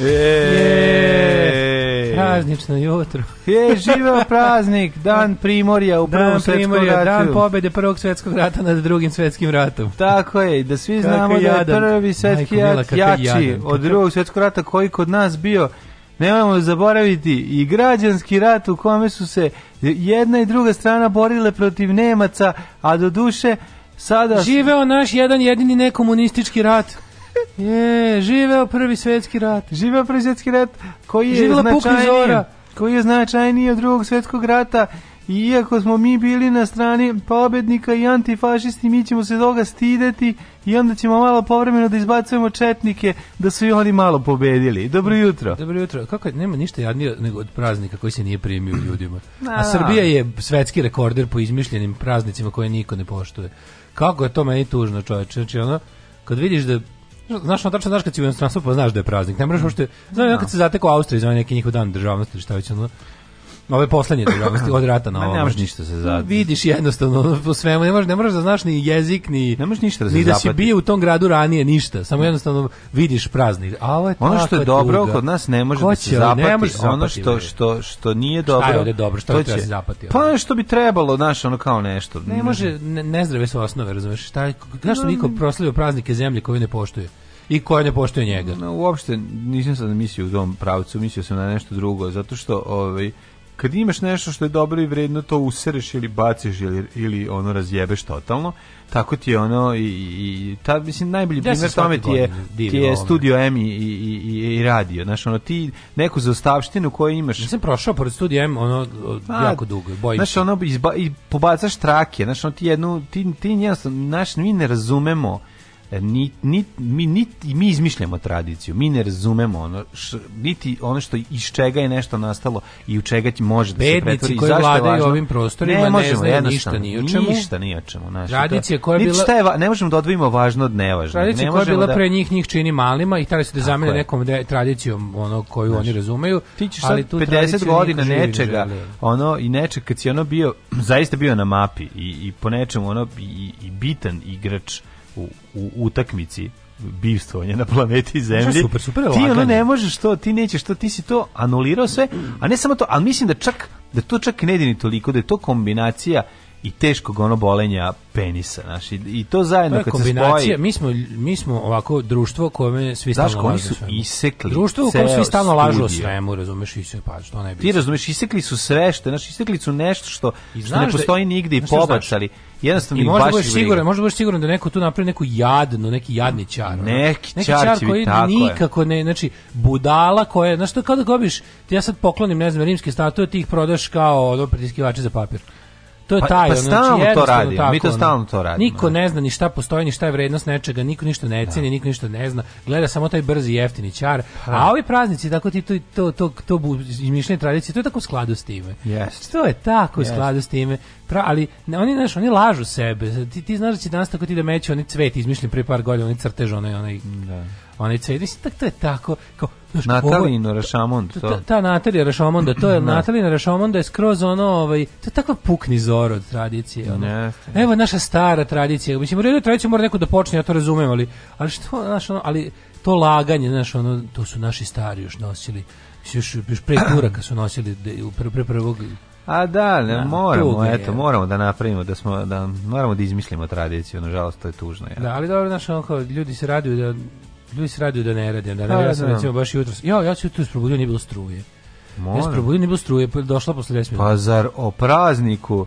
Eee. Praznično jutro. Je, živeo praznik, dan primorja u prvom svetskom ratu. Dan pobede prvog svetskog rata nad drugim svetskim ratom. Tako je, da svi znamo Kaka da je prvi svetski rat jači jadan. od drugog svetskog rata koji kod nas bio nemojmo zaboraviti i građanski rat u kome su se jedna i druga strana borile protiv Nemaca, a do duše sada... Živeo naš jedan jedini nekomunistički rat Je, živeo prvi svetski rat. Živeo prvi svetski rat koji je Živela značajniji, koji je značajniji od drugog svetskog rata. Iako smo mi bili na strani pobednika i antifašisti, mi ćemo se toga stideti i onda ćemo malo povremeno da izbacujemo četnike da su i oni malo pobedili. Dobro jutro. Dobro jutro. Kako je, nema ništa jadnije nego od praznika koji se nije primio ljudima. A da. Srbija je svetski rekorder po izmišljenim praznicima koje niko ne poštuje. Kako je to meni tužno, čoveče. Znači, ono, kad vidiš da Znaš, on tačno znaš kad si u inostranstvu, pa znaš da je praznik. Ne moraš da. uopšte, znaš, no. kad da. se zatekao Austrija, zove neki njihov dan državnosti šta već, ono, Ove poslednje državnosti od rata na ovo. Ne možeš ništa se za. Vidiš jednostavno po svemu, ne možeš ne možeš da znaš ni jezik ni ne možeš ništa da Ni da si bio u tom gradu ranije ništa, samo jednostavno vidiš praznik. A ovo je ono što je dobro tuga. kod nas ne može da se zapati, ne pa, ono što što što nije dobro. Šta je dobro, što, treba se zapati? Pa što bi trebalo, znaš, ono kao nešto. Ne može nezdrave su osnove, razumeš? Šta što niko proslavio praznike zemlje koje ne poštuje? i koja ne poštuje njega. No, uopšte nisam sad mislio u tom pravcu, mislio sam na nešto drugo, zato što ovaj kad imaš nešto što je dobro i vredno, to usereš ili baciš ili, ili ono razjebeš totalno. Tako ti je ono i, i ta, mislim, najbolji ja primjer tome ti je, ti je Studio M i, i, i, i radio. Znaš, ono, ti neku zaostavštinu koju imaš. sam prošao pored Studio M, ono, A, pa, jako dugo, bojim Znaš, ono, izba, i pobacaš trake, znaš, ono, ti jednu, ti, ti jednostavno, znaš, mi ne razumemo ni, ni, mi, ni, mi izmišljamo tradiciju, mi ne razumemo ono, š, niti ono što iz čega je nešto nastalo i u čega ti može da Bednici se pretvori. Bednici koji vladaju ovim prostorima ne, možemo, ne znaju ništa ni o čemu. Ništa ni o čemu. Naši, tradicija koja je bila... Šta je, ne možemo da odvojimo važno od nevažno. Tradicija ne koja je bila da... pre njih, njih čini malima i htjeli su da zamene nekom de, tradicijom ono koju znači, oni razumeju. Ti ćeš ali tu 50 godina nečega ne ono, i nečega kad si ono bio, zaista bio na mapi i, i po nečemu ono, i, i bitan igrač u, u utakmici bivstvovanje na planeti Zemlji. Super, super ti ono ne možeš to, ti nećeš to, ti si to anulirao sve, a ne samo to, ali mislim da čak, da to čak ne ni toliko, da je to kombinacija i teškog ono bolenja penisa, znaš, i, i to zajedno to pa kad kombinacija, se spoji. Mi smo, mi smo ovako društvo kome svi stalno lažu su svemu. isekli Društvo u kojem svi stalno lažu o svemu, razumeš, i sve, pa što ne bi. Ti razumeš, isekli su sve, što, znaš, isekli su nešto što, što ne da- postoji da, nigde i pobacali. Znaš, jednostavno I možda budeš siguran, možda baš siguran da neko tu napravi neku jadnu, neki jadni čar. Neki, neki čar, čar koji tako nikako ne, znači budala koja, znači to kao da gobiš, ja sad poklonim, ne znam, rimske statue, ti ih prodaš kao ono pritiskivače za papir. To je pa, taj, pa stalno znači, to radi mi to stalno to radi Niko da. ne zna ni šta postoji, ni šta je vrednost nečega, niko ništa ne ceni, da. niko ništa ne zna. Gleda samo taj brzi jeftini čar. Pa. A ovi praznici, tako ti to to to to bu izmišljene tradicije, to je tako u skladu s time. Yes. To je tako u yes. skladu s time. Pra, ali ne, oni znaš, oni lažu sebe. Ti, ti znaš da će danas tako ti da meću oni cvet izmišljen pre par godina, oni crtež, onaj onaj da. onaj cvet. Mislim, tak, to je tako. Kao, Znaš, Natalino ovo, Rašamond, to. Ta, ta Natalija Rašamonda, to je da. Natalina Rašamonda je skroz ono, ovaj, to je takva pukni zor od tradicije. Ono. Ne, da. Evo naša stara tradicija. Mislim, u redu tradiciju mora neko da počne, ja to razumem, ali, ali što, znaš, ono, ali to laganje, znaš, ono, to su naši stari još nosili. Još, još pre Turaka su nosili pre, pre prvog a da, ne, da, moramo, je, eto, moramo da napravimo, da smo, da moramo da izmislimo tradiciju, nažalost to je tužno. Ja. Da, ali dobro, znaš, ono, ljudi se raduju da ljudi se raduju da ne rade, da ne, da, ja da, sam da. recimo baš jutros, ja, ja se jutros probudio, nije bilo struje. Moram. Jes probudio, nije bilo struje, pa došla posle 10 minuta. Pa zar o prazniku,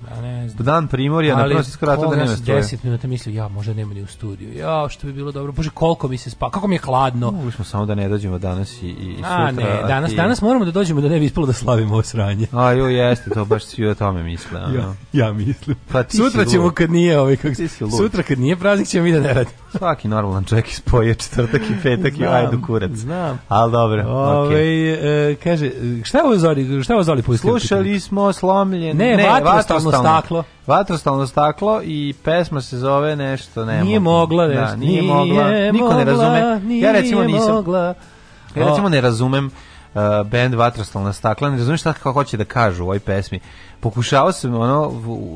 da, dan primorja, na prosim skrata da nema struje. 10 minuta mislio, ja možda nema ni u studiju, ja što bi bilo dobro, bože koliko mi se spa, kako mi je hladno. Mogli smo samo da ne dođemo danas i, i a, sutra. Ne, danas, ti... danas moramo da dođemo da ne bi ispalo da slavimo ovo sranje. A jo, jeste, to baš svi o tome misle. Ano. ja, ja mislim. Pa ti sutra ćemo kad nije, ovaj, kako, sutra kad nije praznik ćemo mi da ne radimo. Svaki normalan čovjek ispoje četvrtak i petak znam, i ajdu kurac. Znam. Al dobro, okay. Ovaj, e, kaže, Šta je ovo Zoli, šta je ovo Zoli pustio? Slušali smo slomljen, ne, ne vatrostalno staklo. Vatrostalno staklo i pesma se zove nešto, ne Nije mogu. mogla, da, nešto. Da, nije, nije mogla. Niko ne razume. Ja recimo nisam. Ja recimo ne razumem uh, band Vatrostalna stakla, ne razumiješ šta kako hoće da kažu u ovoj pesmi. Pokušavao sam ono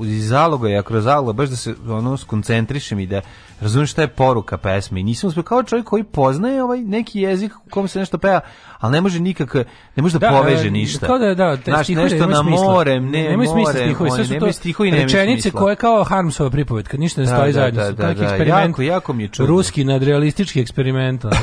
iz zaloga, i kroz zaloga, baš da se ono skoncentrišem i da razumiješ šta je poruka pesme. I nisam uspio kao čovjek koji poznaje ovaj neki jezik u kom se nešto peva, ali ne može nikak, ne može da, da poveže e, ništa. Kao da, da, te Znaš, nešto na more, ne, nemoj smisla stihovi, sve su to stihovi, rečenice koje kao Harmsova pripoved, ništa ne da, stoji da, zajedno. Da, da, da, eksperiment, jako, jako mi je čudno. Ruski nadrealistički eksperiment.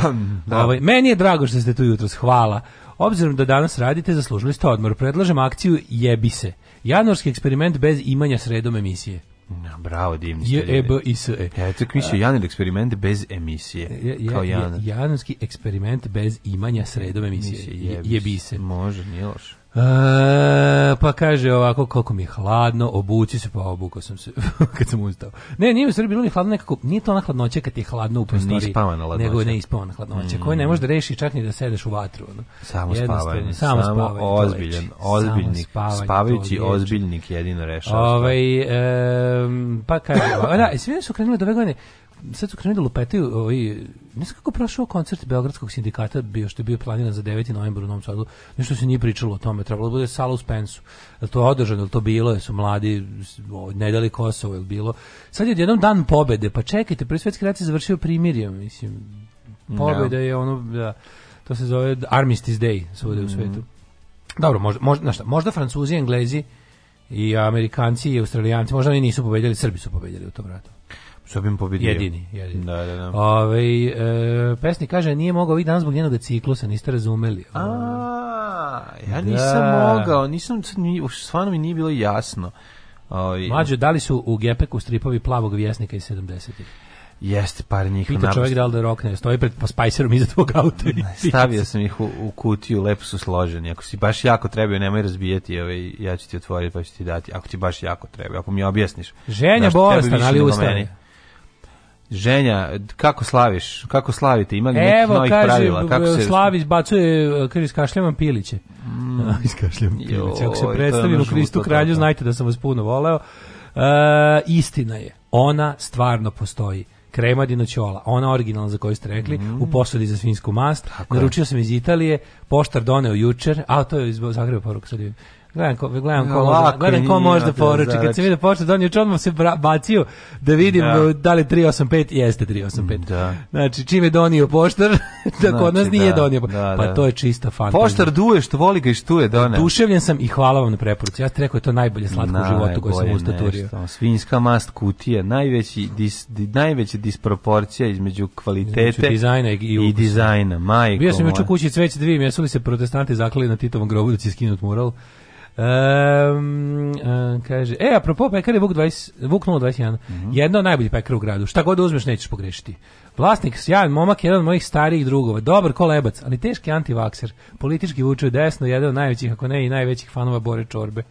Da. ovaj, meni je drago što ste tu jutros, hvala. Obzirom da danas radite, zaslužili ste odmor. Predlažem akciju Jebi se. Januarski eksperiment bez imanja sredom emisije. Ja, bravo, divni ste. Je, e, i, s, e. Ja, to kmišlja, Janar eksperiment bez emisije. Je, je, kao Janar. Je, eksperiment bez imanja sredom emisije. emisije jebi, se. Može, nije loš. E, pa kaže ovako, koliko mi je hladno, obuci se, pa obukao sam se kad sam ustao. Ne, nije u Srbiji bilo ni hladno nekako, nije to ona hladnoća kad ti je hladno u prostoriji, nego je neispavana hladnoća, mm. koja ne može da reši čak ni da sedeš u vatru. Ono. Samo spavanje, samo, spavanje, ozbiljan, ozbiljnik, spavanje, spavajući ozbiljnik jedino rešava. Ovaj, e, pa kaže, da, sve su krenule do ove godine, sad su krenuli da lupetaju ovaj, ne znam kako prošao koncert Beogradskog sindikata bio što je bio planiran za 9. novembar u Novom Sadu, nešto se nije pričalo o tome, trebalo da bude sala u Spensu. Je to održano, je to bilo, je su mladi ovaj, ne dali Kosovo, je bilo. Sad je jedan dan pobede, pa čekajte, prvi svetski rat se završio primirjem, mislim. Pobeda da. je ono, da, to se zove Armistice Day, svude mm -hmm. u mhm. svetu. Dobro, možda, možda, šta, možda Francuzi, Englezi i Amerikanci i Australijanci, možda oni nisu pobedili, Srbi su pobedili u tom ratu. Što bi im pobedio. Jedini, jedini. Da, da, da. Ove, e, pesnik kaže, nije mogao ovih dan zbog njenog ciklusa, niste razumeli. A, ja da. nisam mogao, nisam, stvarno mi nije bilo jasno. Ove, ovaj, Mlađe, da li su u Gepeku stripovi plavog vjesnika iz 70-ih? Jeste, par njih. Pita čovjek naprosto. da li da rokne, stoji pred pa Spicerom iza tvog auta. Stavio sam ih u, u kutiju, lepo su složeni. Ako si baš jako trebao, nemoj razbijati, ovaj, ja ću ti otvoriti pa ću ti dati. Ako ti baš jako treba, ako mi objasniš. Ženja bolestan, ali ustane. Ženja, kako slaviš? Kako slavite? Ima li nekih Evo, novih kaže, pravila? Kako se slaviš, bacuje kris kašljavan piliće. Mm. Iskašljavan piliće. Ako se predstavim u Kristu kralju, tako. znajte da sam vas puno voleo. Uh, istina je, ona stvarno postoji kremadino ćola, ona originalna za koju ste rekli, mm. u posudi za svinsku mast. Tako naručio je. sam iz Italije, poštar doneo jučer, a to je iz Zagreba poruka sad Gledam ko, gledam ko, može, gledam ko možda poruči. Kad se vidi počne donio odmah se bacio da vidim da, da li 385 jeste 385. Da. Znači, čim je donio poštar, da znači, kod nas da, nije donio. Da, pa da. to je čista fantazija. Poštar duje što voli ga i štuje, done. Duševljen sam i hvala vam na preporuci. Ja ti rekao je to najbolje slatko najbolje u životu koje sam ustaturio. Svinjska mast kutija, najveći dis, di, najveća disproporcija između kvalitete između dizajna i, i, i dizajna. Majko. Bio sam juče kući cveće da vidim jesu li se protestanti zaklali na Titovom grobu da će skinut mural. Um, kaže, e, apropo pekare Vuk, 20, Vuk 021, mm -hmm. jedno najbolji najboljih pekara u gradu. Šta god da uzmeš, nećeš pogrešiti. Vlasnik, sjajan momak, jedan od mojih starijih drugova. Dobar kolebac, ali teški antivakser. Politički vuče desno, jedan od najvećih, ako ne i najvećih fanova Bore Čorbe.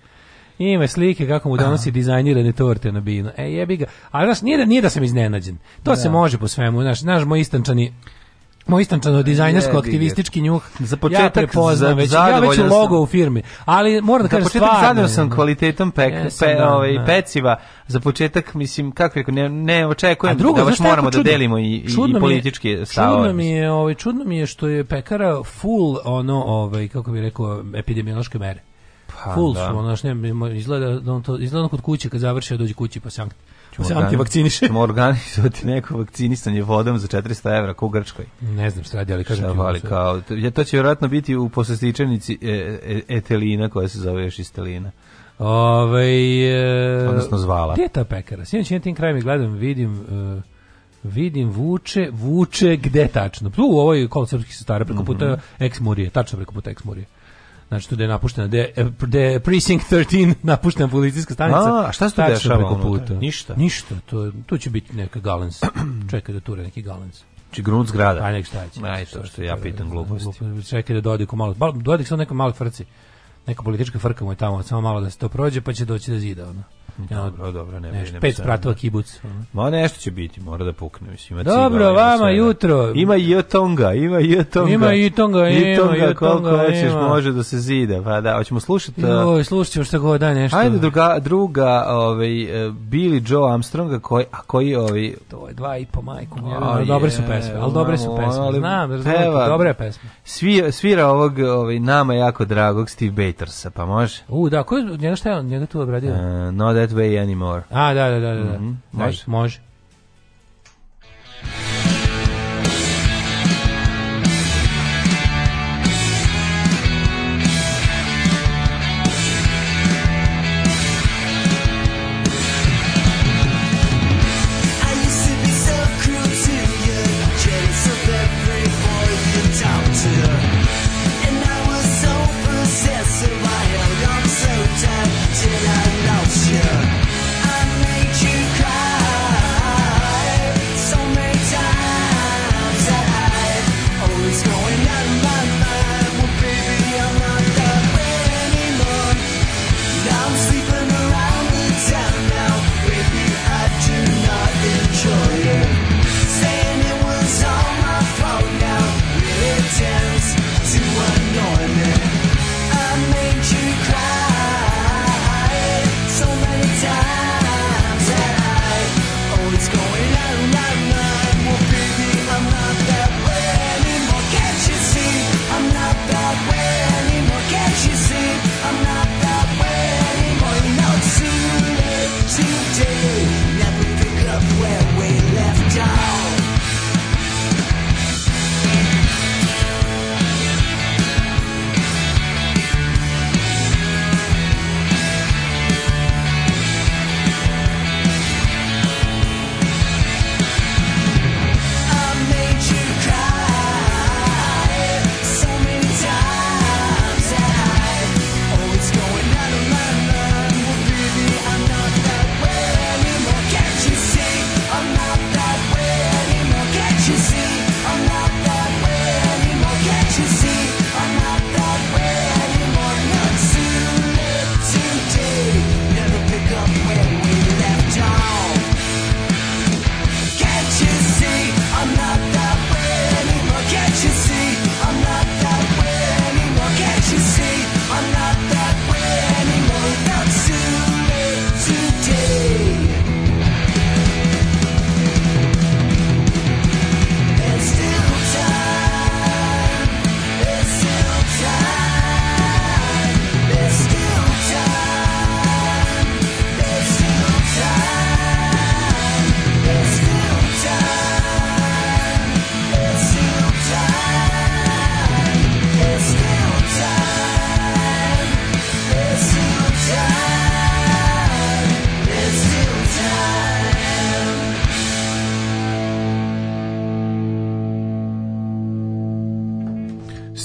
Ima slike kako mu donosi dizajnirane torte na binu. E, jebi ga. Ali, znaš, nije da, nije da sam iznenađen. To da. se može po svemu. Znaš, znaš moj istančani moj dizajnersko aktivistički njuh za početak ja prepoznam već ja već u logo u firmi ali moram da kažem stvarno zadovoljan sam kvalitetom pek, jesam, pe, da, ovaj, da. peciva za početak mislim kako rekao ne, ne očekujem drugo, da baš moramo da čudno, da delimo i, i politički stav čudno mi je ovaj čudno mi je što je pekara full ono ovaj kako bih rekao epidemiološke mere pa, full da. su ono, ne, izgleda da on to izgleda kod kuće kad završi dođe kući pa sam ćemo se antivakciniš. Ćemo organizovati neko vakcinisanje vodom za 400 evra kao u Grčkoj. Ne znam šta radi, ali kažem šta vali, kao, to će vjerojatno biti u poslastičenici e, e, etelina koja se zove još istelina. Ovaj e, odnosno zvala. Gde je ta pekara? Sinoć na tim krajem gledam, vidim e, vidim vuče, vuče gde tačno. Tu u ovoj kolosevski stara preko mhm. puta mm -hmm. Ex Murije, tačno preko puta Ex Murije znači tu da je napuštena, da je, da Precinct 13 napuštena policijska stanica. A, šta se tu dešava? Preko puta. Ništa. Ništa, to, to će biti neka galens, čekaj da ture neki galens. znači grunt zgrada. Aj nek šta Aj, to što ja da- pitam gluposti. gluposti. Čekaj da ko malo, dođe samo neka mala frci. Neka politička frka mu je tamo, samo malo da se to prođe, pa će doći da zida. ona Dobro, dobro, ne brini. Pet spratova kibuc. Ma nešto će biti, mora da pukne, mislim. Ima dobro, cigala, vama ima jutro. Ima i Jotonga, ima i Jotonga. Ima i Jotonga, ima i Jotonga. Koliko hoćeš, može da se zida. Pa da, hoćemo slušati. Joj, slušat ćemo šta god, daj nešto. Ajde druga, druga ovaj, e, Billy Joe Armstronga, koji, a koji ovaj... To je dva i po majku. Oh, dobre su pesme, ali dobre su pesme. Znam, razumijete, dobre je pesme. Svi, svira ovog, ovaj, nama jako dragog Steve Batersa, pa može? U, da, koji, je, njega šta je on, njega tu obradio? Uh, e, no, da that way anymore. A, ah, da, da, da. da. Mm -hmm. Može? Može.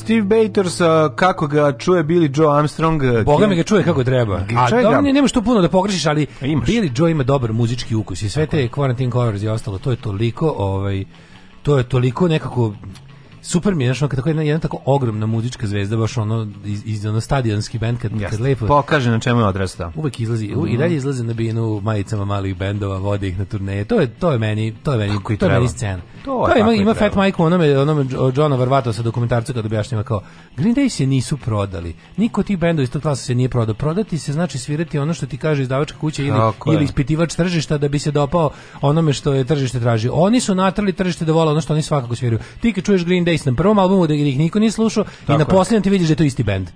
Steve Bators, kako ga čuje Billy Joe Armstrong. Boga mi ga čuje kako treba. A da ne nema što puno da pogrešiš, ali Imaš. Billy Joe ima dobar muzički ukus i sve te Quarantine covers i ostalo, to je toliko, ovaj to je toliko nekako super mi je, znači tako jedna, jedna tako ogromna muzička zvezda, baš ono iz, iz ono stadionski bend kad, yes. kad lepo pokaže na čemu je odrastao. Uvek izlazi mm -hmm. i mhm. dalje izlazi na binu majicama malih bendova, vodi ih na turneje. To je to je meni, to je meni, tako to je meni scena. To, je, to je ima, ima Fat Mike onome onome Johna Varvato sa dokumentarcu kad objašnjava kao Green Day se nisu prodali. Niko tih bendova iz tog klasa se nije prodao. Prodati se znači svirati ono što ti kaže izdavačka kuća ili tako ili ispitivač tržišta da bi se dopao onome što je tržište traži. Oni su natrali tržište da vole ono što oni svakako sviraju. Ti kad čuješ Green Days na prvom albumu gdje da ih niko nije slušao i na poslednjem ti vidiš da je to isti bend.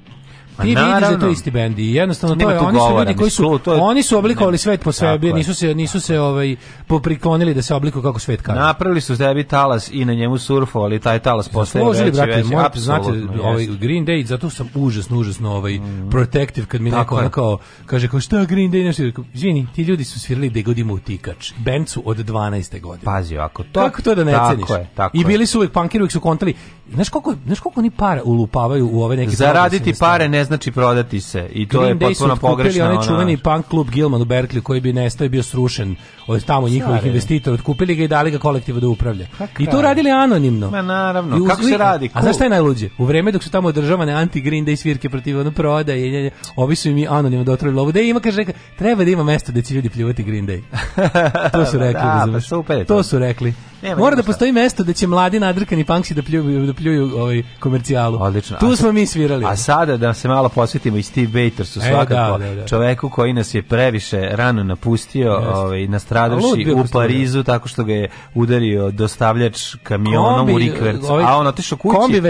Ti pa vidiš da to isti bend i jednostavno to je, oni su ljudi koji su, to je, oni su oblikovali ne, svet po sebi, nisu se, nisu se ovaj, poprikonili da se oblikuju kako svet kaže. Napravili su sebi talas i na njemu surfovali, taj talas posle veći, brate, moj, Znate, ovaj, Green Day, zato sam užasno, užasno ovaj, mm. protective, kad mi neko ono kao, kaže, kao, šta Green Day, znači izvini, ti ljudi su svirali da godima utikač, bend su od 12. godine. Pazi, ako to, kako to da ne ceniš? tako tako je, I bili su uvek, pankeri uvek su kontali, znaš koliko, znaš koliko oni para ulupavaju u ove neke... Zaraditi pare ne znači prodati se i to Green je potpuno pogrešno. Green Day su čuveni punk klub Gilman u Berkeley koji bi nestao i bio srušen od tamo Stare. njihovih investitora, otkupili ga i dali ga kolektivu da upravlja. Pa I to radili anonimno. Ma naravno, uz... kako se radi? Cool. A znaš šta je najluđe? U vreme dok su tamo održavane anti-Green Day svirke protiv ono prodaje, ovi su im i anonimno dotrojili lovu. Da ima, kaže, treba da ima mesto da će ljudi pljuvati Green Day. to su da, rekli, da, pa, super, to. to su rekli. Nema, Mora da postoji mesto da će mladi nadrkani panksi da pljuju, da pljuju ovaj komercijalu. Odlično. Tu a smo mi svirali. A sada da se malo posvetimo i Steve Batersu e, svakako. E, da, da, da. Čoveku koji nas je previše rano napustio, Jeste. ovaj, nastradavši u Parizu tako što ga je udario dostavljač kamionom kombi, u Rikverc. Ovaj, a on otišao kući kombi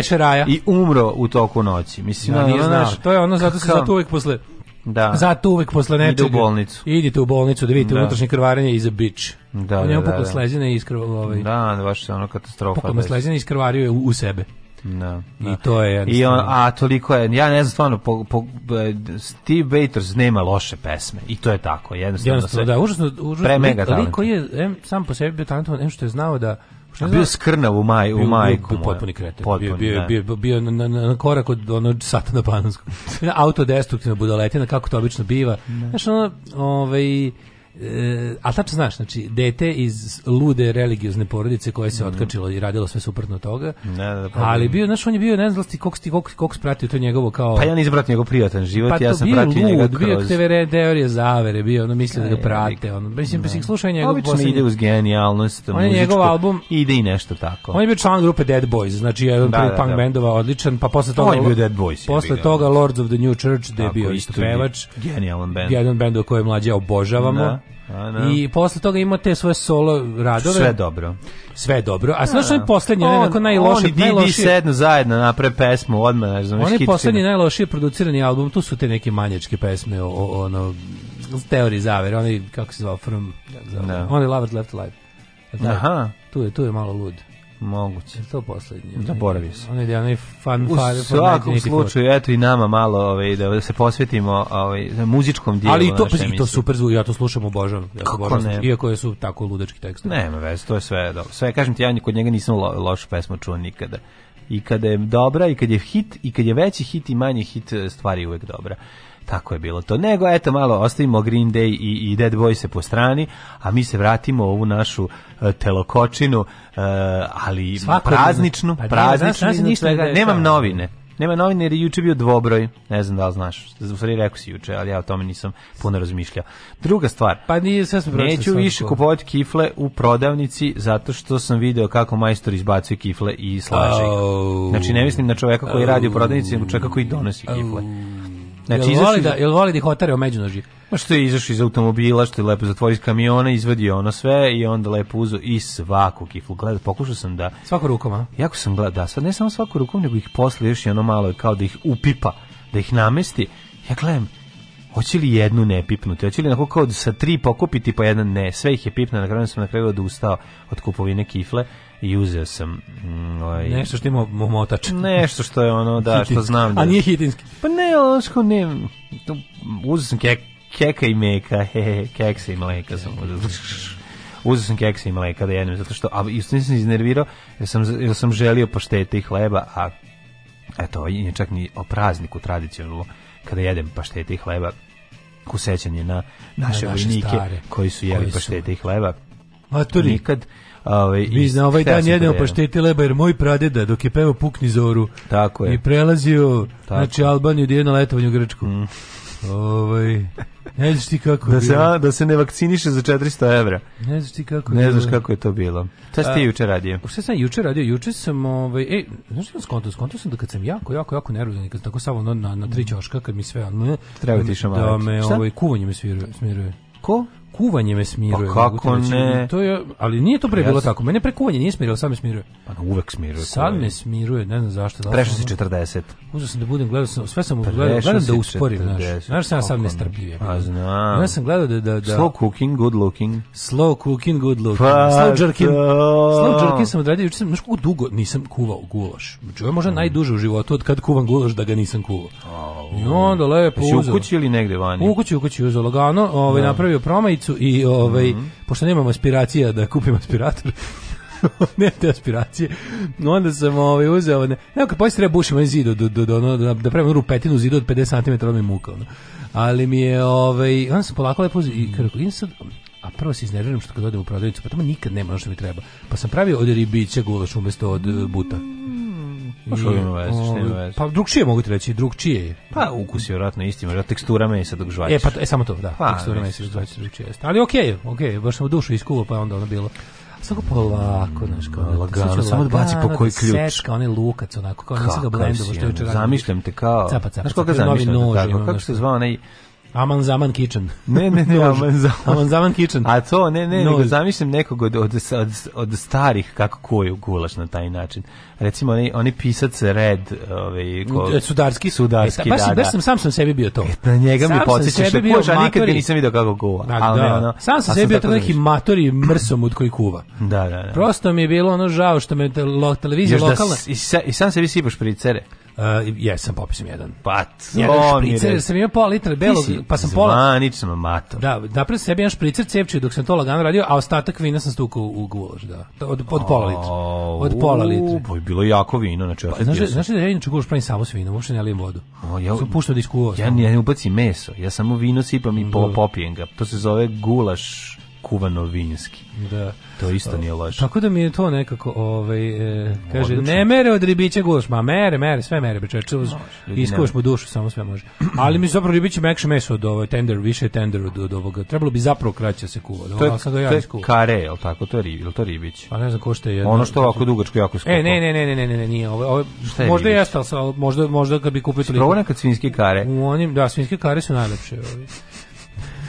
i umro u toku noći. Mislim, da, nije znaš, to je ono zato se zato uvek posle Da. Zato uvek posle nečega. Ide u bolnicu. Idite u bolnicu da vidite da. unutrašnje krvarenje iz a bitch. Da, On da, da, da. slezina i iskrvalo ovaj. Da, da, baš je ono katastrofa. mu slezina iskrvario je u, u sebe. Da, da. I to je I on, a toliko je, ja ne znam stvarno, po, po, e, Steve Waiters nema loše pesme i to je tako, jednostavno. Jednostavno, sve, da, užasno, užasno. Pre mega talent. Liko je, em, sam po sebi bio talentovan, em što je znao da Šta bio skrnav u maj u majku. Bio potpuni kreten. Bio bio da. bio bio na, na, na korak od onog sata na panonskom. Autodestruktivna budaletina kako to obično biva. Da. Znaš, ono, ovaj E, a tačno znaš, znači, dete iz lude religiozne porodice koje se mm. otkačilo i radilo sve suprotno toga. Ne, da, ali bio, znaš, on je bio, ne znam da ti koliko, koliko, koliko spratio to njegovo kao... Pa ja nisam pratio njegov prijatan život, pa ja sam bio pratio njega kroz... Bio TV teorije zavere, bio, ono mislio da ga prate, ono, mislim, pa da. si slušaj njegov... Obično posljednji... ide uz genijalnost, on je njegov album ide i nešto tako. On je bio član grupe Dead Boys, znači jedan da, da, punk da. bendova odličan, pa posle toga... On je bio Dead Boys. Posle toga Lords of the New Church, gde je bio isto pevač. Genijalan bend. Jedan bend koji mlađe obožavamo. Ano. Da. I posle toga ima te svoje solo radove. Sve dobro. Sve dobro. A znaš da. je poslednji, on, onaj najloši, oni najloši. sednu zajedno napre pesmu odmah, ne znam, Onaj poslednji najlošiji producirani album, tu su te neke manjačke pesme o, o ono teoriji zavere, Oni, kako se zvao From, kako se zvao, no. Da. Only Left Alive. Da, Aha. Tu je, tu je malo lud. Moguće. Je to poslednje? Zaboravio da, sam. Onaj, onaj fanfare. U svakom slučaju, eto i nama malo ovaj, da, da se posvetimo ovaj, muzičkom dijelu. Ali i to, i to super zvuči, ja to slušam, obožavam. Ja Kako obožavam, ne? Iako su tako ludački tekst. Nema veze, to je sve dobro. Sve, kažem ti, ja kod njega nisam lo, lošu pesmu čuo nikada i kada je dobra i kad je hit i kad je veći hit i manji hit stvari uvek dobra. Tako je bilo to. Nego, eto, malo ostavimo Green Day i, i Dead Boy se po strani, a mi se vratimo ovu našu uh, telokočinu, uh, ali Svakodne. prazničnu, pa, prazničnu, ja, ništa svega, da nemam novine. Nema novine jer je juče bio dvobroj, ne znam da li znaš, u stvari rekao si juče, ali ja o tome nisam puno razmišljao. Druga stvar, pa nije, sve sam neću više kupovati kifle u prodavnici zato što sam video kako majstor izbacuje kifle i slaže ih. Znači ne mislim na čoveka koji radi u prodavnici, nego čoveka koji donosi kifle. Znači, jel voli da, jel voli da ih otare o međunoži? Ma što je izašao iz automobila, što je lepo zatvorio iz kamiona, izvadio ono sve i onda lepo uzo i svaku kiflu. Gleda, pokušao sam da... Svaku rukom, a? Jako sam gledao, da, sad ne samo svaku rukom, nego ih posle još i ono malo kao da ih upipa, da ih namesti. Ja gledam, hoće li jednu ne pipnuti, hoće li onako kao da sa tri pokupiti pa jedan ne, sve ih je pipna, na kraju sam na kraju odustao od kupovine kifle i uzeo sam mm, ovaj nešto što ima motač. Nešto što je ono da što znam. Da, A nije hitinski. Pa ne, onsko ne. Uzeo sam kek, keka i meka, he, he, keksa i mleka sam uzeo. Uzeo sam keksa i mleka da jedem, zato što, a isto nisam iznervirao, jer sam, jer sam želio paštete i hleba, a eto, je čak ni o prazniku tradicionalno, kada jedem paštete i hleba, kusećanje na naše, na naše vojnike stare, koji su jeli koji su... paštete i hleba. to Nikad Ovaj, Mi na ovaj dan jedemo pašteti leba, jer moj pradeda, dok je pevao zoru Tako je. i prelazio, Tako. znači Albaniju, gdje da je na Grčku. Mm. Ovaj ne znaš ti kako da se a, da se ne vakciniše za 400 evra. Ne znaš ti kako. Ne znaš kako je to bilo. Šta si juče radio? Šta sam juče radio? Juče sam ovaj ej, znaš šta sam skonto, skonto sam da kad sam jako jako jako nervozan, kad sam tako samo na na, na tri mm. ćoška kad mi sve ono treba ti da šamarac. Da me ovaj kuvanje me smiruje, smiruje. Ko? kuvanje me smiruje. Pa kako ne? To je, ali nije to pre bilo ja tako. Mene pre kuvanje nije smiruje, sad me smiruje. Pa uvek smiruje. Sad me smiruje, ne znam zašto. Da Prešao si 40. Uzeo sam da budem gledao sve sam gledao, gledam da usporim, 40. znaš. Znaš sam ja sad nestrpljivije. Pa znam. Ja sam gledao da, da, da... Slow cooking, good looking. Slow cooking, good looking. Pa, slow jerkin. To. Slow jerkin sam odradio, juče sam, znaš kako dugo nisam kuvao gulaš. Znači, ovo možda mm. najduže u životu od kad kuvam gulaš da ga nisam kuvao. Oh, I onda lepo uzeo. u kući ili negde vani? U kući, u kući uzeo lagano, ovaj, da. napravio promaj majicu i ovaj, mm -hmm. pošto nemam aspiracija da kupim aspirator, ne te aspiracije. No Onda sam ovaj uzeo, ne, evo kad počne da treba bušimo zid do do do do do, da pravim rupetinu zidu od 50 cm mi muka. Ono. Ali mi je ovaj, onda sam polako lepo i kako in sad a prvo se iznerviram što kad odem u prodavnicu, pa tamo nikad nema ono što mi treba. Pa sam pravio od ribića gulaš umesto od e, buta. Pa što ima veze, što ima ovaj, veze? Pa drugčije mogu ti reći, drugčije. Pa ukus je vratno isti, možda tekstura mesa dok žvačiš. E, pa e, samo to, da, pa, tekstura mesa dok žvačiš drugčije. Ali okej, okay, okej, okay, baš sam u dušu iskuvao, pa onda ono bilo. Samo polako, znaš, kao lagano, samo da, da baci po koji ključ. Sečka, onaj lukac, onako, kao nisam ga blendovo što je jučer. Zamišljam te kao, znaš kako zamišljam te tako, da, kako se zvao onaj Aman Zaman Kitchen. Ne, ne, ne, Aman Zaman. Aman Zaman Kitchen. A to, ne, ne, nego zamišljam nekog od, od, od, od starih kako koju gulaš na taj način. Recimo, oni, oni pisac Red, ovaj, ko... E, sudarski? Sudarski, e, baš, da, baš da. sam, sam sam sebi bio to. E, na njega sam mi podsjećaš da kuvaš, a nikad ga nisam vidio kako kuva. Da, ali, da. Ono, sam sam sebi bio to neki da- matori mrsom od koji kuva. Da, da, da. Prosto mi je bilo ono žao što me lo, televizija Još da lokalna... Da, i, sa, I sam sebi sipaš cere. Uh, jesam, popio sam jedan. Pat, jedan špricer, sam imao pola litra belog, pa sam pola... Zvanično mato. Da, napred sebi jedan špricer cevčio dok sam to lagano radio, a ostatak vina sam stukao u guloš, da. Od, od pola litra. Od pola litra. Pa je bilo jako vino, znači... Pa, znaš, da- znaš da ja inače gulaš pravim samo s vinom, uopšte ne lijem vodu. O, ja, sam puštao da iskuo. Ja, ja ne ubacim meso, ja samo vino sipam i po, da. popijem ga. To se zove gulaš kuvano-vinjski. Da. To isto nije loše. Tako da mi je to nekako, ovaj, e, kaže, Odlično. ne mere od ribića guš, ma mere, mere, sve mere, beče, iskuvaš mu dušu, samo sve može. Ali mi zapravo ribiće mekše meso od ovo, tender, više tender od, od ovoga. Trebalo bi zapravo kraće da se kuva. To je, ovo, sad ga ja to je kare, al tako? To je, ribi, je to ribić? Pa ne znam ko što je. Jedno, ono što je ovako dugačko, jako skupo. E, ne, ne, ne, ne, ne, ne, ne nije. Ovo, ovo, je možda ribić? jeste, ali možda, možda kad bi kupio toliko. Prvo nekad svinjske kare. U onim, da, svinjski kare su najlepše. Ovaj.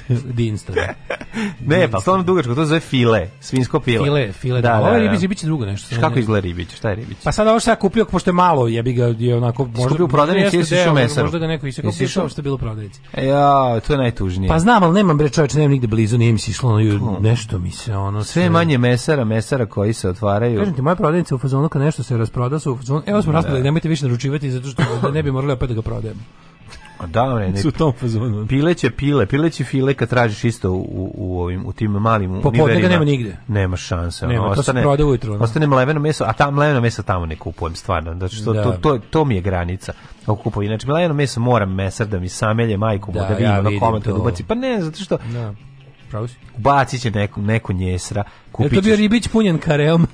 dinstra. ne, pa stvarno dugačko, to zove file, svinsko file. File, file, da. da, da, da. Ovo je da. ribić, ribić je drugo nešto. Kako izgleda ribić, šta je ribić? Pa sad ovo šta ja kupio, pošto je malo, jebi ga, je onako... Možda, Skupio u prodavnici ili si išao mesaru? Možda ga neko isekao, pišao što je bilo u prodavnici. Ja, to je najtužnije. Pa znam, ali nemam bre čovječ, nemam nigde blizu, nije mi se išlo, ono, hm. nešto mi se, ono... Sve manje mesara, mesara koji se otvaraju. Kažem ti, moja prodavnica u fazonu, kad nešto se rasproda, su u fazonu, evo smo da. rasprodali, nemojte više naručivati, zato što ne bi morali opet da ga prodajemo. Da, ne, ne. Su tom fazonu. Pileće pile, pileće file kad tražiš isto u, u, ovim u tim malim Popodne ga nema nigde. Nema šanse. Nema, ono, to ostane, se ujutro. No. Ostane mleveno meso, a ta mleveno meso tamo ne kupujem stvarno. Znači, što, da. to, to, to mi je granica. Ako kupujem, znači mleveno meso moram mesar da mi samelje majku da, mu da, da vidim ja na komentu da ubaci. Pa ne, zato što da pravo si. Bacit će neku, neku njesra. Kupit e to bio ribić punjen kareom.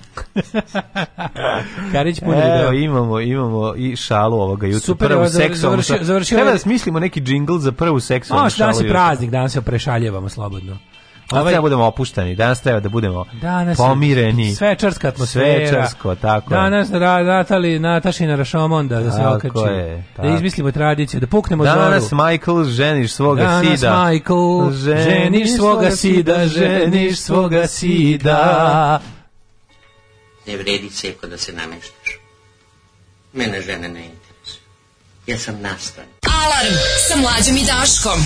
Karić punjen Evo, da. imamo, imamo i šalu ovoga jutra. Super, prvu završio, završio, ovaj- Treba da smislimo neki džingl za prvu seksualnu šalu. Danas je praznik, danas se prešaljevamo slobodno. Danas ovaj, treba da budemo opušteni, danas treba da budemo danas pomireni. Svečarska atmosfera. Svečarsko, tako danas je. Danas da da, Natali, Natašina Rašomonda da se okači. Je, tako. Da izmislimo tradiciju, da puknemo danas zoru. Danas Michael ženiš svoga danas sida. Danas Michael ženiš svoga sida, ženiš svoga sida. Ne vredi ceko da se nameštaš. Mene žene ne interesuju. Ja sam nastan. Alarm sa mlađom i Daškom.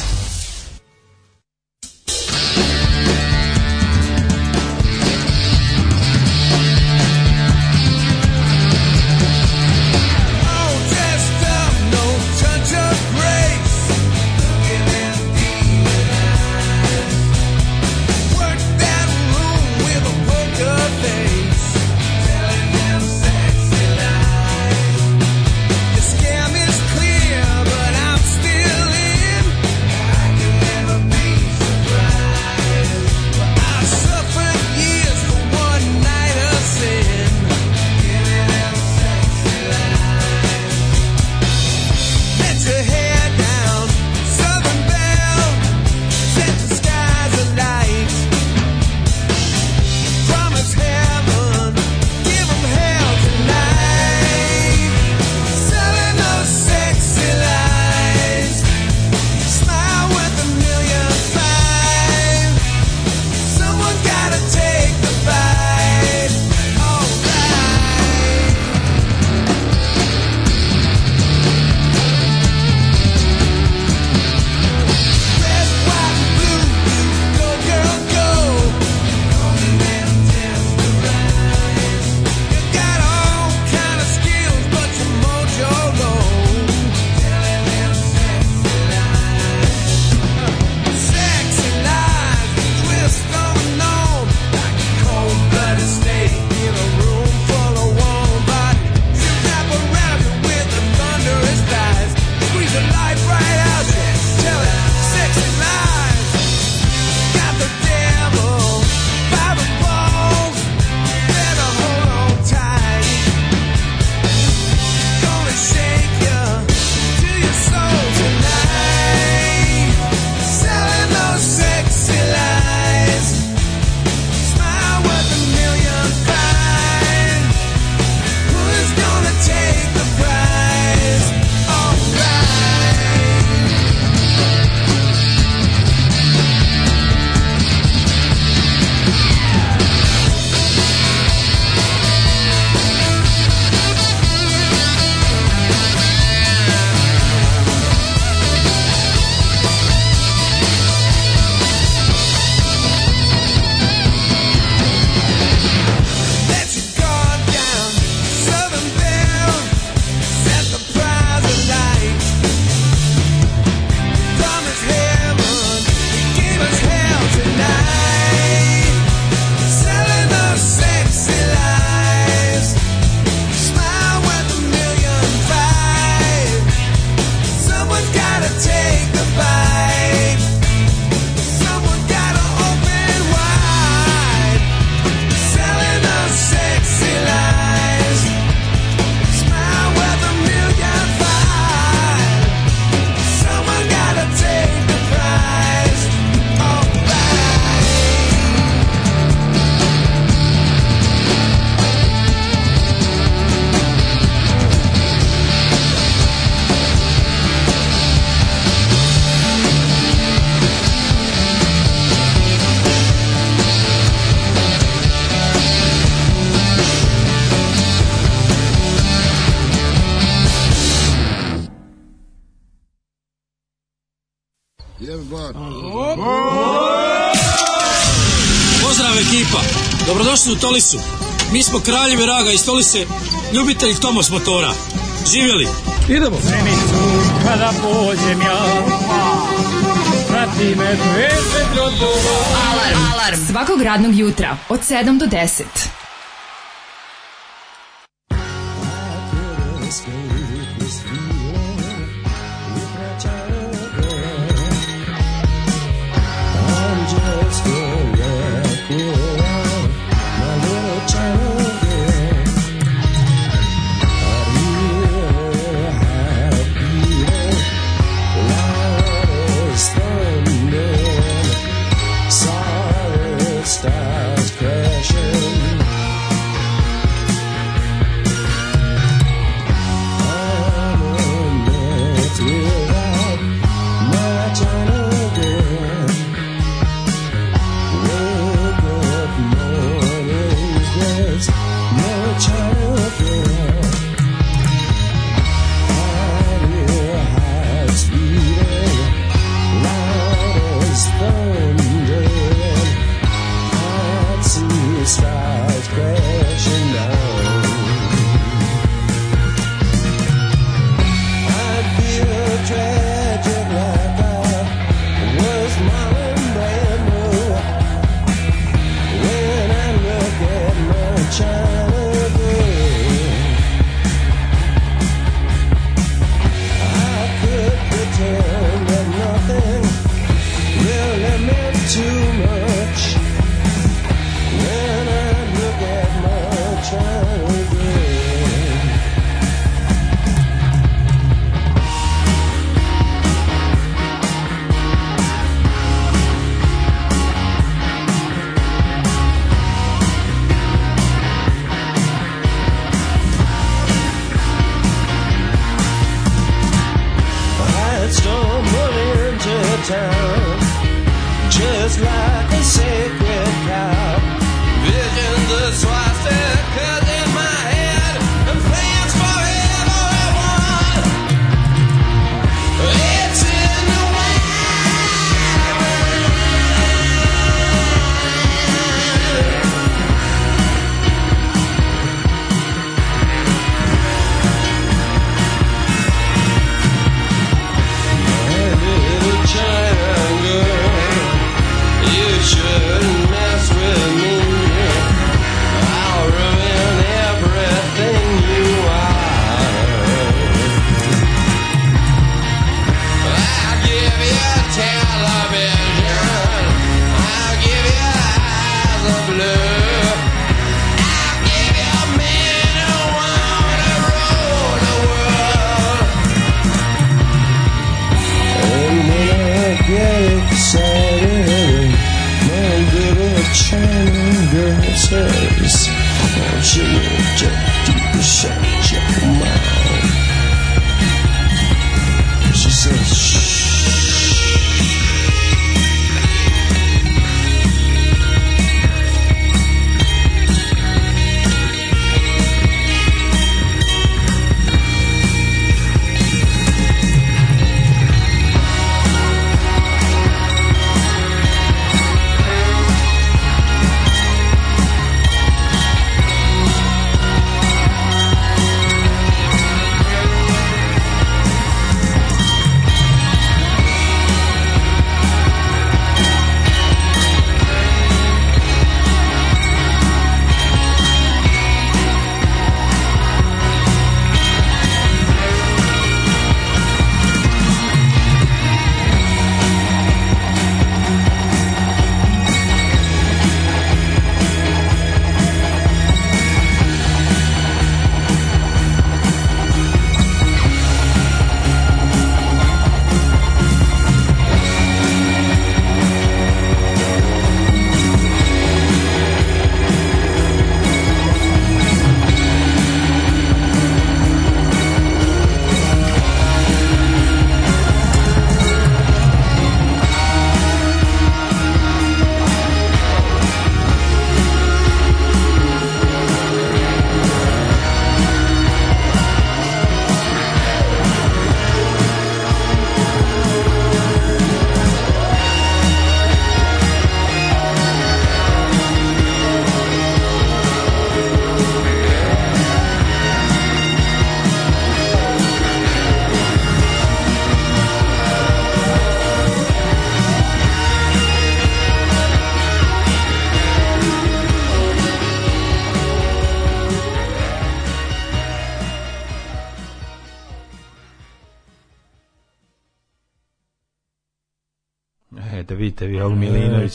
Tolisu. Mi smo kraljevi raga i Tolise, ljubitelji Tomos motora. Živjeli! Idemo! Sve mi kada pođem ja, prati me 20 ljudova. Alarm! Alarm! Svakog radnog jutra od 7 do 10. just like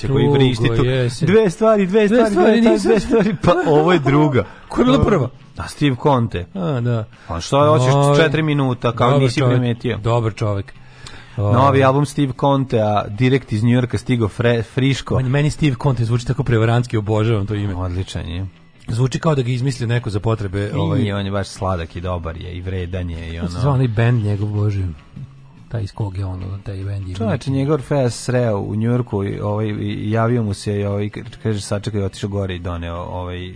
Đorđevića koji vrišti tu. Dve stvari, dve, dve stvari, stvari, dve, stvari, pa ovo je druga. Koja je bila prva? A Steve Conte. A, da. Pa što hoćeš, no, četiri minuta, kao dobar nisi primetio. Dobar čovek. Oh. Novi ovaj. album Steve Conte, a direkt iz Njujorka stigo fre, friško. Meni Steve Conte zvuči tako prevarantski, obožavam to ime. Odličan je. Zvuči kao da ga izmisli neko za potrebe. I ovaj... on je baš sladak i dobar je, i vredan je. I ono... Zvao onaj band njegov, bože taj iz kog je on, taj bend je. Čoveče, njega Orfeja sreo u Njujorku ovaj, i ovaj, javio mu se i ovaj, kaže, sačekaj, otišao gore i doneo ovaj,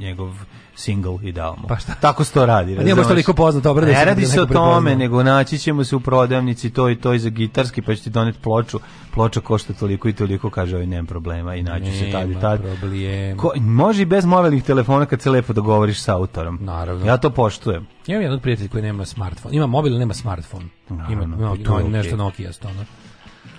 njegov single i dao mu. Pa šta? Tako se to radi. Pa nije baš toliko poznato, se. Ne da radi se o tome, nego naći ćemo se u prodavnici to i to i za gitarski, pa će ti doneti ploču. Ploča košta toliko i toliko, kaže, ovaj nema problema i naći se tad i tad. Ko, može i bez mobilnih telefona kad se lepo dogovoriš sa autorom. Naravno. Ja to poštujem. imam jedan prijatelj koji nema smartfon. Ima mobil, nema smartfon. Naravno, ima, no, pa to nešto okay. Nokia stona.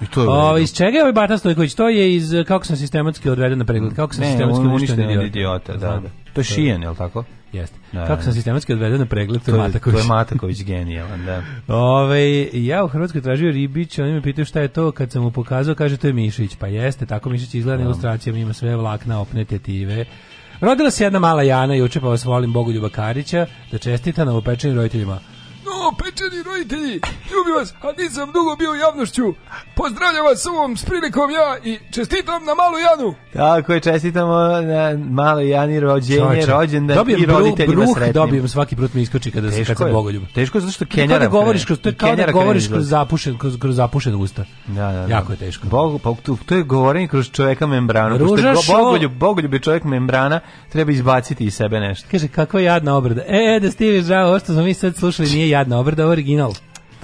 I to je o, iz čega je ovaj Bata Stojković? To je iz kako sam sistematski odveden na pregled, kako sam ne, sistematski uništen idiota. idiota da, da. To je da. Šijen, je li tako? Jeste. Da. Kako da. sam sistematski odveden na pregled, to je Mataković. To je Mataković genijalan, da. Ove, ovaj, ja u Hrvatskoj tražio ribić, oni me pitaju šta je to, kad sam mu pokazao, kaže to je Mišić. Pa jeste, tako Mišić izgleda na da. ilustracijama, ima sve vlakna, opne tetive. Rodila se jedna mala Jana juče, pa vas volim Bogoljuba Karića, da čestita na upečenim roditeljima. O, pečeni roditelji, ljubim vas, a nisam dugo bio javnošću. Pozdravljam vas ovom s prilikom ja i čestitam na Malu Janu. Tako je, čestitamo na Malu Jani rođenje, Čoče. rođendan dobijem i roditeljima sretnim. Dobijem svaki put mi iskoči kada se kad bogoljub. Teško je zato što da kenjaram. Kada govoriš kroz, to je kao da govoriš kroz zapušen, kroz, kroz zapušen usta. Da, da, da. Jako je teško. Bog, pa, to, to je govorenje kroz čoveka membranu. Ruža go, bogoljub, bogoljub je čovek membrana, treba izbaciti iz sebe nešto. Kaže, kakva jadna obrada. E, e da stiviš, žao, ovo što smo mi sad slušali nije jadna na obrda original.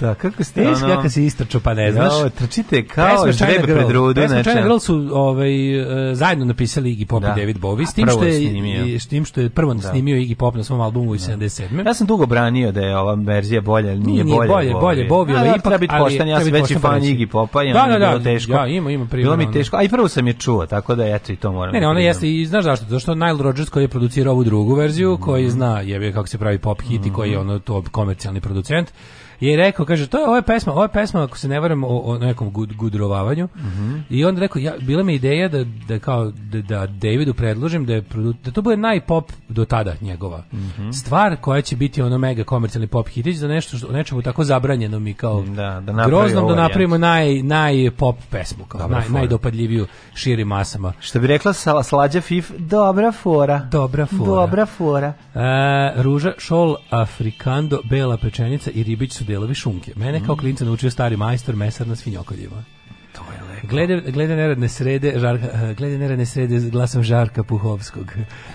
Da, kako ste Teška ono... kad si istraču, pa ne znaš. Jo, trčite kao žrebe pred rudu. Pesma China Girl su ovaj, eh, zajedno napisali Iggy Pop da. i David Bowie, s tim, što je, s tim što je prvo da. snimio Iggy Pop na svom albumu u 77. Da. Ja sam dugo branio da je ova verzija bolja, ali nije, nije bolje. Nije bolje, bolje, Bowie, da, ali da, ipak... Treba biti pošten, ja sam veći fan Iggy Popa i da, da, da, teško. ja ima, ima Bilo mi teško, a i prvo sam je čuo, tako da eto i to moram. Ne, ne, ona jeste, i znaš zašto, zato što Nile Rodgers koji je producirao ovu drugu verziju, koji mhm. zna jebe kako se pravi pop hit i koji je mhm. ono to komercijalni producent, je rekao, kaže, to je ova pesma, ova pesma, ako se ne varam, o, o nekom gud, gudrovavanju. Mm -hmm. I onda rekao, ja, bila mi ideja da, da kao, da, da Davidu predložim da, je, da to bude najpop do tada njegova. Mm -hmm. Stvar koja će biti ono mega komercijalni pop hitić za nešto što, nečemu tako zabranjeno mi kao mm, da, da groznom ovaj da napravimo naj, naj pop pesmu, kao, naj, najdopadljiviju širim masama. Što bi rekla Sala Slađa Fif, dobra fora. Dobra fora. Dobra fora. E, ruža, šol, afrikando, bela pečenica i ribić su delovi šunke. Mene mm. kao klinca naučio stari majstor mesar na svinjokoljima. To je lepo. Glede, glede neradne srede, žarka, glede neradne srede glasom Žarka Puhovskog.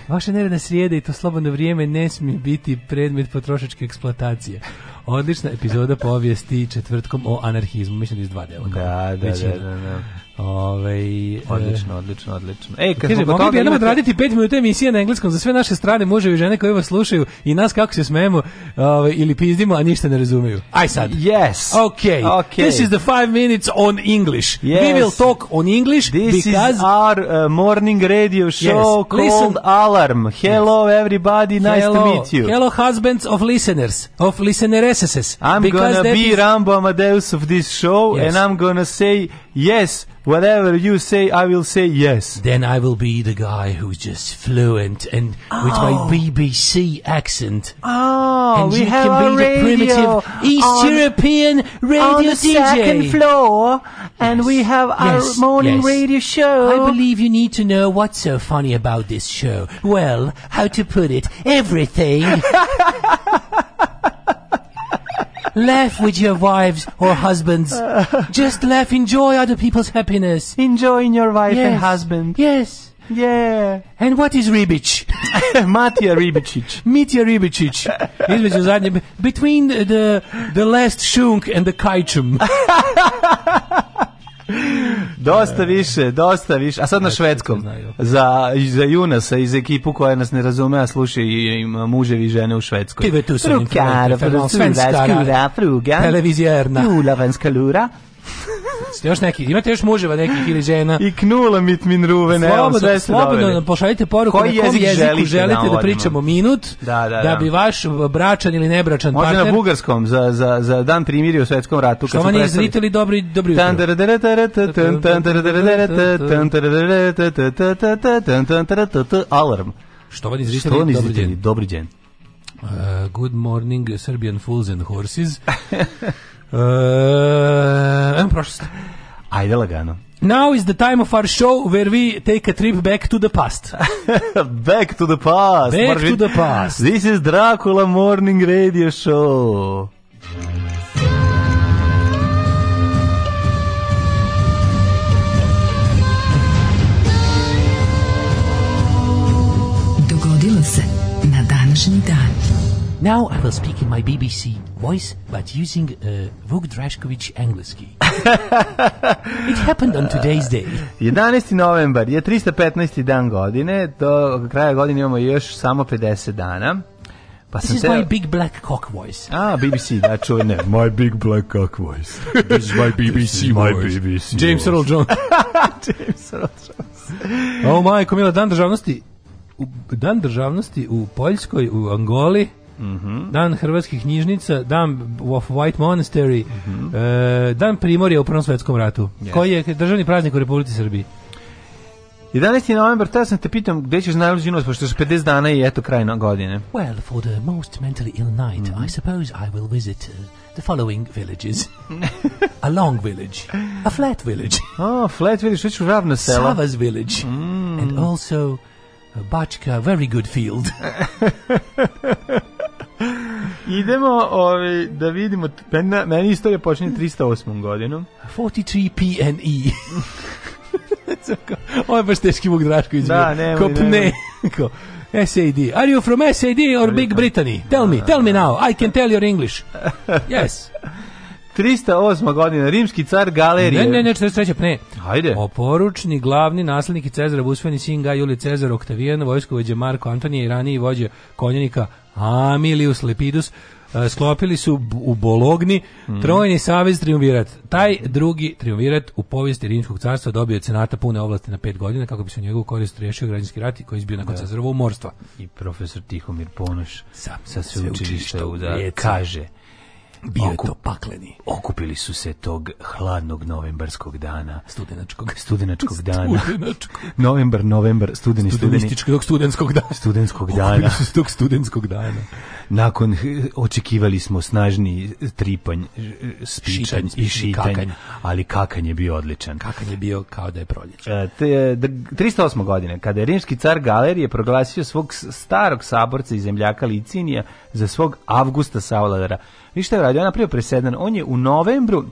Vaše neradne srede i to slobodno vrijeme ne smije biti predmet potrošačke eksploatacije. Odlična epizoda povijesti četvrtkom o anarhizmu, mislim da iz dva dela. Da, da, da, da, da. Ove, e, odlično, odlično, odlično. Ej, kad kaže, mogli bi jednom imate... odraditi 5 minuta emisije na engleskom za sve naše strane muževi i žene koje vas slušaju i nas kako se smemo ove, ovaj, ili pizdimo, a ništa ne razumeju. Aj sad. Yes. Okay. okay. This is the 5 minutes on English. Yes. We will talk on English This because... is our uh, morning radio show yes. called Listen. Alarm. Hello yes. everybody, nice Hello. to meet you. Hello husbands of listeners, of listeneresses. I'm because gonna be is... Rambo Amadeus of this show yes. and I'm gonna say yes, Whatever you say, I will say yes. Then I will be the guy who's just fluent and oh. with my oh. BBC accent. Oh, and we you have can be the primitive East on, European radio on the DJ. second floor, and yes. we have our yes. morning yes. radio show. I believe you need to know what's so funny about this show. Well, how to put it, everything. laugh with your wives or husbands. Just laugh. Enjoy other people's happiness. Enjoying your wife yes. and husband. Yes. Yeah. And what is Ribic? Matija Ribicic. Mitja Ribicic. between the, the last shunk and the kaichum. dosta više, dosta više. A sad na švedskom. Za, za Junasa i za ekipu koja nas ne razume, a sluša i, im muževi i žene u Švedskoj. Pive tu sam. Rukara, fruga, televizija erna. Julavanska lura. Ste još neki, imate još muževa nekih ili žena. I knula mit min ruve, ne, slobodno, sve slobodno nam pošaljite poruku Koji na kom jezik želite, želite da, da, pričamo minut, da, da, da, da, bi vaš bračan ili nebračan Možda partner... Možda na bugarskom, za, za, za dan primiri u svetskom ratu. Što vam izrite ili dobri, dobri jutro? Alarm. Što vam izrite ili dobri djen? Dobri djen. Uh, good morning Serbian fools and horses. Uh, e, ajmo prošlost. Ajde lagano. Now is the time of our show where we take a trip back to the past. back to the past. Back Marvin. to the past. This is Dracula Morning Radio Show. Dogodilo se na današnji dan. Now I will speak in my BBC voice but using uh, Vuk Drašković engleski. It happened on today's day. 11. novembar je 315. dan godine, do kraja godine imamo još samo 50 dana. Pa This is my big black cock voice. Ah, BBC, da, čuvene. my big black cock voice. This is my BBC is my voice. BBC James Earl Jones. James Earl Jones. oh, majko, mila, dan državnosti. U, dan državnosti u Poljskoj, u Angoli, Mm -hmm. Dan hrvatskih knjižnica, dan of White Monastery, mm -hmm. e, dan Primorja u Prvom svetskom ratu, yes. koji je državni praznik u Republici Srbiji. 11. novembar, tada sam te pitam gde ćeš najluđi noć, pošto su 50 dana i eto kraj godine. Well, for the most mentally ill night, mm -hmm. I suppose I will visit uh, the following villages. a long village, a flat village. Oh, flat village, što ću ravno selo. Savas village, mm. and also uh, Bačka, very good field. Idemo ovaj, da vidimo, meni, meni istorija počinje 308. godinom. 43 PNE. Ovo je baš teški Vuk Drašković. Da, nemoj, Kopne. nemoj. SAD. Are you from SAD or Big Brittany? Tell me, da, tell me da. now. I can tell your English. Yes. 308. godina, rimski car Galerije. Ne, ne, ne, 43. pne. Hajde. Oporučni glavni naslednik i Cezara usvojeni sin Ga Julij Cezar Oktavijan, vojskovođe Marko Antonije i raniji vođe konjenika Amilius Lepidus, e, sklopili su u Bologni mhm. trojni savez triumvirat. Taj drugi triumvirat u povijesti Rimskog carstva dobio je senata pune ovlasti na pet godina kako bi se u njegovu korist rješio građanski rat koji je izbio nakon da. Cezarovo umorstva. I profesor Tihomir Ponoš sa, sa sveučilišta, sveučilišta u da, kaže Bio je to pakleni. Okupili su se tog hladnog novembarskog dana. Studenačkog. Studenačkog dana. Studenačkog. novembar, novembar, studeni, studeni. Tog studenskog dana. Studenskog dana. Okupili su se tog studenskog dana. Nakon eh, očekivali smo snažni tripanj, eh, spičanj i šitanj, kakanj. ali kakanj je bio odličan. Kakanj je bio kao da je proljeće. E, te, 308. godine, kada je rimski car Galerije proglasio svog starog saborca i zemljaka Licinija za svog Avgusta Savladara, ništa je radio, on je napravio presedan. On je u novembru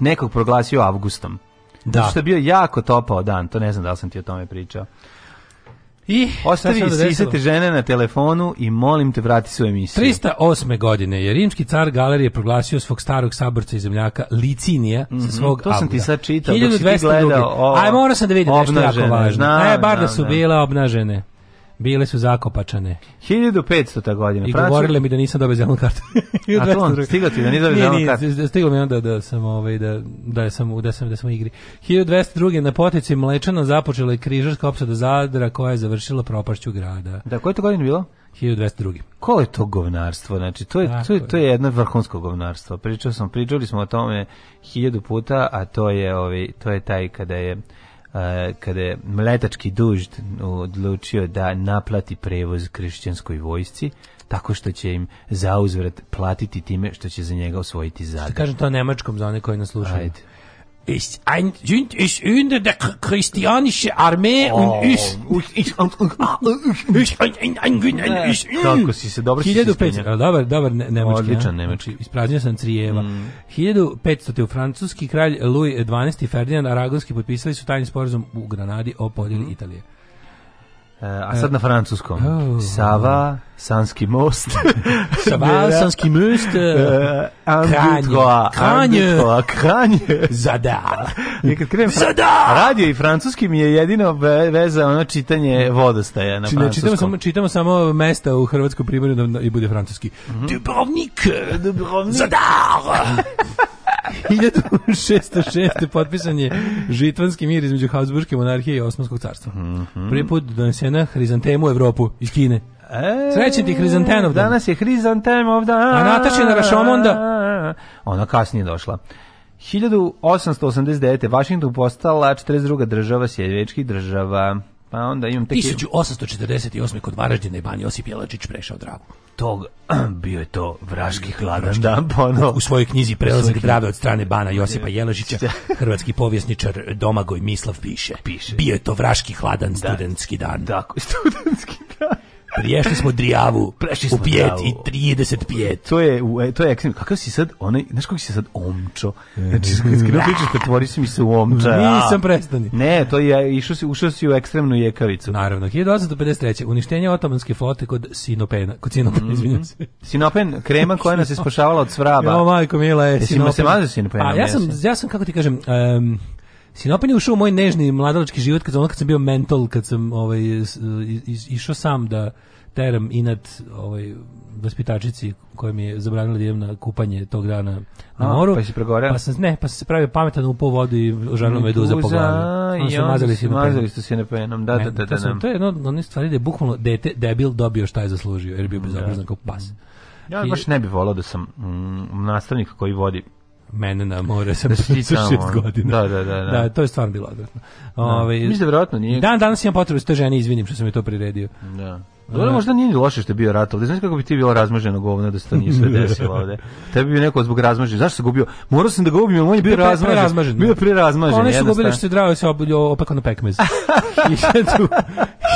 nekog proglasio avgustom. Da. Što je bio jako topao dan, to ne znam da li sam ti o tome pričao. I ostavi sisate žene na telefonu i molim te vrati svoju emisiju. 308. godine je rimski car galerije proglasio svog starog saborca i zemljaka Licinija mm -hmm, sa mhm, svog To sam ti sad čitao dok si ti gledao. Aj, morao sam da vidim nešto jako važno. Znam, e, bar da su da. bile obnažene. Bile su zakopačane. 1500. godina. I Francuska... govorile mi da nisam dobio zelenu kartu. A to on, stigao ti da nisam dobio zelenu kartu? Stigao mi onda da sam, ovaj, da, da, sam, da, sam, da sam igri. 1202. na potici Mlečana započela je križarska opsada Zadra koja je završila propašću grada. Da, koje to godine bilo? 1202. Ko je to govnarstvo? Znači, to je, Tako to je, to je jedno vrhunsko govnarstvo. Pričao sam, pričali smo o tome hiljadu puta, a to je, ovaj, to je taj kada je kada je mletački dužd odlučio da naplati prevoz kršćanskoj vojsci tako što će im zauzvrat platiti time što će za njega osvojiti zadar. Što kažem to nemačkom za one koji nas slušaju. Ajde ist ein sind ist unter der christianische Armee oh. und ist ist ein ein ein ein ist kako si se dobro 1500 dobar dobar nemački odličan nemački ispraznio sam Crijeva mm. 1500 u francuski kralj Louis 12 i Ferdinand Aragonski potpisali su tajni sporazum u Granadi o podjeli mm. Italije a sad na francuskom. Oh. Sava, Sanski most. Sava, Sanski most. Andutkoa. Eh, Andutkoa. Kranje. Zada. Nekad krenem, Zada! Radio i francuski mi je jedino veza ono čitanje vodostaja na Či, francuskom. Čitamo samo, čitamo samo mesta u Hrvatskoj primjeru da i bude francuski. Mm -hmm. Dubrovnik. Dubrovnik. Zadar. 1606. potpisan je žitvanski mir između Habsburgske monarhije i Osmanskog carstva. Mm -hmm. Prvi put donesena hrizantemu u Evropu iz Kine. E, Srećen ti Hrizantenov dan. Danas je Hrizantenov dan. A Natačina Rašomonda. Ona kasnije došla. 1889. Washington postala 42. država Sjedvečkih država. Pa onda imam tek... 1848. kod Varaždina je Bani Josip Jelačić prešao dragu. Tog, bio je to vraški hladan dan ponovo. U svojoj knjizi Prelazak Drave od strane Bana Josipa Jelačića, da. hrvatski povjesničar Domagoj Mislav piše. piše. Bio je to vraški hladan studentski dan. Da, studentski dan. Priješli smo Drijavu Prešli u smo pjet Drijavu. i 35. To je, e, to je ekstrem. Kakav si sad, onaj, znaš kako si sad omčo? E, znači, kad skrenu pričaš, pretvori mi se u omča. a. Nisam prestani. Ne, to je, išao si, ušao si u ekstremnu jekavicu. Naravno, 1853. Uništenje otomanske flote kod Sinopena. Kod Sinopena, mm. izvinjam se. Sinopen, krema koja nas je spašavala od svraba. Jo, majko mila je Jesi ima se mazao Sinopena? A ja sam, ja sam, kako ti kažem, um, Sinopan je ušao u moj nežni mladalački život kad, ono kad sam bio mental, kad sam ovaj, išao sam da teram inat ovaj, vaspitačici koja mi je zabranila da idem na kupanje tog dana na moru. Pa si pregoreo? Pa sam, ne, pa sam se pravio pametan upao vodu i ožarno meduza po glavi. Ono se mazali si mazali ste na penom, da, da, ne, da, da, da. To, sam, to je jedna od onih stvari da je bukvalno dete, debil dobio šta je zaslužio, jer je bio da. bezobrazan kao pas. Ja baš ne bih volao da sam mm, nastavnik koji vodi mene na more sam da šest godina. Da, da, da, da. da, to je stvarno bilo odvratno. Da. Ove, ovaj, Mislim da verovatno nije. Dan danas imam potrebu da s te žene, izvinim što sam je to priredio. Da. Dobro, da. možda nije loše što je bio rat, ovde. znaš kako bi ti bilo razmaženo govno da se to nije sve desilo ovde. Tebi bi neko zbog razmažen. Zašto se gubio? Morao sam da ga ubim, on je bio razmažen. razmažen. Bio pre razmažen. Da. Oni su gubili što se drao se opekao na pekmez.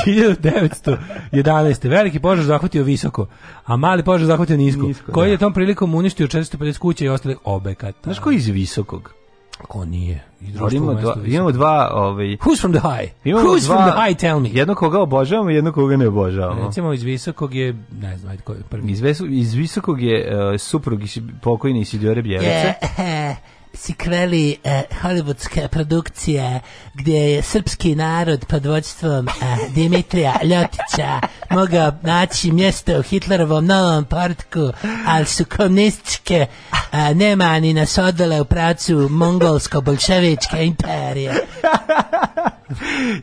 1911. Veliki požar zahvatio visoko, a mali požar zahvatio nisko, nisko koji da. je tom prilikom uništio 450 kuća i ostale obekata. Znaš koji iz visokog? Ko nije? I imamo, dva, imamo dva, ovaj Who's from the high? Imamo Who's dva, from the high tell me? Jedno koga obožavamo, jedno koga ne obožavamo. Recimo iz visokog je, ne znam, ajde ko prvi. Iz, iz visokog je uh, suprug pokojni Isidore Bjevice. Yeah sikveli e, eh, hollywoodske produkcije gdje je srpski narod pod vođstvom e, Dimitrija Ljotića mogao naći mjesto u Hitlerovom novom portku, ali su komunističke e, eh, nema ni nas odvele u pracu mongolsko-bolševičke imperije.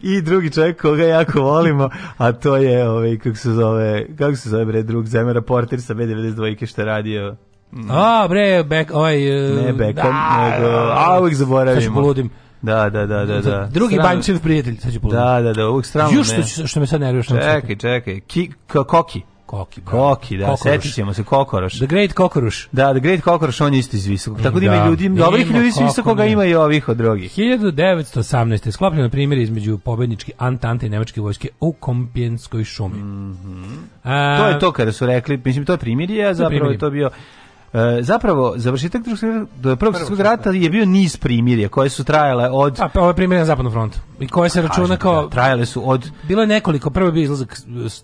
I drugi čovjek koga jako volimo, a to je, ovaj, kako se zove, kako se zove bre, drug Zemera Porter sa B92 što je radio Mhm. A, bre, back, ovaj... E, ne Beckham, da, nego... Da, da, a, uvijek zaboravimo. Sad ću poludim. Da, da, da, da, da. Drugi Strano... bančev prijatelj, sad ću poludim. Da, da, da, uvijek strano Još što, što me sad nerviraš. Čekaj, čekaj. Ki, koki. Koki, Koki, da, setit ćemo se, Kokoroš. The Great Kokoruš. Da, The Great Kokoroš, on je isto iz visokog. Tako da ima ljudi, dobrih ljudi iz visokoga ima i ovih od drugih. 1918. je sklopljeno primjer između pobednički Antante i nemačke vojske u Kompijenskoj šumi. Mm -hmm. A, to je to kada su rekli, mislim, to je primjer, a zapravo je to bio E, zapravo, završetak drugog, prvog svjetskog rata je bio niz primirja koje su trajale od... pa ove primirja na zapadnom frontu. I koje se pa računa kao... Da, trajale su od... Bilo je nekoliko, prvo je bio izlazak...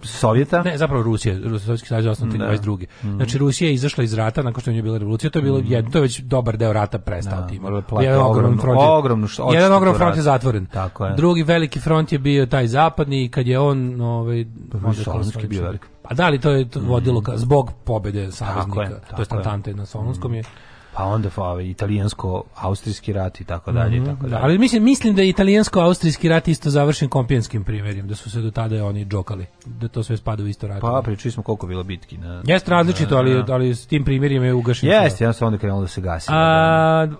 Sovjeta? Ne, zapravo Rusije, Sovjetski savez osnovni 22. Mm. Znači, Rusija je izašla iz rata nakon što je bila revolucija, to je, bilo, mm. jedno, to je već dobar deo rata prestao da, tim. Jedan ogroman front je, ogromnu što, jedan ogromni front je zatvoren. Tako je. Drugi veliki front je bio taj zapadni, kad je on... Ovaj, pa Sovjetski bio veliki. A pa da, li to je mhm. vodilo ka, zbog pobede saveznika, to jest Tantante na Solonskom je mhm. pa onda pa italijansko-austrijski rat i tako dalje i mhm. tako da, dalje. ali mislim mislim da je italijansko-austrijski rat isto završen kompijenskim primjerjem, da su se do tada oni džokali, da to sve spada u isto rat. Pa pričali smo koliko bilo bitki na Jeste različito, na, ali ali s tim primjerima je ugašen. Jeste, ja sam onda krenuo da se gasi. A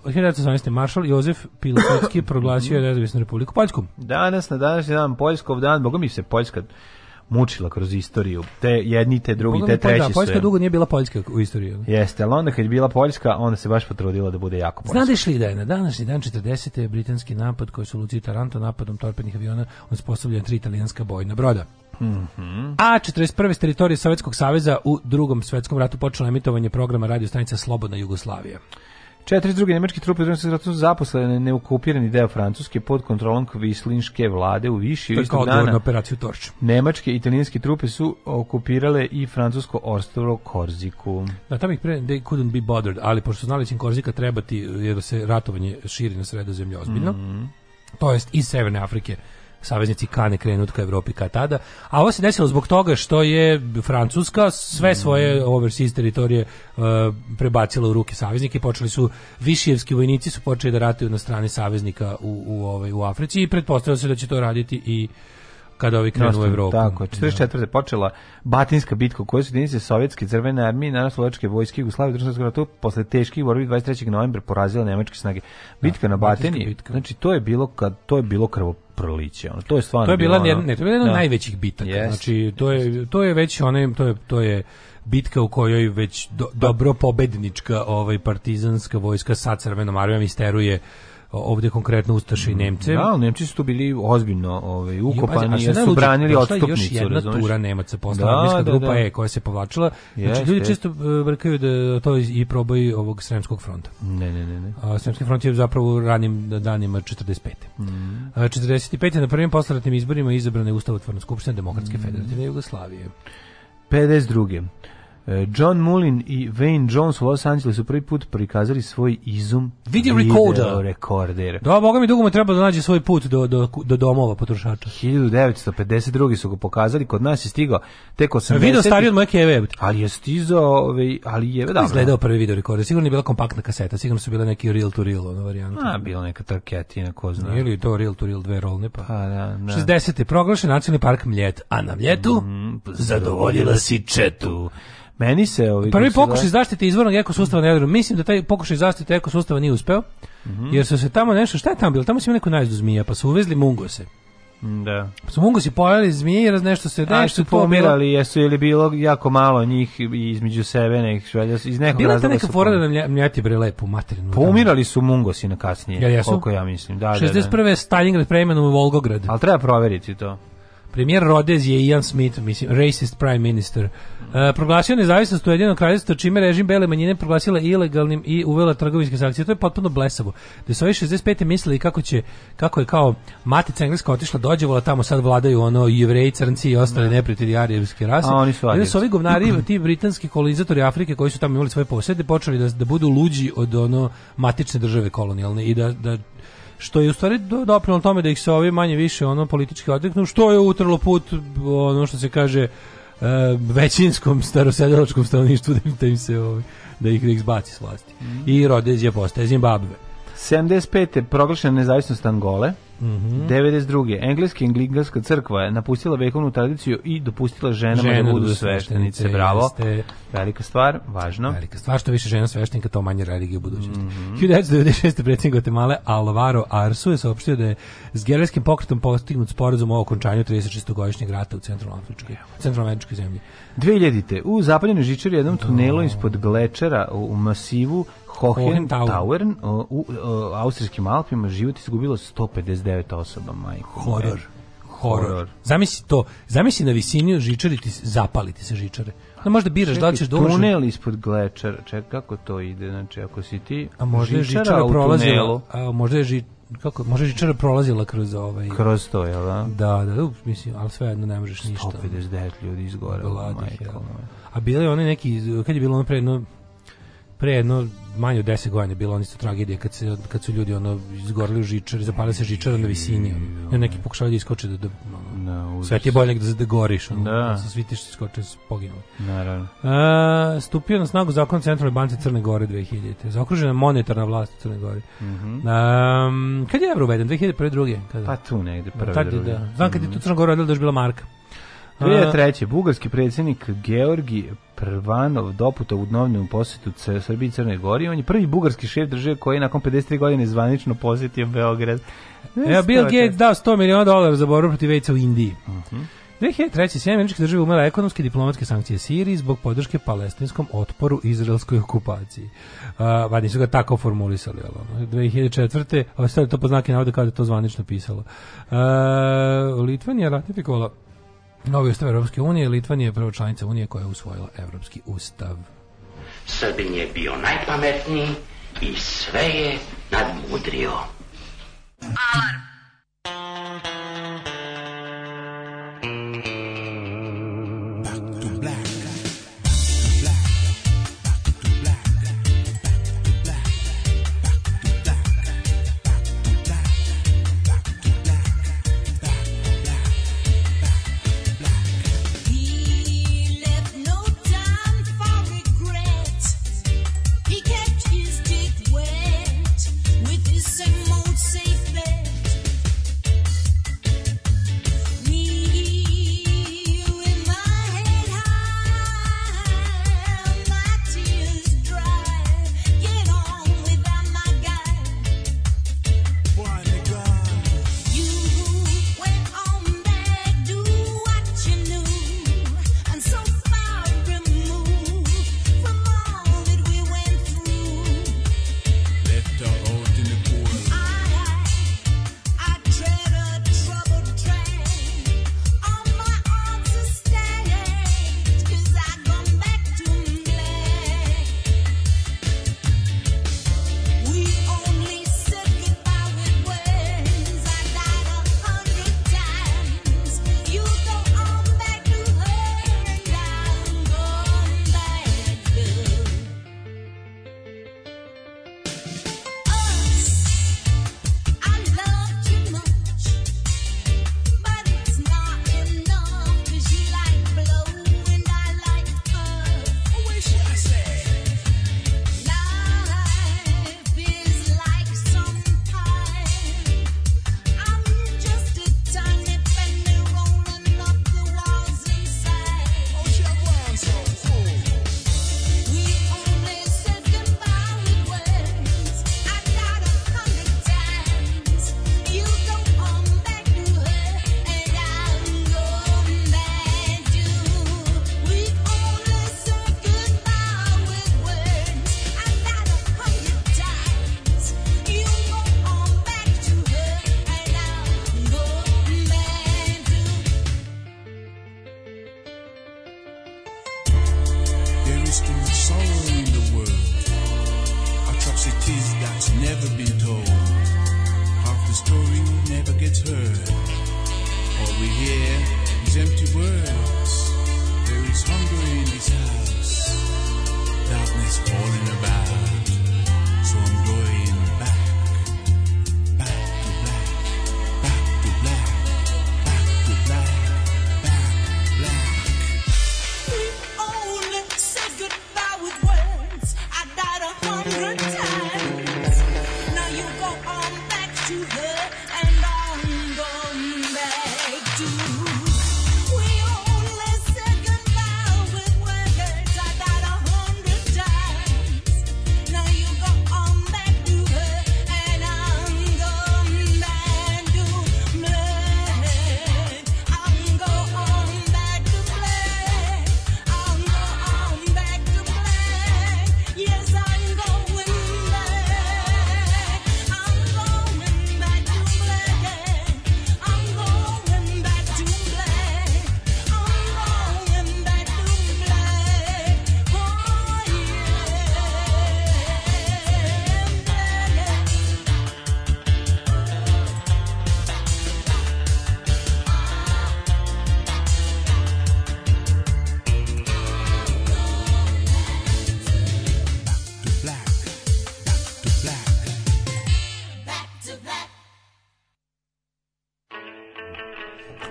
1918 da. maršal Jozef Pilsudski proglasio nezavisnu Republiku Poljsku. Danas na današnji dan Poljskov dan, boga mi se Poljska mučila kroz istoriju. Te jedni, te drugi, Boga te pa da, treći su. Poljska dugo nije bila Poljska u istoriji. Jeste, ali onda kad je bila Poljska, onda se baš potrudila da bude jako Poljska. Znadeš li da je na današnji dan 40. britanski napad koji su Luci Taranto napadom torpednih aviona osposobljen tri italijanska bojna broda. Mm -hmm. A 41. s teritorije Sovjetskog saveza u drugom svetskom ratu počelo emitovanje programa radio stanica Slobodna Jugoslavija. 42. nemačke trupe u su zaposlene neukupirani deo Francuske pod kontrolom kvislinške vlade u Viši. To je dana, na operaciju Torč. Nemačke i italijanske trupe su okupirale i francusko orstavo Korziku. Da, tamo ih pre, they couldn't be bothered, ali pošto znali da će Korzika trebati jer se ratovanje širi na sredozemlje ozbiljno, mm -hmm. to jest iz Severne Afrike saveznici kane krenut ka Evropi ka tada. A ovo se desilo zbog toga što je Francuska sve svoje mm. overseas teritorije uh, prebacila u ruke saveznika i počeli su višijevski vojnici su počeli da ratuju na strani saveznika u, u, ovaj, u Africi i pretpostavilo se da će to raditi i kada ovi krenu u Evropu. Tako, 44. Da. počela Batinska bitka u kojoj su jedinice Sovjetske crvene armije na slovačke vojske Jugoslavije u Drugom ratu posle teških borbi 23. novembra porazila nemačke snage. Bitka da, na Batini, bitka. znači to je bilo kad to je bilo krvo proliće. Ono, to je stvarno To je bila jedna, ne, to je jedna od da. najvećih bitaka. Yes. Znači, to je, to je već onaj, to je, to je bitka u kojoj već do, da. dobro pobednička ovaj partizanska vojska sa crvenom armijom isteruje ovde konkretno Ustaše i mm, Nemce. Da, ali Nemci su tu bili ozbiljno ovaj, ukopani, jer su branili odstupnicu. Još jedna razumiješ? tura Nemaca postala da, da, grupa da. E koja se povlačila. Znači, ljudi često e, brkaju da to i probaju ovog Sremskog fronta. Ne, ne, ne. ne. A, Sremski front je zapravo u ranim danima 45. Mm. A, 45. na prvim posleratnim izborima izabrane Ustavotvorna skupština Demokratske mm. federativne Jugoslavije. 52. E, John Mullin i Wayne Jones u Los Angelesu prvi put prikazali svoj izum video recorder. rekorder. Da, boga mi dugo mu treba da nađe svoj put do, do, do domova potrošača. 1952. su ga pokazali, kod nas je stigao tek 80. Video stariji od moje keve. Ali je stizao, ovaj, ali je... Da, izgledao prvi video recorder, sigurno je bila kompaktna kaseta, sigurno su bile neki real to real ono varijanta. A, bila neka trketina, ko zna. Ili to real to real dve rolne, pa. A, pa, da, da. 60. proglašen nacionalni park Mljet, a na Mljetu mm, zadovoljila si četu. Meni se ovi ovaj, Prvi pokušaj zaštite izvornog ekosustava na Jadranu. Mislim da taj pokušaj zaštite ekosustava nije uspeo. Mm -hmm. Jer su se tamo nešto, šta je tamo bilo? Tamo se neko najezdu zmija, pa su uvezli mungose. Mm, da. Pa su mungosi pojeli zmije i nešto se da su pomirali, bilo... jesu ili bilo jako malo njih između sebe nek švelja iz nekog Bila razloga. Bila neka fora da nam mljati bre lepo materinu. Pomirali su mungosi na kasnije, Jel koliko ja mislim. Da, 61. Da, da. Stalingrad preimenom u Volgograd. Ali treba proveriti to. Premijer Rodezije Ian Smith, mislim, racist prime minister, Uh, proglasio nezavisnost Ujedinjenog kraljevstva čime režim bele manjine proglasila ilegalnim i uvela trgovinske sankcije. To je potpuno blesavo. Da su ovi 65. mislili kako će kako je kao matica engleska otišla dođe vola tamo sad vladaju ono jevreji, crnci i ostale da. neprijatelji arijevske rase. A oni su Ili su ovi govnari, ti britanski kolonizatori Afrike koji su tamo imali svoje posede, počeli da, da budu luđi od ono matične države kolonijalne i da, da što je u stvari doprinalo tome da ih se ovi manje više ono politički odreknu, što je utrlo put ono što se kaže e, većinskom starosedelačkom stanovništvu da, da im se ovi, da ih, da ih zbaci s vlasti. Mm -hmm. I Rodezija postaje Zimbabve. 75. proglašena nezavisnost Angole. -hmm. 92. Engleska anglikanska crkva je napustila vekovnu tradiciju i dopustila ženama da Žene da budu sveštenice. Jeste. Bravo. Velika stvar, važno. Velika stvar, što više žena sveštenika, to manje religije u budućnosti. Mm -hmm. 1996. predsjednik Guatemala Alvaro Arsu je saopštio da je s gerilskim pokretom postignut sporazum o okončanju 36-godišnjeg rata u centralnoafričkoj američkoj zemlji. 2000. U zapadnjenoj žičari jednom tunelu da. ispod glečera u masivu Hohentauen e, u, u, e, u austrijskim Alpima život izgubilo 159 osoba, majko. E, horor. Horor. Zamisli to, zamisli na visini žičariti, zapaliti se žičare. No možda biraš čekaj, da li ćeš da Tunel ispod glečara, Ček kako to ide, znači ako si ti a možda žičara, žičara prolazila, a možda je ži, kako, možda je žičara prolazila kroz ovaj kroz to je, da. Da, da, up, mislim, al svejedno ne možeš ništa. 159 ljudi izgore. Bladih, ja. Da. A bili oni neki, kad je bilo ono pre jedno pre jedno manje od 10 godina bilo ona isto tragedije kad, se, kad su ljudi ono izgorili u žičar, zapalili se žičar na visini. Ono. I neki pokušavaju da iskoče da, da no, sve ti je bolje da, da goriš. Ono, da. da se svitiš, skoče su poginuli. Naravno. A, e, stupio na snagu zakon Centralne banke Crne Gore 2000. Zaokružena monetarna vlast u Crne Gore. Mm -hmm. kad je evro uveden? 2001. druge? Kada? Pa tu negde, prve, Tad, druge. Da. Znam kad je tu mhm. Crna Gora odjela da je bila marka. 2003. Bugarski predsjednik Georgi Prvanov doputa u dnevnu posjetu Srbiji i Crnoj Gori. On je prvi bugarski šef države koji je nakon 53 godine zvanično posjetio Beograd. ja, Bill Gates dao 100 miliona dolara za borbu protiv vejca u Indiji. Uh mhm. -huh. 2003. Sjedinjene američke države umela ekonomske i diplomatske sankcije Siriji zbog podrške palestinskom otporu izraelskoj okupaciji. Uh, ba, nisu ga tako formulisali, ali 2004. Ovo je to po znake navode kao da je to zvanično pisalo. Uh, Litvan ratifikovala Novi ustav Evropske unije, Litvanija je prva članica unije koja je usvojila Evropski ustav. Srbin je bio najpametniji i sve je nadmudrio. Alarm!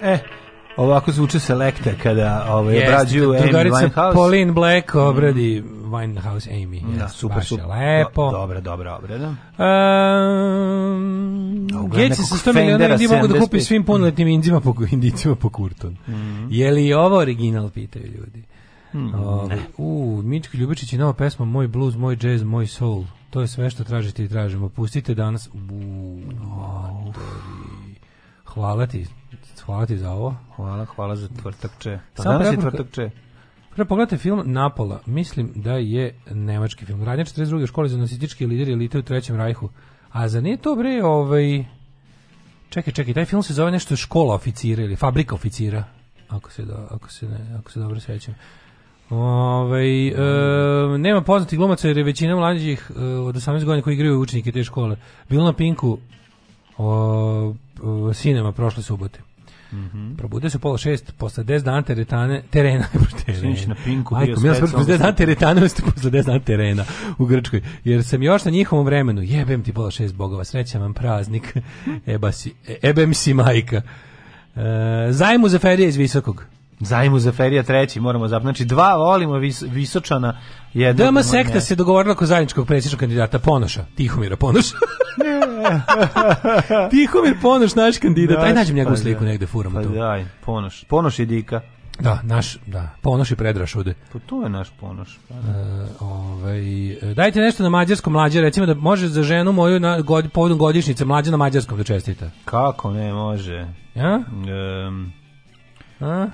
E, ovako zvuče selekta kada ovaj obrađuju Amy Winehouse. Pauline Black mm. obradi mm. Winehouse Amy. Da, super, super. Lepo. Do, dobra, dobra obrada. Um, Gdje će 100 miliona indi mogu da kupi svim punoljetnim indijima po, indicima po Kurton. Mm. Je li ovo original, pitaju ljudi. Mm, uh, u, Mičko Ljubičić je nova pesma Moj blues, moj jazz, moj soul. To je sve što tražite i tražimo. Pustite danas. U, Hvala ti hvala ti za ovo. Hvala, hvala za tvrtakče. Pa Samo danas je tvrtakče. Prvo pogledajte film Napola. Mislim da je nemački film. Radnja 42. škole za nacistički lider elite u Trećem rajhu. A za nije to bre, ovaj... Čekaj, čekaj, taj film se zove nešto škola oficira ili fabrika oficira. Ako se, do, ako se, ne, ako se dobro sećam. Ove, ovaj, e, nema poznatih glumaca jer je većina mlađih e, od 18 godina koji igraju učenike te škole. Bilo na Pinku o, o, sinema prošle subote. Mm -hmm. Probude se pola šest, posle 10 dana teretane, terena. Sinić na pinku Majko, bio specijalno. Majko, posle 10 dana teretane, posle 10 dana terena u Grčkoj. Jer sam još na njihovom vremenu, jebem ti pola šest bogova, srećan vam praznik, Eba si, e, ebem si majka. E, zajmu za ferije iz Visokog. Zajmu za Ferija treći, moramo zap. Znači, dva volimo vis, Visočana, jedna... Dama sekta se dogovorila ko zajedničkog predsjedničkog kandidata Ponoša, Tihomira Ponoša. Tihomir Ponoš, naš kandidat. Daš, Aj, nađem njegovu pa sliku da. negde, furamo pa tu. Daj, Ponoš. Ponoš i Dika. Da, naš, da, ponoš i predraš ovde. Pa to je naš ponoš. Pa da. e, ovaj, e, dajte nešto na mađarskom mlađe, recimo da može za ženu moju na god, povodom godišnjice mlađa na mađarskom da čestita. Kako ne, može. Ja? Um, A?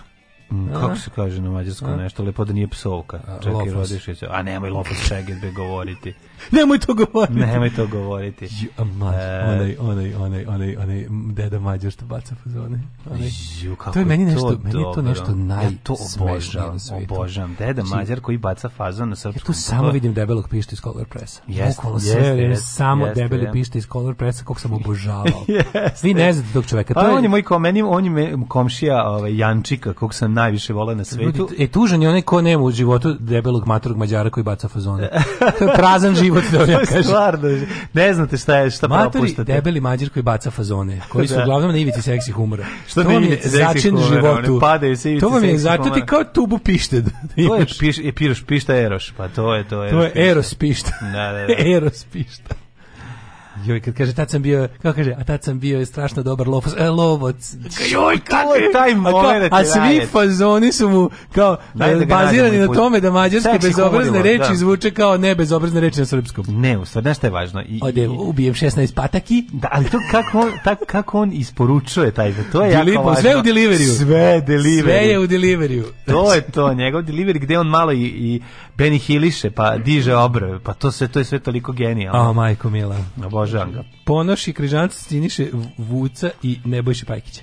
Mm, kako se kaže na mađarskom nešto, lepo da nije psovka. Čekaj, Rodišić, a nemoj lopov šeget be govoriti. Nemoj to govoriti. Nemoj to govoriti. E. onaj, onaj, onaj, onaj, onaj deda mađa što baca fazone. Onaj. Ju, kako to je meni nešto, to meni je to nešto naj ja to obožavam, obožavam. Deda znači, mađar koji baca fazon na srpskom. Ja tu samo to... vidim debelog pišta iz Color Pressa. Jeste, jeste, jest, samo jest, debeli jest. pišta iz Color Pressa kog sam obožavao. yes, Vi ne znate tog čoveka. To a, pa, je... on je moj komeni, on je me, komšija ovaj, Jančika, kog sam najviše volao na svetu. E, tužan je onaj ko nema u životu debelog matorog mađara koji baca fazone. to je prazan život život, da vam ja kažem. Stvarno, ne znate šta je, šta Maturi, propuštate. debeli mađar koji baca fazone, koji su da. uglavnom na ivici seksi humora. Što to na ivici seksi humora, životu. padaju se ivici To vam je, zato ti kao tubu pište. Da to je piš, piroš, pišta Eroš, pa to je to. Eros to je Eros pišta. Da, da, da. Eros pišta. Joj, kad kaže, tad sam bio, kako kaže, a tad sam bio strašno dobar lovac. E, lovac. Joj, kako je taj moment. A, da a svi fazoni su mu kao Daj da bazirani na tome da mađarske bezobrazne reči da. zvuče kao ne bezobrazne reči na srpskom. Ne, u stvari, nešto je važno. I, Ode, ubijem 16 pataki. Da, ali to kako on, tak, kako on isporučuje taj, to je Dilipo, jako važno. Sve u deliveriju. Sve delivery. Sve je u deliveriju. To je to, njegov delivery gde on malo i, i Benny Hiliše, pa diže obrve, pa to sve, to je sve toliko genijalno. A majko mila. Obožavam ga. Ponoši križanci stiniše Vuca i Nebojše Pajkića.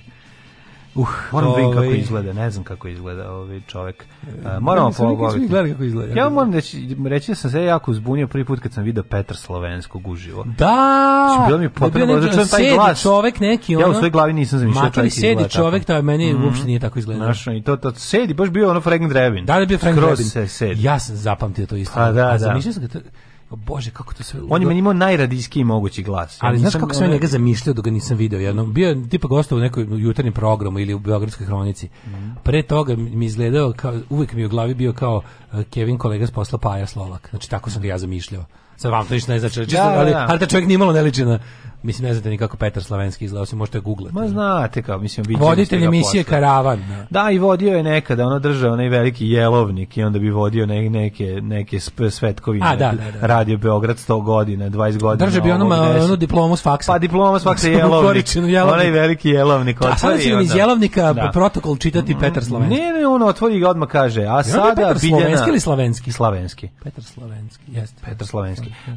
Uh, moram da vidim kako ovaj- izgleda, ne znam kako izgleda ovaj čovjek. Uh, moramo da pogledati. gleda kako izgleda. Ja moram reći, reći da sam se jako zbunio prvi put kad sam video Petar Slovenskog uživo. Da! Što bilo mi da, potrebno da čujem taj glas. čovjek neki, ono. Ja u svojoj glavi nisam zamišljao taj sedi čovjek, to meni mm, uopšte nije tako izgleda. Našo i to to sedi, baš bio ono Frank Drebin. Da, da bio Frank Drebin. Ja sam zapamtio to isto. Pa A, da, da. Zamišljao sam Pa bože kako to sve on je meni imao najradijski mogući glas ali ja znaš kako sam njega zamišljao da ga nisam video jednom? bio je tipa gostao u nekom jutarnjem programu ili u beogradskoj hronici mhm. pre toga mi izgledao kao uvek mi u glavi bio kao e, Kevin kolega s posla Paja Slovak znači tako sam ga ja zamišljao sad vam to ništa ne znači, čisto, da, ali, da, da. ali ta čovjek nije ne liči Mislim, ne znate ni kako Petar Slavenski izgleda, osim možete googlati. Ma znate kao, mislim, vi Voditelj emisije Karavan. Da. da. i vodio je nekada, ono držao onaj veliki jelovnik i onda bi vodio ne, neke, neke svetkovine. A, da, da, da. Radio Beograd 100 godina, 20 godina. Držao bi ono, ono diplomu s faksa. Pa diplomu s faksa jelovnik. Onaj veliki jelovnik. A sad si iz jelovnika da. protokol čitati mm, Petar Slavenski. Ne, ne, on otvori i odmah kaže, a sada Petar Biljana... Slavenski ili Slavenski? Slavenski. Petar Slavenski, jeste. Petar Slavenski. Uh,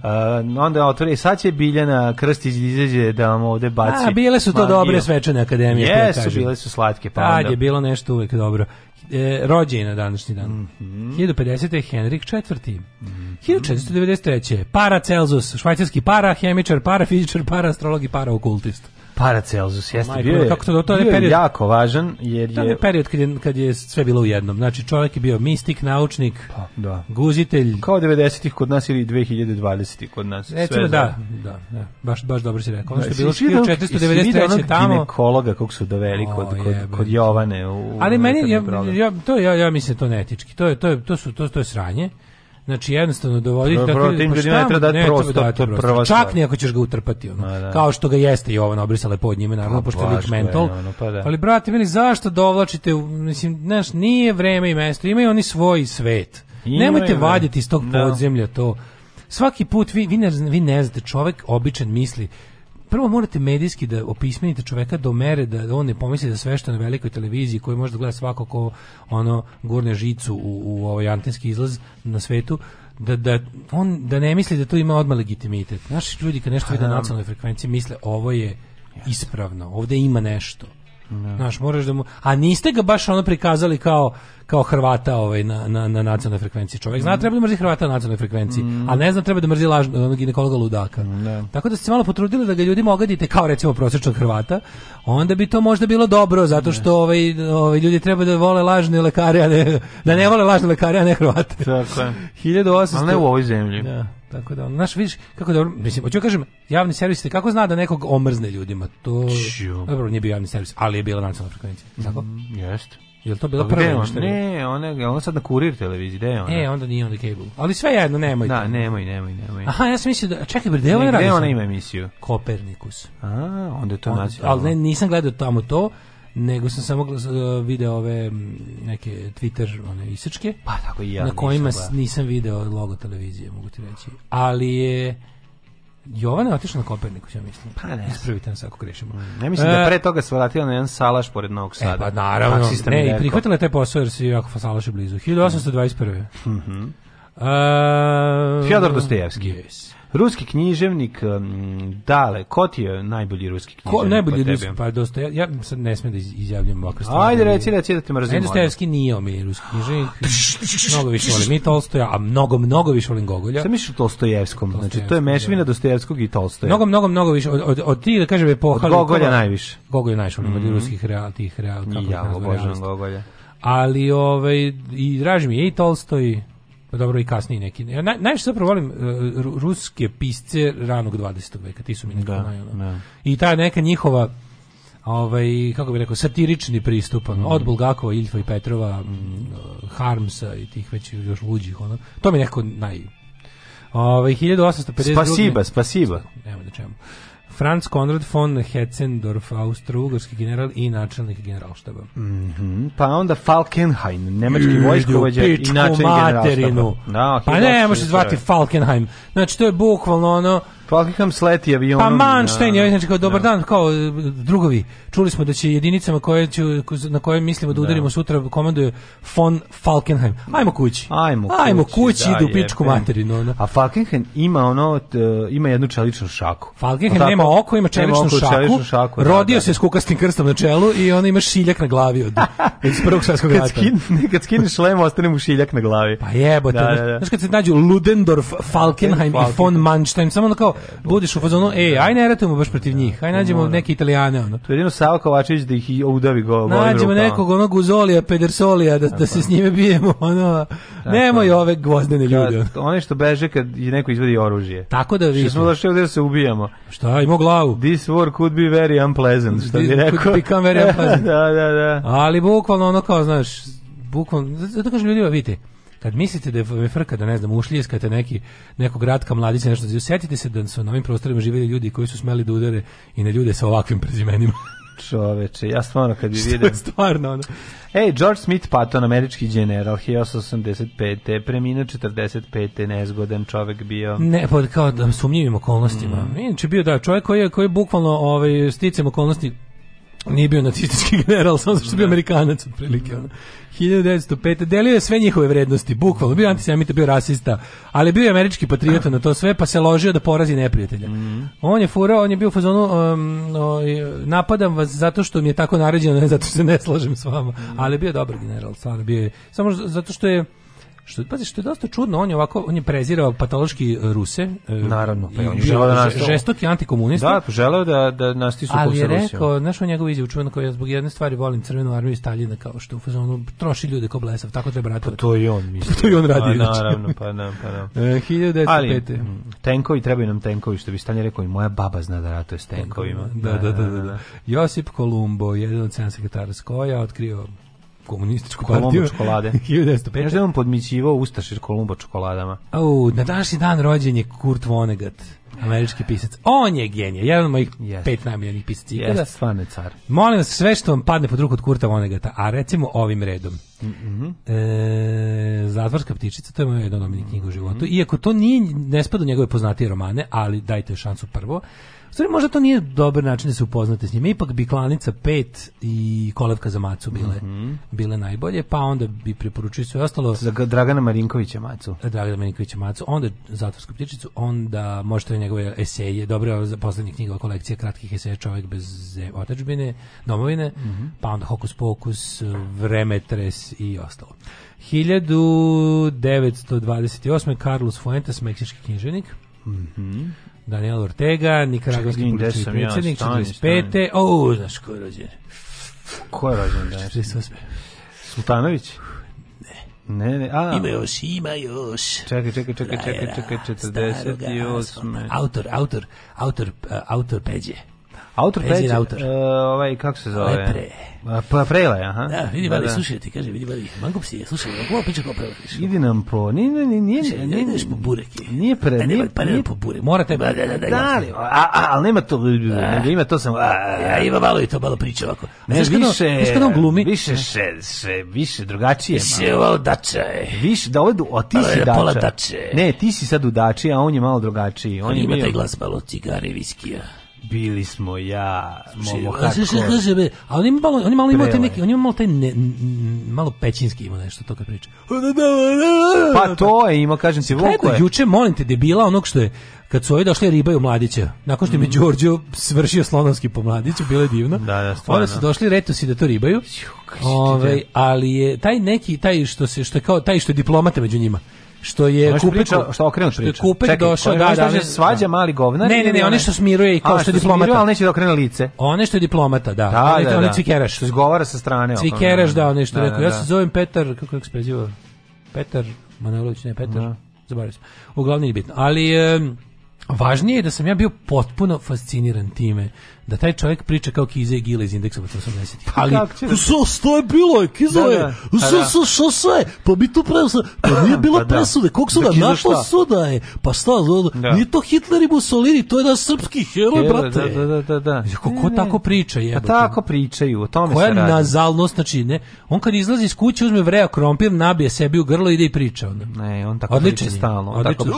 onda otvori, sad će Biljana Krstić izađe da vam ovde baci. A, bile su to magiju. dobre svečane akademije. Da Jesu, bile su slatke. Pa Tad onda. je bilo nešto uvek dobro. E, rođen je na današnji dan. Mm -hmm. 1050. Henrik IV. Mm -hmm. 1493. Paracelsus, švajcarski para, hemičar, parafizičar, para, astrolog i para okultist. Paracelsus, jeste. Majko, bio je, kako to, to je, period, jako važan, jer je... je period kad je, kad je sve bilo u jednom. Znači, čovjek je bio mistik, naučnik, pa, da. guzitelj. Kao 90-ih kod nas ili 2020-ih kod nas. Recimo, da, da, da, da, baš, baš dobro si rekao. Ono što je da, bilo 1493. tamo... ginekologa kog su doveli kod, kod, kod Jovane. U, Ali meni, ja, ja, to, ja, ja mislim da to netički. To, je, to, je, to, su, to, to je sranje. Znači jednostavno dovoditi Pro, tako tim ljudima ne treba dati prosto prva stvar. Čak ni ako ćeš ga utrpati ono. da. Kao što ga jeste Jovan obrisala pod njime naravno pa, pošto je lik mental. Je, ono, pa da. Ali brate, meni zašto dovlačite da mislim, znaš, nije vreme i mesto, imaju oni svoj svet. Ima Nemojte da. vaditi iz tog no. Da. podzemlja to. Svaki put vi, vi, ne, vi ne znate, čovek običan misli prvo morate medijski da opismenite čoveka do mere da on ne pomisli da sve što na velikoj televiziji koju može da gleda svako ko ono gurne žicu u, u ovaj antenski izlaz na svetu da, da, on, da ne misli da to ima odmah legitimitet. Naši ljudi kad nešto pa, vide da. na nacionalnoj frekvenciji misle ovo je ispravno, ovde ima nešto. Da. Naš, moraš da mu, a niste ga baš ono prikazali kao kao Hrvata ovaj, na, na, na nacionalnoj frekvenciji čovjek. Zna mhm. treba da mrzi Hrvata na nacionalnoj frekvenciji, mm. a ne zna treba da mrzi laž, ginekologa ludaka. Ne. Mhm, da. Tako da ste se malo potrudili da ga ljudima ogadite kao recimo prosječnog Hrvata, onda bi to možda bilo dobro, zato što ovaj, ovaj, ljudi treba da vole lažne lekare, a ne, da ne vole lažne lekare, a ne Hrvate. Tako 1800... Ali ne u ovoj zemlji. Da. Tako da, znaš, vidiš kako dobro, mislim, hoću da kažem, javni servis kako zna da nekog omrzne ljudima, to, Čiju. dobro, nije bio javni servis, ali je bila nacionalna frekvencija, tako? Mm, Jeste. Jel to bila pa prva on, Ne, ona je ona sad na kurir televiziji, da je ona? E, onda nije onda cable. Ali sve jedno, nemoj. Da, nemoj, nemoj, nemoj. Aha, ja sam mislio da čekaj bre, gde ona radi? Gde ona ima emisiju? Kopernikus. A, onda je to naći. Ali ne, nisam gledao tamo to nego sam samo e, video ove neke Twitter one isečke pa tako i ja na kojima nisam, nisam video logo televizije mogu ti reći ali je Jovana je otišla na Koperniku, ja mislim. Pa ne. Ispravite nas ako grešimo. Ne mm, mislim da e, da pre toga se vratila na jedan salaš pored Novog Sada. E, pa naravno. Ne, i prihvatila je taj posao jer si jako salaš blizu. 1821. Mhm. Mm -hmm. Uh, Fjodor Dostojevski. Yes. Ruski književnik eh, Dale, ko ti je najbolji ruski književnik? Ko najbolji ruski, pa dosta, ja, ja sad ne smijem da izjavljam ovakve stvari. Ajde, reci, reci da te mrzim. Endostajevski nije omiljeni ruski književnik, mnogo više volim i Tolstoja, a mnogo, mnogo više volim Gogolja. Šta misliš o Tolstojevskom? Znači, to je da. mešavina Dostojevskog i Tolstoja. Mnogo, mnogo, mnogo više, od, od, od ti, da kažem, epoha... Od Gogolja najviše. Gogolja najviše, od mhm. ruskih real, tih real, kako ja, obožavam Gogolja. Ali, ovaj, i draži mi je i Tolstoj, Pa dobro i kasnije neki. Ja naj, najviše zapravo volim uh, ruske pisce ranog 20. veka, ti su mi nekako da, naj, ono. Da. I ta neka njihova ovaj, kako bi rekao, satirični pristup, mm. od Bulgakova, Iljfa i Petrova, mm, Harmsa i tih već još luđih, ono. To mi je nekako naj... Ovaj, 1852... Spasiba, spasiba. Nema da čemu. Franz Konrad von Hetzendorf, austro-ugarski general i načelnik generalštaba. Mm -hmm. Pa onda Falkenhayn, nemački vojskovođa i načelnik generalštaba. Da, pa ne, može zvati Falkenhayn. Znači, to je bukvalno ono Falkingham sleti avionom. Pa Manštajn je znači kao dobar da. dan, kao e, drugovi. Čuli smo da će jedinicama koje ću, na koje mislimo da, da udarimo sutra komanduje von Falkenheim. Ajmo kući. Ajmo kući. Ajmo kući da, u pičku materinu. No. A Falkenheim ima ono t, e, ima jednu čeličnu šaku. Falkenheim nema oko, ima čeličnu, oko, šaku. šaku. Da, Rodio da, se s kukastim krstom na čelu i on ima šiljak na glavi od iz prvog svetskog rata. Kad, skin, kad skineš šlem, ostane mu šiljak na glavi. Pa jebote. Da, da, da. Znaš kad se nađu Ludendorff, Falkenheim, Falkenheim i von Manstein, samo ono kao budeš u fazonu, ej, da. aj ne ratujemo baš protiv njih, aj nađemo neke Italijane, ono. To je jedino Sava Kovačević da ih udavi go, Nađemo nekog onog Uzolija, Pedersolija, da, da se s njime bijemo, ono, nemoj ove gvozdene ljude. Oni što beže kad neko izvedi oružje. Tako da vidimo. Što smo došli ovdje da se ubijamo. Šta, imao glavu. This war could be very unpleasant, što bi rekao. Could become very unpleasant. da, da, da. Ali bukvalno ono kao, znaš, bukvalno, zato kažem ljudima, vidite, Kad mislite da, da je frka da ne znam ušljeskate neki nekog ratka mladića nešto, da setite se da su na ovim prostorima živeli ljudi koji su smeli da udare i na ljude sa ovakvim prezimenima. Čoveče, ja stvarno kad bi vidim... stvarno ono? Ej, George Smith Patton, američki general, 1885. Preminuo 45. nezgodan čovek bio. Ne, pod pa kao da sumnjivim okolnostima. Mm. Inače bio da čovjek koji je, koji je bukvalno ovaj, sticam okolnosti nije bio nacistički general, samo što je bio da. Amerikanac, otprilike. Mm. 1905. Delio je sve njihove vrednosti, bukvalno. Bio antisemita, bio rasista, ali bio je američki patriota na to sve, pa se ložio da porazi neprijatelja. Mm. On je furao, on je bio u fazonu um, o, ovaj, napadam vas zato što mi je tako naređeno, ne zato što se ne slažem s vama. Mm. Ali bio dobar general, stvarno bio je. Samo zato što je što pazi što je dosta čudno on je ovako on je prezirao patološki e, Ruse e, naravno pa on želeo da nas žestoki antikomunista da pa želeo da da nas tisu ali je rekao znaš on njegov izjavu čuvena koja zbog jedne stvari volim crvenu armiju Staljina kao što u fazonu troši ljude kao blesav tako treba pa ratovati pa to i on misli to i on radi pa, naravno pa na da, pa na da. 1905 e, tenkovi trebaju nam tenkovi što bi Staljin rekao i moja baba zna da ratuje s tenkovima da da da da, da. da Josip Kolumbo jedan od sekretara Skoja otkrio komunističku Kolumbo partiju. čokolade. 1905. Znaš da je on podmićivao Ustašir Kolumbo čokoladama? O, na današnji dan rođen je Kurt Vonnegut, američki pisac. On je genije, jedan od mojih yes. pet najmiljenih pisaca ikada. Yes, stvarno je car. Molim vas, sve što vam padne pod ruku od Kurta Vonnegata, a recimo ovim redom. Mm -hmm. e, zatvorska ptičica, to je moja jedna od omiljenih u životu. Iako to nije, ne spada u njegove poznatije romane, ali dajte šansu prvo stvari, možda to nije dobar način da se upoznate s njima. Ipak bi klanica 5 i kolevka za macu bile, mm -hmm. bile najbolje, pa onda bi preporučio sve ostalo. Za Dragana Marinkovića macu. E, Dragana Marinkovića macu, onda Zatvorsku ptičicu, onda možete njegove eseje, dobro, poslednja knjiga kolekcija kratkih eseja Čovjek bez otadžbine, domovine, mm -hmm. pa onda Hokus Pokus, Vremetres i ostalo. 1928. Carlos Fuentes, meksički knjiženik. Mm Daniel Ortega, nikaragonski politički predsjednik, 45. O, znaš ko je rođen? Ko je rođen? Sultanović? Ne. Ne, ne, a. Ima još, ima još. Čekaj, čekaj, čekaj, čekaj, čekaj, 48. Autor, autor, autor, autor Peđe. Autor Peđin, autor. Uh, ovaj, kako se zove? Lepre. Pa prele, pa aha. Da, vidi Vali, da, da. slušaj, ti kaže, vidi Vali, mango psi, slušaj, kako priča kao prele. Idi nam po, ni, ni, ni, nije, nije, nije, nije, po bureki. Nije pre, da, nije, pa ne po burek. Morate, da, da, da, da, ali, a, a, ali nema to, da. nego ima to samo, a, ja ima malo i to malo priča ovako. Ne, više, više kad on glumi. Više, še, še, više drugačije. Više ovo dača Više, da ovo, a ti si dača. Pola dače. Ne, ti si sad u dači, a on je malo drugačiji. On ima taj glas malo cigare, viskija bili smo ja, Momo Hardcore. A on ima malo, oni malo, imaju neki, oni ima malo taj ne, malo pećinski ima nešto to kad priča. Pa to je, ima, kažem ti, Vuko je. juče, molim te, debila onog što je, kad su ovi došli ribaju mladića, nakon što mi mm. Đorđo svršio slonovski po mladiću, bilo je divno. Da, da, stvarno. Onda su došli retosi da to ribaju. Ove, ovaj, da. ali je taj neki, taj što se, što kao, taj što je diplomata među njima što je kupec što okrenut priča. kupec došao da da svađa mali govnar. Ne, ne, ne, oni što smiruje i kao što je diplomata, al neće da okrene lice. One što je diplomata, da. da oni to oni cvikeraš, što izgovara sa strane. Cvikeraš da, oni što da, rekao. Da, ja da. se zovem Petar, kako se preziva? Petar Manojlović, ne Petar. Zaboravio sam. Uglavnom je bitno. Ali Važnije je da sam ja bio potpuno fasciniran time da taj čovjek priča kao Kiza i Gile iz indeksa 80. Pa Ali da- što što je bilo, Kiza da, je. Da. Što pa što što sve? Pa bi tu pravo pa nije bilo pa presude. Kog suda da, našlo suda je? Pa šta, da. nije to Hitler i Mussolini, to je da srpski heroj, brate. Da, da, da, da. da. ko tako priča, jebote? Pa tako pričaju, o tome Koja se radi. Koja nazalnost, znači ne. On kad izlazi iz kuće, uzme vreja krompir, nabije sebi u grlo i ide i priča onda. Ne, on tako Odličan priča stalno. Odličan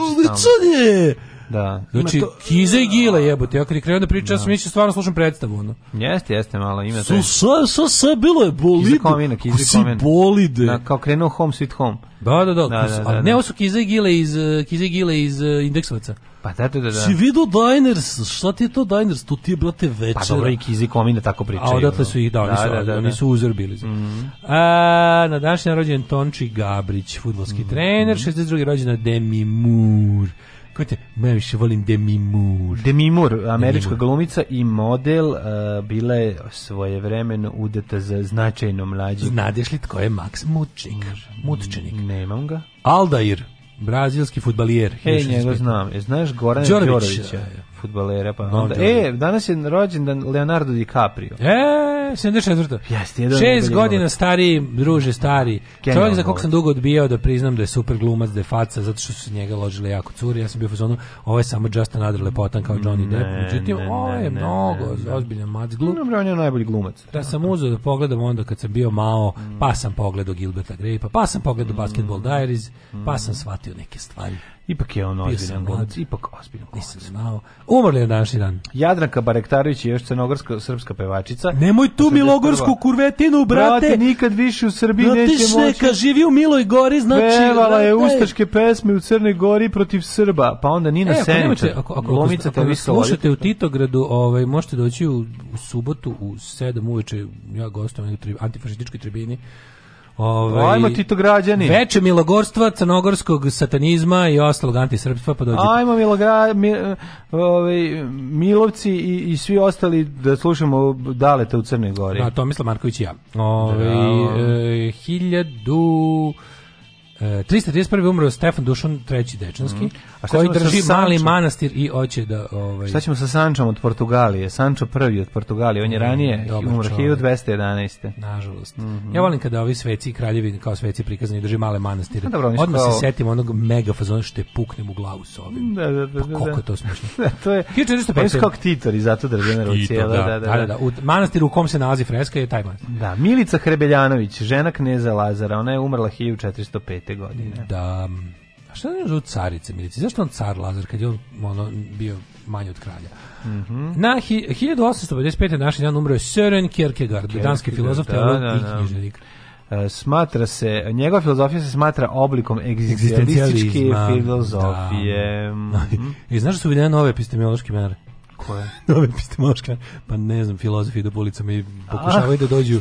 je. Da. Znači, to... Kiza i Gila jebote. Ja kad je krenuo da priča, ja sam da. mislio stvarno slušam predstavu. Ono. Jeste, jeste malo ime. to. sa, sa, sa, bilo je bolide. Kiza komina, Kiza komina. bolide. Da, kao krenuo Home Sweet Home. Da, da, da. da, da, da, da. Ne, ovo su Kiza i Gile iz, eh, Kiza i Gile iz uh, Indeksovaca. Pa da, da, da, da. Si vidio Diners, šta ti je to Diners? To ti je, brate, večer. Pa dobro, i Kizi Komina tako pričaju. A odatle su ih, da, oni da, su, da, da, da, oni su uzor bili. Mm -hmm. A, na današnji rođen Tonči Gabrić, futbolski mm -hmm. trener, 62. rođena Demi Moore. Kujte, ja više volim Demi Moore. Demi Moore, američka Demi Moore. glumica i model, uh, bila je svoje vremeno udeta za značajno mlađe. Znadeš li tko je Max Mučnik? Mučnik. Nemam ga. Aldair, brazilski futbalijer. E, njega znam. E, znaš Gorana Đorovića? futbalera. Pa Don onda, da, da. e, danas je rođendan Leonardo DiCaprio. E, 74. Jeste, jedan Šest godina stari, druže stari. Genial Čovjek za kog sam dugo odbijao da priznam da je super glumac, da je faca, zato što su se njega ložile jako curi. Ja sam bio u fazonu, ovo je samo Just Another Lepotan kao Johnny Depp. Međutim, ovo je ne, mnogo ne, ozbiljan mac glup. Dobro, on je najbolji glumac. Da sam uzeo da pogledam onda kad sam bio malo, mm. pa sam pogledao Gilberta Grape, pa sam pogledao mm. Basketball Diaries, pa mm. sam shvatio neke stvari. Ipak je on ozbiljan glumac, ipak ozbiljan glumac. Nisam znao. Umrli je današnji dan. Jadranka Barektarović je još crnogorska srpska pevačica. Nemoj tu milogorsku kurvetinu, brate. brate. nikad više u Srbiji neće moći. neka živi u Miloj Gori, znači... Pevala je ustaške pesme u Crnoj Gori protiv Srba, pa onda Nina e, Seničar. Ako, ako, Glomica ako, ako slušate u Titogradu, ovaj, možete doći u, u subotu u 7 uveče, ja gostujem u antifašističkoj tribini, Ovaj, Ajmo Tito građani. Veče milogorstva, crnogorskog satanizma i ostalog antisrpstva pa dođite. Hajmo milogra, mi, ovaj, milovci i, i svi ostali da slušamo dalete u Crnoj Gori. Da, to Tomislav Marković i ja. Ovaj, e, hiljadu... 331. E, umro Stefan Dušan III Dečanski, mm. koji drži mali manastir i hoće da... Ovaj... Šta ćemo sa Sančom od Portugalije? Sančo prvi od Portugalije, on je mm, ranije mm, umro 1211. Nažalost. Mm -hmm. Ja volim kada ovi sveci i kraljevi kao sveci prikazani drži male manastire. Dobro, Odmah kao... se setim onog mega fazona što je puknem u glavu s ovim. Da, da, da. Pa da, koliko da. je to smiješno. da, to je... 1405. On je skok titor i zato drži na ruci. Da. da, da, da, da. da, da. U manastiru u kom se nalazi freska je taj manastir. Da, Milica Hrebeljanović, žena kneza Lazara, ona je umrla 1405. 25. godine. Da, a šta je da zove carice milicije? Zašto on car Lazar kad je on ono, bio manje od kralja? Mm -hmm. Na hi, 1855. naši dan umro je Søren Kierkegaard, danski da, filozof, da, da, da, i književnik. E, smatra se, njegova filozofija se smatra oblikom egzistencijalističke da. filozofije. Da. Mm I znaš da su vidjene nove epistemološke mere? Koje? Nove epistemološke mere? Pa ne znam, filozofi do ulicama i ah. pokušavaju da dođu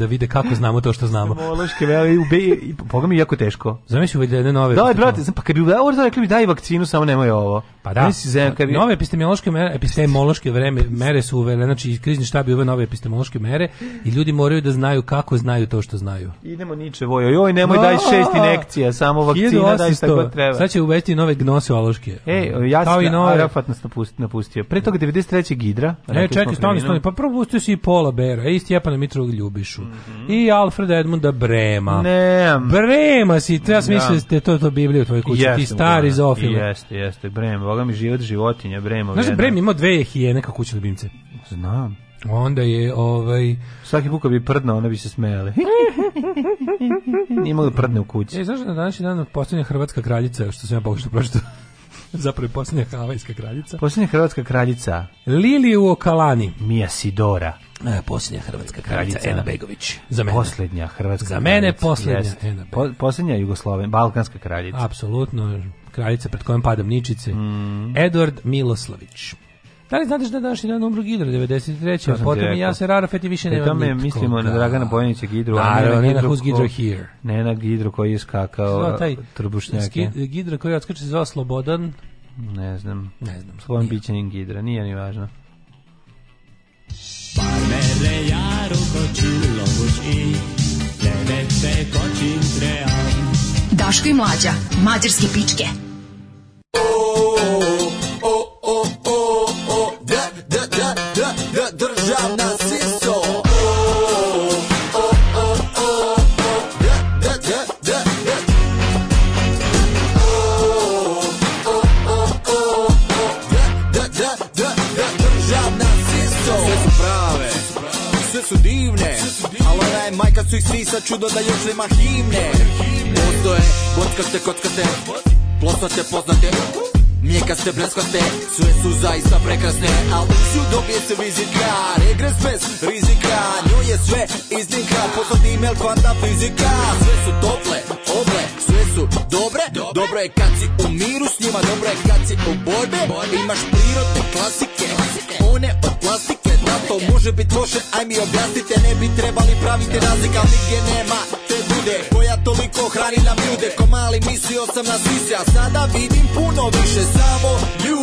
da vide kako znamo to što znamo. Mološke veli u BI, boga mi jako teško. Zamisli uvedene nove. Da, brate, sam pa kad bi ovo rekli bi daj vakcinu, samo nemoj ovo. Pa da. Nisi zem, kad bi... Nove epistemološke mere, epistemološke vreme, mere su uvele, znači krizni štab je uveo nove epistemološke mere i ljudi moraju da znaju kako znaju to što znaju. Idemo niče vojo. Joj, nemoj daj šest injekcija, samo vakcina daj šta god treba. Sad će uvesti nove gnoseološke. Ej, ja sam nove... Arafat napustio, napustio. Pre toga 93. Gidra. Ne, čekaj, stani, stani, pa prvo propustio si i Pola Bera, e, Stjepana Mitrov Ljubišu. Mm i Alfreda Edmunda Brema. Ne. Brema si, treba da. smisliti da. to to Biblija u tvojoj kući, ti stari da. zofile. Jeste, jeste, Brema, boga mi život životinja, Brema. Znaš da, da Brem imao dve hijene kao kućne ljubimce? Znam. Onda je ovaj svaki put kad bi prdna, ona bi se smejala. Nije mogla prdne u kući. E, znaš da današnji dan postavljena hrvatska kraljica, što sam ja pogrešno pročitao. zapravo je posljednja havajska kraljica. Posljednja hrvatska kraljica. Lili u Okalani. Mija Sidora. E, poslednja hrvatska kraljica, kraljica Ena Begović. Za mene. Poslednja hrvatska Za mene posljednja Ena po, Posljednja Jugosloven, balkanska kraljica. Apsolutno, kraljica pred kojom padam ničice. Mm. Edward Miloslavić. Da li znate da je današnji jedan umro Gidro 93. A potom i ja se Arafat i više nema nitko. tome mislimo na Dragana Bojanića Gidru. Naravno, ne na Who's Gidro Here. Ne na Gidru koji je skakao trbušnjake. Gidro koji je odskače se zvao Slobodan. Ne znam. Ne znam. Slobodan Bićanin Gidra, nije ni važno. Parmere ja rukoču lobuš i Levete kočim tream Daško i mlađa, mađarske pičke. O, o, o, o, državna siso Sve su divne, ali ona je majka su ih sisa, čudo da još nema himne Postoje, bockate, kockate, plosate, poznate, Mljekaste bleskoste, sve su zaista prekrasne Al su dobije se vizika, regres bez rizika Nju je sve iznika, poslat email kvanta fizika Sve su tople, oble, sve su dobre Dobro je kad si u miru s njima, dobro je kad si u borbe Imaš prirodne klasike, one od plastike Da to može bit loše, aj mi objasnite Ne bi trebali praviti razlika, nigdje nema te bude Koja toliko hranila ljude Ko mali mislio sam na sise A sada vidim puno više Samo lju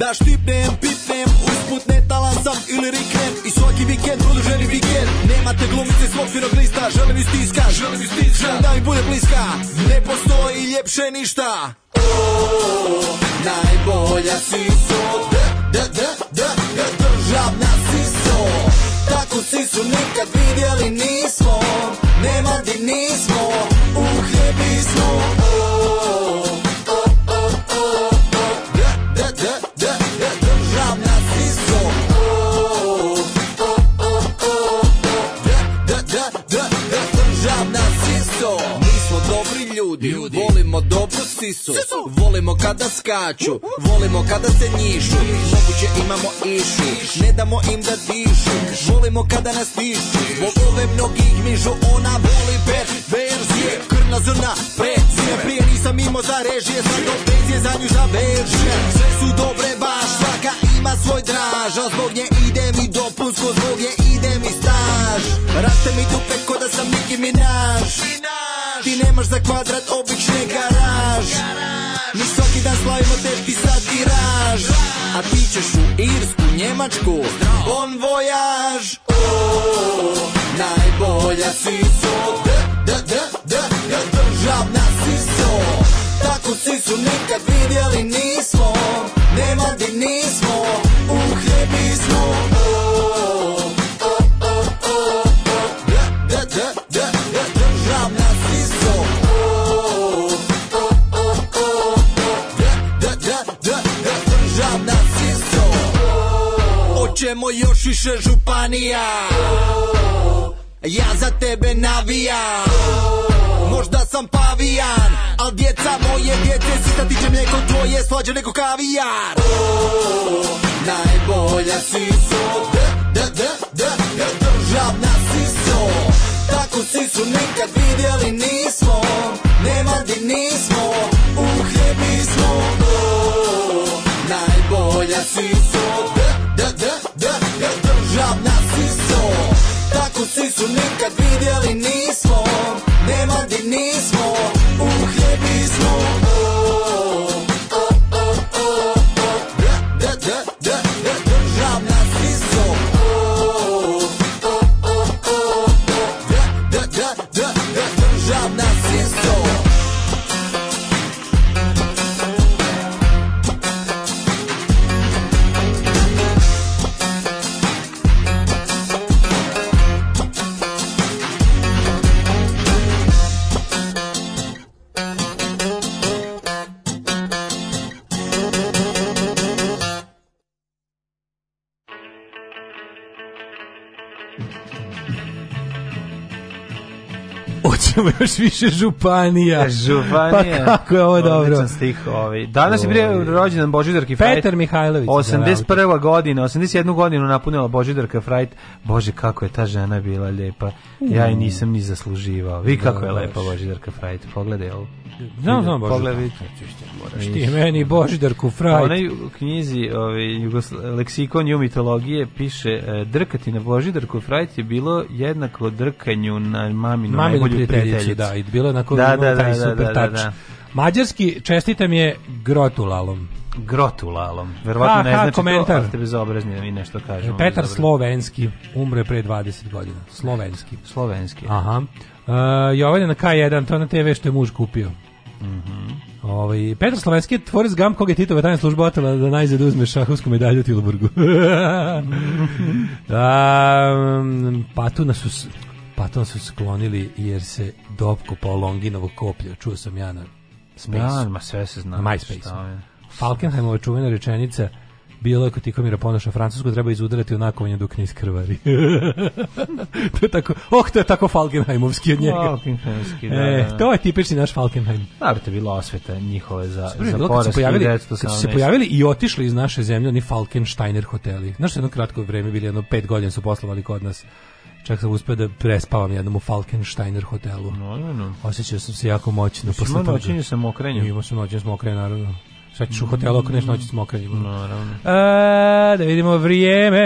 Da štipnem, pipnem Usput netalan sam ili riknem I svaki vikend produženi vikend Nemate glumice svog firoglista Želim ju stiska, želim ju stiska Želim da mi bude bliska Ne postoji ljepše ništa O, najbolja si so Da, da, da, da, da, državna si so Tako si su nikad vidjeli nismo nema di nismo, uhljebi smo oh, oh, oh, oh, oh. De, de, de, de, de, državna siso oh, oh, oh, oh, oh. De, de, de, de, de, državna siso Mi smo dobri ljudi, ljudi Volimo dobru sisu Volimo kada skaču Volimo kada se njišu Moguće imamo išu Ne damo im da dišu Volimo kada nas tišu Zbog ove mnogih mižu Ona voli verzije Krna zrna precije Prije nisam imao za režije Sad obvezije za nju za verzije Sve su dobre baš Svaka ima svoj draž A zbog nje ide mi dopunsko Zbog nje ide mi staž Raste mi dupe ko da sam Nicki Minaj Minaj Ti nemaš za kvadrat obične garaž Mi svaki dan slavimo teški sat i raž A ti ćeš u Irsku, Njemačku On vojaž O, najbolja si so Da, da, da, da, državna si so Tako si su nikad vidjeli nismo Nema di nismo, uhljebi smo O, Hoćemo još više županija Ja za tebe navijam Možda sam pavijan Al djeca moje djece Sita da tiče mlijeko tvoje Slađe neko kavijar Najbolja si so D, d, d, d Državna si so Tako si su nikad vidjeli nismo Nema di nismo Uhljebi smo Najbolja si so da, da, ja državna siso Tako sisu nikad vidjeli nismo Nema di nismo, uhljebi smo imamo još više županija. E, županija. Pa kako je ovo dobro. Stih, ovaj. Danas je prije rođenan Božidarki Frajt. Petar Mihajlović. 81. godina, 81 godinu napunila Božidarka Frajt. Bože, kako je ta žena bila lepa. Ja i mm. nisam ni zasluživao. Vi kako je lepa Božidarka Frajt. Pogledaj ovo. Znam, znam Božidarku. Moraš ti meni Božidarku Frajt. Pa onaj u knjizi ovaj, Jugosla... leksikon ju mitologije piše e, drkati na Božidarku Frajt je bilo jednako drkanju na maminu, maminu najbolju prijateljicu prijateljicu, da, da, i bilo je onako da, da, da, da, super da, da, Mađarski čestitam je grotulalom. Grotulalom. Verovatno ne znači komentar. to, ste bezobrazni da i nešto kažemo. E, Petar Slovenski, umre pre 20 godina. Slovenski. Slovenski. Aha. Uh, e, Jovane na K1, to je na TV što je muž kupio. Mhm. Mm Ovaj Petar Slovenski je tvorac gam koga je Titova tajna služba otela da najzad uzme šahovsku medalju u Tilburgu. um, pa tu nas Paton su sklonili jer se dopkopao Longinovo koplje, Čuo sam ja na Space. Da, ma sve se zna. Na MySpace. Falkenheimova čuvena rečenica bilo je kod Tikomira Ponoša Francusku treba izudarati onakovanje dok ne iskrvari. to je tako, oh, to je tako Falkenheimovski od njega. Falkenheimski, da, e, da, da. To je tipični naš Falkenheim. Naravno da, je bila osveta njihove za, Sprezi, za porast. Kad, se pojavili, kad su se pojavili i otišli iz naše zemlje, oni Falkensteiner hoteli. Znaš, jedno kratko vreme bili, jedno pet godina su poslovali kod nas. Čak sam uspeo da prespavam jednom u Falkensteiner hotelu. No, no, no. Osjećao sam se jako moćno. Imao noćenje sam okrenje. Imao sam noćenje sam okrenje, naravno. Šta ćeš u hotelu ako neš noći da smokanje? Naravno. A, e, da vidimo vrijeme.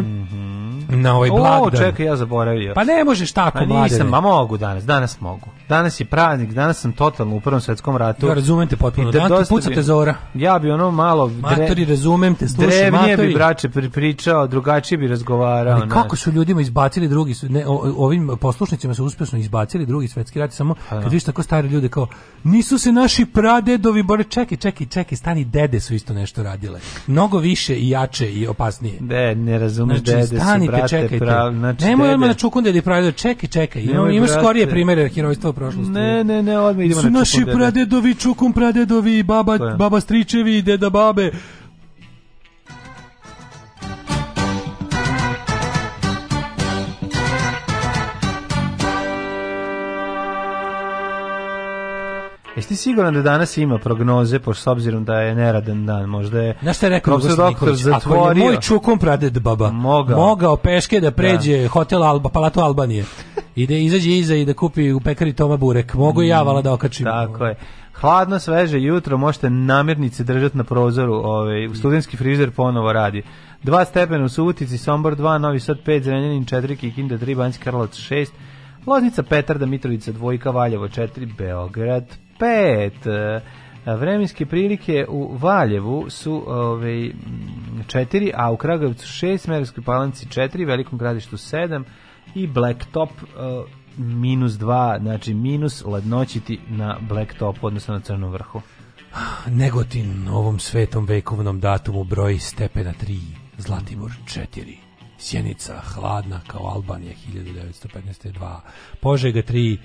Mm -hmm. Na ovaj blagdan. O, čekaj, ja zaboravio. Pa ne možeš tako, mladene. Pa nisam, mladene. ma mogu danas, danas mogu. Danas je praznik, danas sam totalno u Prvom svetskom ratu. Ja razumem te potpuno, da danas ti pucate zora. Ja bi ono malo... Dre... Matori, razumem te, slušaj, Drevnije matori. bi, brače, pričao, drugačije bi razgovarao. Ali kako su ljudima izbacili drugi, ne, o, ovim poslušnicima su uspješno izbacili drugi svetski rat, samo pa da. kad viš tako stari ljude kao, nisu se naši pradedovi, bore, čekaj, čekaj, čekaj, majke stani dede su isto nešto radile. Mnogo više i jače i opasnije. De, ne razumeš znači, dede stanite, su, brate, čekajte. Prav, znači, Nemoj odmah na da čukun dede pravi, čekaj, čekaj. Ima, imaš skorije primere herojstva u prošlosti. Ne, ne, ne, odmah idemo su na čukun naši pradedovi, čukun pradedovi, baba, baba stričevi, deda babe Jeste siguran da danas ima prognoze, pošto s obzirom da je neradan dan, možda je... Znaš šta je rekao profesor doktor zatvorio? Ako je moj čukum praded baba mogao, mogao peške da, da. pređe da. hotel Alba, Palato Albanije Ide da izađe iza i da kupi u pekari Toma Burek, mogu i javala mm, da okačim. Tako je. Hladno, sveže jutro, možete namirnice držati na prozoru, ovaj, studentski frizer ponovo radi. 2 stepena u Subotici, Sombor 2, Novi Sad 5, Zrenjanin 4, Kikinda 3, Banjski Karlovac 6, Loznica Petarda, Mitrovica 2, Valjevo 4, Beograd 5. E, vremenske prilike u Valjevu su ovaj, 4, a u Kragujevcu 6, Merskoj palanci 4, Velikom gradištu 7 i Blacktop uh, minus 2, znači minus ladnoćiti na Blacktop, odnosno na Crnom vrhu. Negotin ovom svetom vekovnom datumu broji stepena 3, Zlatibor 4. Sjenica hladna kao Albanija 1915. 2, Požega 3,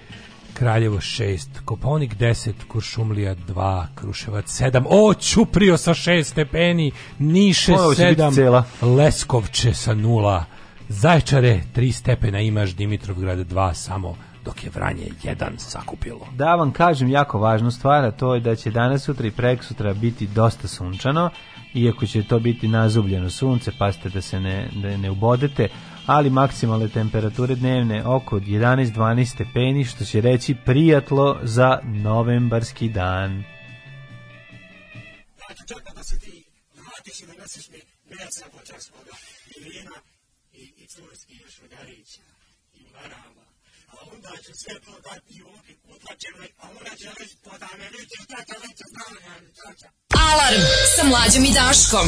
Kraljevo 6, Koponik 10, Kuršumlija 2, Kruševac 7, o, Ćuprio sa 6 stepeni, Niše 7, Leskovče sa 0, Zaječare 3 stepena imaš, Dimitrovgrad 2 samo, dok je Vranje 1 sakupilo. Da vam kažem jako važnu stvar, a to je da će danas, sutra i prek sutra biti dosta sunčano, iako će to biti nazubljeno sunce, pazite da se ne, da ne ubodete, ali maksimalne temperature dnevne oko 11-12 stepeni, što će reći prijatlo za novembarski dan. Znači, čekam da se ti vratiš i da nosiš mi mesa počas i vina i, i curski još udarića i marama. A onda ću sve to dati u ruke utlačenoj, a onda će reći podane, pa neće, čača, neće, čača, čača. Alarm sa mlađom i Daškom.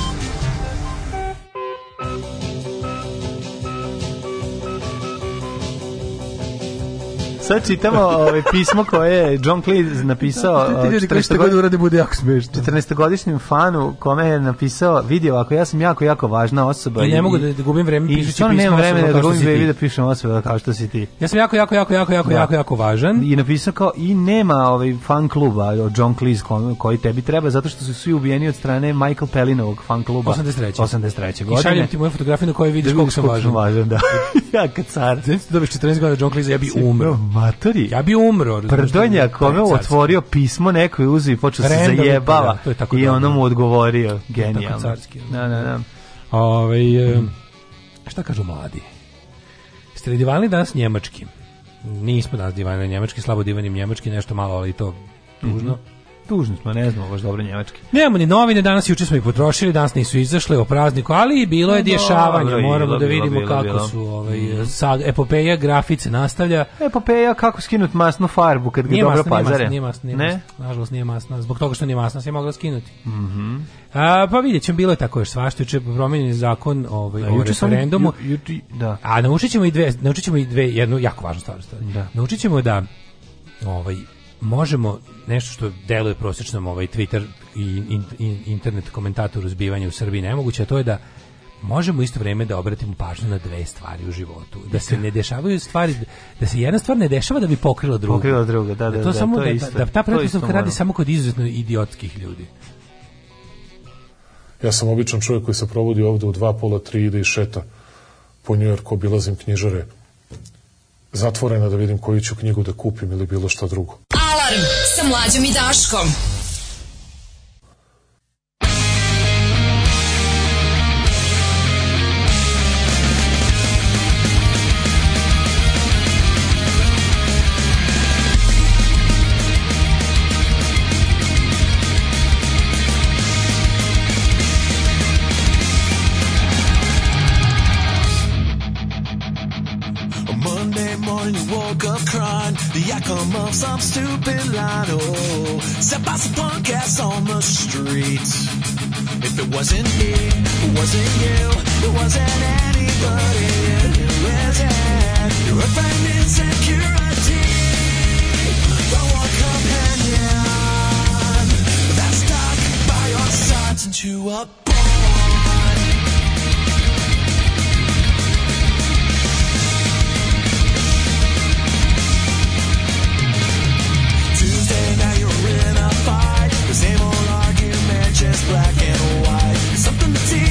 sad čitamo ove ovaj, pismo koje je John Cleese napisao 14 ovaj, godina bude 14 godišnjem fanu kome je napisao vidi ako ja sam jako jako važna osoba i ne mogu da, da gubim vreme pišući pismo. Da I nemam vremena da gubim vreme da pišem osoba kao što si ti. Ja sam jako jako jako jako jako da. jako jako važan i napisao kao i nema ovaj fan kluba od John Cleese koji tebi treba zato što su svi ubijeni od strane Michael Pelinovog fan kluba 83. 83. godine. I šaljem ti moju fotografiju na kojoj vidiš koliko sam važan. važan da. ja kad car. Znači, bi 14 godina John Cleese, ja bi umro. Materi, ja bi umro. Prdonja kome otvorio pismo, neko uzi uzeo i počeo se zajebava. Da, to je tako I ono mu odgovorio. Genijalno. Carski, da, da, da. da. Ove, e, hmm. Šta kažu mladi? Ste divani danas njemački? Nismo danas divani njemački, slabo divanim njemački, nešto malo, ali to tužno. Mm -hmm tužni smo, ne znamo baš dobro njemački. Nemamo ni novine, danas juče smo ih potrošili, danas nisu izašle o prazniku, ali bilo je dješavanje, moramo da vidimo bilo, kako bilo. su ovaj, mhm. sad, epopeja grafice nastavlja. Epopeja kako skinuti masnu farbu kad ga nije dobro masna, pazare. Nije masna, nije masna, nije nažalost nije masna, zbog toga što nije masna se mogla skinuti. Mm -hmm. A, pa vidjet ćemo, bilo je tako još svašta, juče promijenjen zakon ovaj, o referendumu, ju, ju, da. a naučit ćemo i dve, naučit ćemo i dve, jednu jako važnu stvar. Da. Naučit ćemo da ovaj, možemo nešto što deluje prosječnom ovaj Twitter i in, internet komentator zbivanja u Srbiji nemoguće, a to je da možemo isto vreme da obratimo pažnju na dve stvari u životu. Da se ne dešavaju stvari, da se jedna stvar ne dešava da bi pokrila drugu. Pokrila druga, da, da, da, to da, samo, to da, isto, da, ta pretpostavka radi samo kod izuzetno idiotskih ljudi. Ja sam običan čovjek koji se provodi ovde u dva, pola, tri, ide i da šeta po Njujorku, obilazim knjižare, zatvorena da vidim koju ću knjigu da kupim ili bilo šta drugo. Alarm sa mlađom i Daškom. stupid line. Oh, Set by some punk ass on the street. If it wasn't me, it wasn't you, it wasn't anybody, it was it. Your friend insecurity. No one companion. That's stuck by your side since you up. The same old argument, just black and white. Something to teach.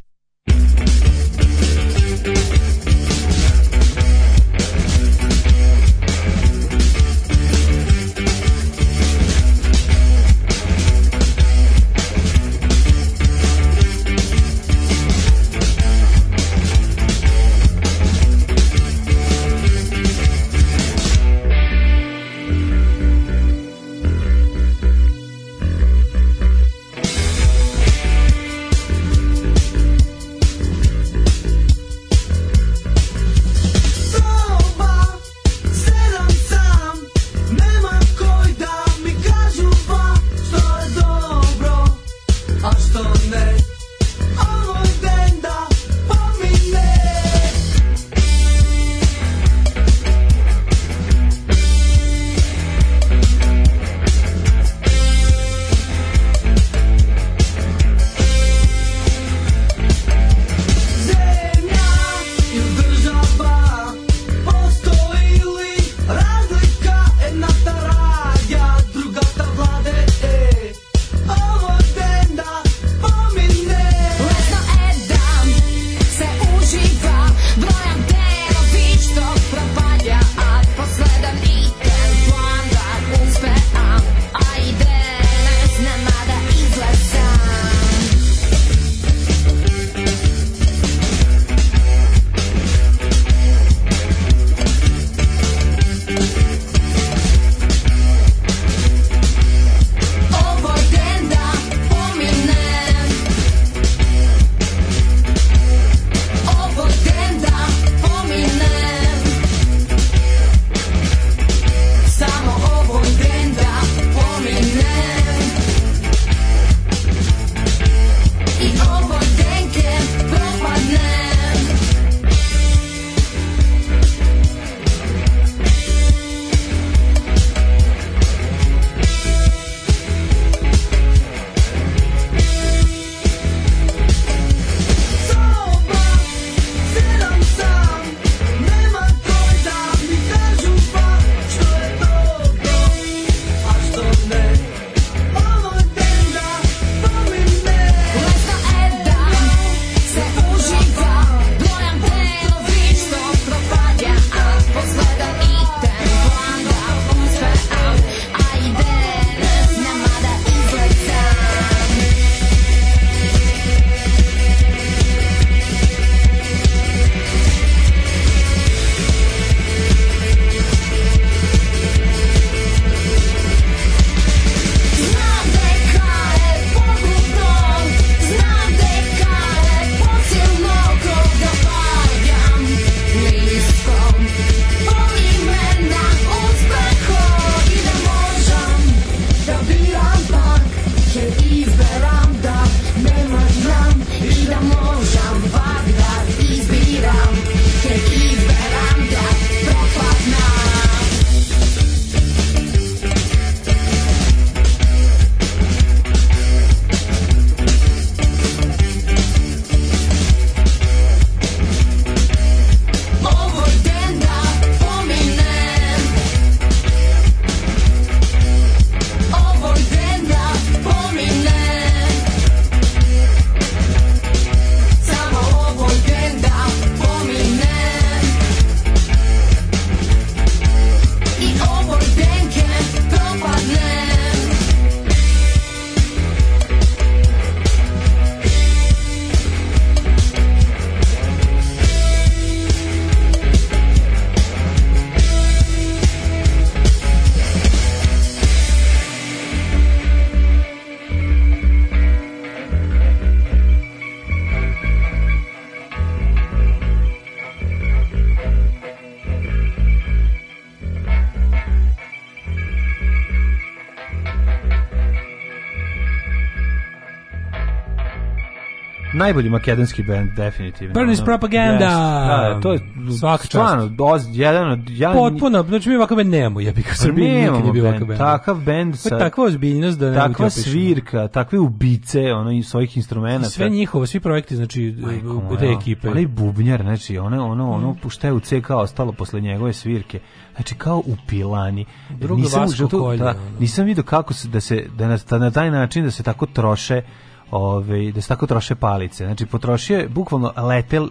najbolji makedonski band definitivno. Burn propaganda. Yes. Da, da, to je svaka stvarno doz jedan od ja potpuno, znači mi ovakav band nemamo, ja bih u Srbiji nikad nije bio ovakav band. Takav band sa takva ozbiljnost da ne takva svirka, takve ubice, ono i svojih instrumenata. Sve njihovo, svi projekti, znači Majko, te ekipe. Ali bubnjar, znači ono ono ono pušta mm. je u CK ostalo posle njegove svirke. Znači kao u pilani. Drugo nisam, vasko žetu, kolje, da, nisam vidio kako se, da se da na, da na taj način da se tako troše ove, da se tako troše palice. Znači, potrošio je, bukvalno letel,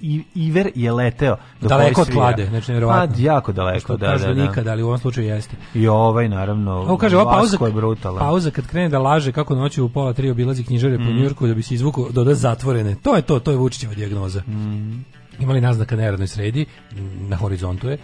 i, Iver je leteo. Do daleko od klade, znači, nevjerovatno. A, jako daleko, Što da, kaže da, da. nikada, ali u ovom slučaju jeste. I ovaj, naravno, Ovo kaže, ova pauza, je brutala. Pauza kad krene da laže kako noću u pola tri obilazi knjižare mm. po mhm. Njurku da bi se izvuku doda zatvorene. To je to, to je Vučićeva dijagnoza. Mm imali naznaka na erodnoj sredi, na horizontu je. E,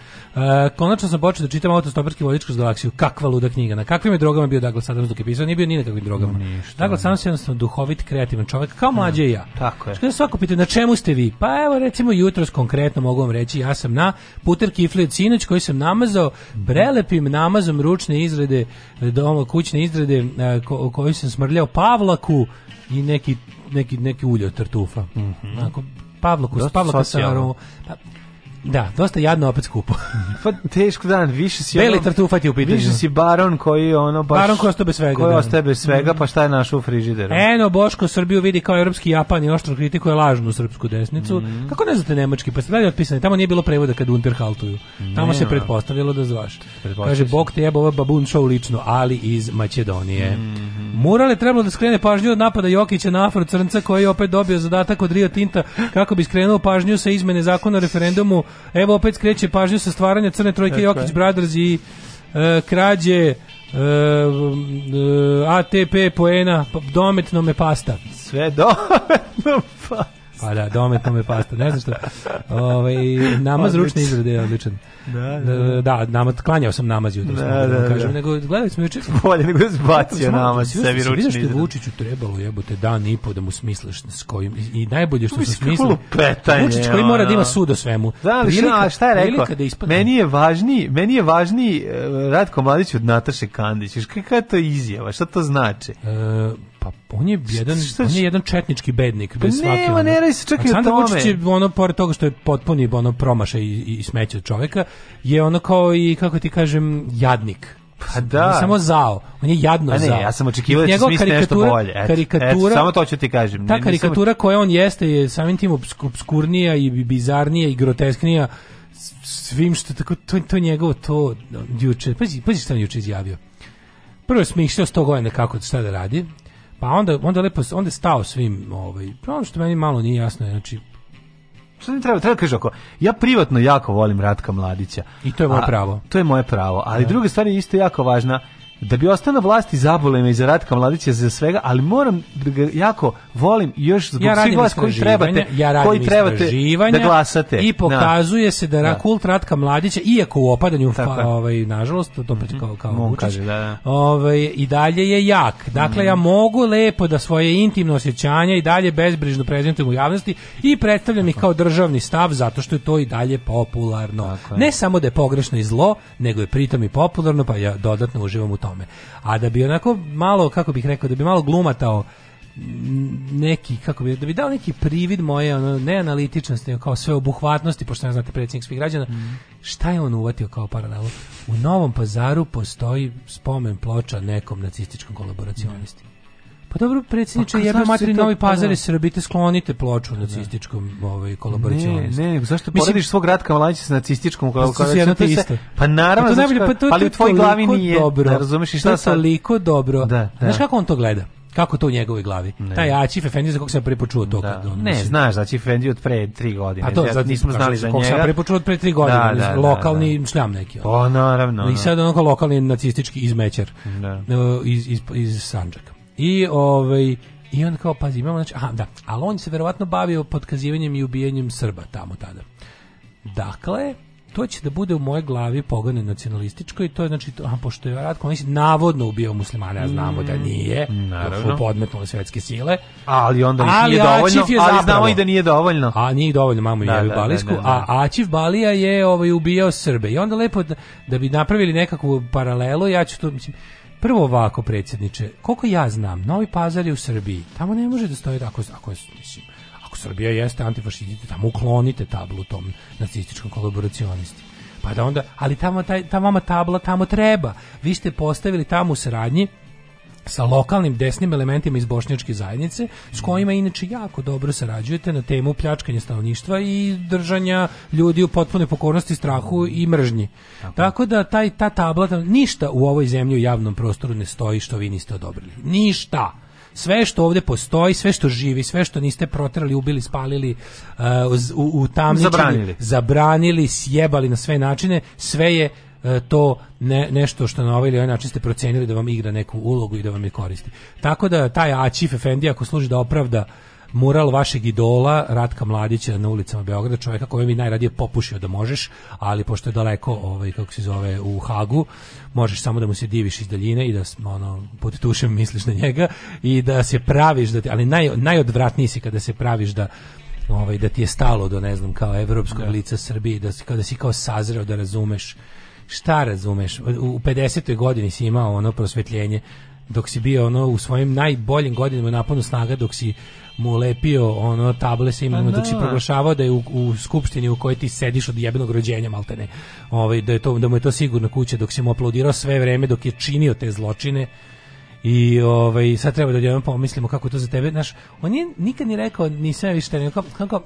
konačno sam počeo da čitam autostoperski vodič kroz galaksiju. Kakva luda knjiga. Na kakvim je drogama bio Douglas Adams dok je pisao? Nije bio ni na kakvim drogama. No, ništa, Douglas Adams je jednostavno duhovit, kreativan čovjek, kao mlađe i ja. Tako je. Što znači, da svako pita, na čemu ste vi? Pa evo, recimo, jutros konkretno mogu vam reći, ja sam na puter kifli od sinoć koji sam namazao prelepim namazom ručne izrede, doma kućne izrede e, ko, koju sam smrljao Pavlaku i neki neki neki ulje od tartufa. Mm -hmm. Onako, Pavlu, Pavlu Kasaru. Pa, Da, dosta jadno opet skupo. pa teško dan, više si... Beli tartufa ti u pitanju. Više si baron koji ono baš... Baron koji ostaje bez svega. Koji da. ostaje bez svega, mhm. pa šta je naš u frižideru? Eno, Boško Srbiju vidi kao evropski Japan i oštro kritikuje lažnu srpsku desnicu. Mm. Kako ne znate nemački? Pa ste dalje otpisani. Tamo nije bilo prevoda kad Unterhaltuju. Tamo ne, se pretpostavilo da zvaš. Kaže, Bog te jeba ovo babun show lično, ali iz Makedonije. Mm. Mural je trebalo da skrene pažnju od napada Jokića na Afro Crnca koji je opet dobio zadatak od Rio Tinta kako bi skrenuo pažnju sa izmene zakona o referendumu evo opet skreće pažnju sa stvaranja Crne Trojke Tako Jokić je. Brothers i e, krađe e, e ATP poena, dometno me pasta. Sve dometno pasta. Pa da, dometno me pasta, ne znam što. Ovaj namaz ručne izrade je odličan. Da, da, da, da. da namaz klanjao sam namaz jutros, da, da, da, kažem, da, da. nego gledali smo juče bolje nego zbacio namaz sebi ručni. Vidiš što Vučiću trebalo jebote dan i po da mu smisliš s kojim i najbolje što su smislili. Vučić koji mora da ima sud o svemu. Da, ali šta, šta je rekao? Meni je važniji, meni je važniji e, Ratko Mladić od Nataše Kandić. Kakva je to izjava? Šta to znači? E, Pa on je jedan, šta, šta, on je jedan četnički bednik. Bez pa nema, ne radi se čak i o Vučić je ono, pored toga što je potpuni ono promašaj i, i smeće od čoveka, je ono kao i, kako ti kažem, jadnik. Pa da. On samo zao. On je jadno A pa ne, zao. Ja sam očekivao da će nešto bolje. Et, karikatura, et, samo to ću ti kažem. Ta karikatura nisam... koja on jeste je samim tim obskurnija i bizarnija i grotesknija svim što tako, to, to njegovo to juče, pazi, pazi što on juče izjavio. Prvo je smišljao sto godina kako šta da radi, Pa onda, onda, lepo, onda je stao svim, ovaj, pa ono što meni malo nije jasno, znači, što mi treba, treba da kaže ako ja privatno jako volim Ratka Mladića. I to je moje pravo. To je moje pravo, ali ja. Da. druga stvar je isto jako važna da bi ostao na vlasti zaboleme i za Ratka Mladića za svega, ali moram da ga jako volim još zbog ja svih vas koji trebate, ja koji trebate da glasate. I da. pokazuje da. se da, da. kult Ratka Mladića, iako u opadanju, fa, pa, ovaj, nažalost, to mm kao, kao Vučić, kaže, da, da. Ovaj, i dalje je jak. Dakle, mm. ja mhm. mogu lepo da svoje intimno osjećanja i dalje bezbrižno prezentujem u javnosti i predstavljam ih kao državni stav, zato što je to i dalje popularno. ne samo da je pogrešno i zlo, nego je pritom i popularno, pa ja dodatno uživam u tome. A da bi onako malo, kako bih rekao, da bi malo glumatao neki kako bi da bi dao neki privid moje ono neanalitičnosti, kao sve obuhvatnosti, pošto ne znate predsjednik svih građana mm. šta je on uvatio kao paralelu u Novom Pazaru postoji spomen ploča nekom nacističkom kolaboracionisti mm. Pa dobro, predsjedniče, pa, jebe materi Novi pa Pazar da. i Srbite, sklonite ploču da. nacističkom ovaj, kolaboracionizmu. Ne, ne, zašto Mislim, porediš svog Ratka Mladića sa nacističkom pa kolaboracionizmu? Pa naravno, pa, to pa, to, ali pa u tvojoj glavi nije. Dobro, da, razumeš i šta to sad? toliko dobro. Da, da. Znaš kako on to gleda? Kako to u njegovoj glavi? Ne. Taj Ačif Efendi za kog sam prepočuo to. Da. Kad on, ne, mislim. znaš, Ačif Efendi od pre tri godine. A to, zato, nismo znali za njega. Kog sam prepočuo od pre tri godine. Da, da, da, lokalni da, šljam neki. Pa, naravno. I sad onako lokalni nacistički izmećer da. E, iz, iz, iz Sanđaka. I ovaj i on kao pazi, imamo znači, aha, da, ali on se verovatno bavio podkazivanjem i ubijanjem Srba tamo tada. Dakle, to će da bude u mojoj glavi pogane nacionalističko i to je znači a pošto je Ratko Mladić navodno ubio muslimana, ja znamo da mm, nije, naravno, podmetnule svetske sile, ali onda ali nije dovoljno, je ali znamo i da nije dovoljno. A nije dovoljno, mamo i da, jebi da, balisku, da, da, da, a Aćif Balija je ovaj ubijao Srbe. I onda lepo da, da bi napravili nekakvu paralelu, ja ću to mislim Prvo ovako, predsjedniče, koliko ja znam, Novi Pazar je u Srbiji, tamo ne može da stoji, da ako, ako, mislim, ako Srbija jeste antifašizam, tamo uklonite tablu tom nacističkom kolaboracionisti. Pa da onda, ali tamo, taj, ta vama tabla tamo treba. Vi ste postavili tamo u saradnji sa lokalnim desnim elementima iz bošnjačke zajednice s kojima inače jako dobro sarađujete na temu pljačkanja stanovništva i držanja ljudi u potpunoj pokornosti, strahu i mržnji. Tako, Tako da taj ta tabla ništa u ovoj zemlji u javnom prostoru ne stoji što vi niste odobrili. Ništa. Sve što ovde postoji, sve što živi, sve što niste proterali, ubili, spalili, uh, u, u tamničini, zabranili. zabranili, sjebali na sve načine, sve je E, to ne, nešto što na ovaj ili ovaj način ste procenili da vam igra neku ulogu i da vam je koristi. Tako da taj Ačif Efendi ako služi da opravda mural vašeg idola Ratka Mladića na ulicama Beograda, čoveka kojem mi najradije popušio da možeš, ali pošto je daleko, ovaj kako se zove, u Hagu, možeš samo da mu se diviš iz daljine i da ono pod tušem misliš na njega i da se praviš da ti, ali naj, najodvratniji si kada se praviš da ovaj da ti je stalo do ne znam kao evropskog da. lica Srbije da si, kada si kao sazreo da razumeš šta razumeš, u 50. godini si imao ono prosvetljenje, dok si bio ono u svojim najboljim godinama naponu snaga, dok si mu lepio ono table sa imenom pa dok si da. proglašavao da je u, u, skupštini u kojoj ti sediš od jebenog rođenja maltene. Ovaj da je to da mu je to sigurno kuća dok si mu aplaudirao sve vreme dok je činio te zločine. I ovaj sad treba da jednom pomislimo kako je to za tebe, znaš. On je nikad ni rekao ni sve više nego kako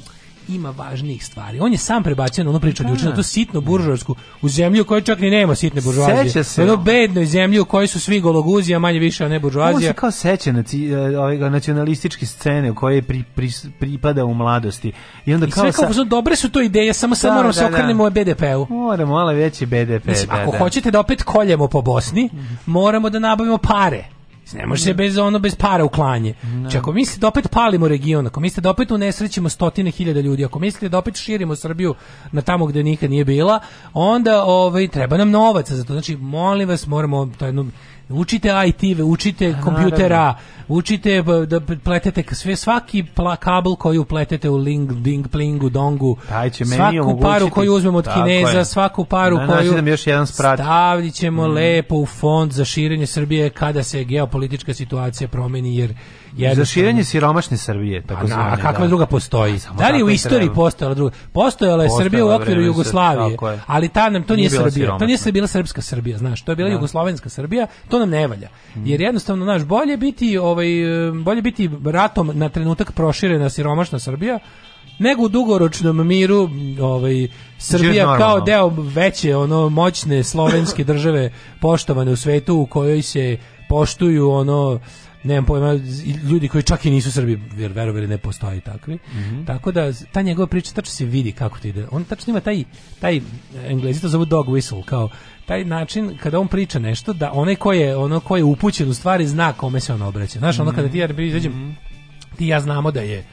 ima važnijih stvari. On je sam prebacio na onu priču od da. juče, na tu sitno buržoarsku, u zemlju u kojoj čak ni nema sitne buržoazije. se. Ono bednoj zemlji u kojoj su svi gologuzija, manje više, a ne buržoazija. On se kao seća na e, ove nacionalističke scene u kojoj pri, pri, pripada u mladosti. I onda I kao, sve kao sa... dobre su to ideje, samo sad da, moramo da, se da. okrenemo da. BDP-u. Moramo malo veći BDP. Mislim, da, ako hoćete da opet koljemo po Bosni, mhm. moramo da nabavimo pare. Znači, ne može se da- bez ono bez para uklanje. No. Čak znači, ako mislite da opet palimo region, ako mislite da opet unesrećimo stotine hiljada ljudi, ako mislite da opet širimo Srbiju na tamo gde nikad nije bila, onda ovaj treba nam novaca za to. Znači, molim vas, moramo to jednu Učite IT, učite kompjutera, učite da pletete sve svaki pla, kabel koji upletete u ling ding plingu dongu. Taj će svaku meni omogućiti. paru koju uzmemo od Kineza, je. svaku paru Na, koju nam još jedan sprat. Stavit ćemo mm. lepo u fond za širenje Srbije kada se geopolitička situacija promeni jer Za širenje siromašne Srbije, pa tako a, A kakva da. druga postoji? Samo da li u istoriji treba. postojala druga? Postojala je Srbija u okviru Jugoslavije, ali ta nam to nije, nije Srbija. To nije se bila srpska Srbija, znaš, to je bila da. jugoslovenska Srbija, to nam ne valja. Mm. Jer jednostavno, znaš, bolje biti, ovaj, bolje biti ratom na trenutak proširena siromašna Srbija, nego u dugoročnom miru ovaj Srbija kao deo veće ono moćne slovenske države poštovane u svetu u kojoj se poštuju ono nemam pojma, ljudi koji čak i nisu Srbi, jer verovali ne postoji takvi. Mm -hmm. Tako da, ta njegova priča tačno se vidi kako to ide. On tačno ima taj, taj englezito zove dog whistle, kao taj način kada on priča nešto, da onaj ko je, ono ko je upućen u stvari zna kome se on obraća. Znaš, mm -hmm. ono mhm. kada ti ja izađem, mm -hmm. ti ja znamo da je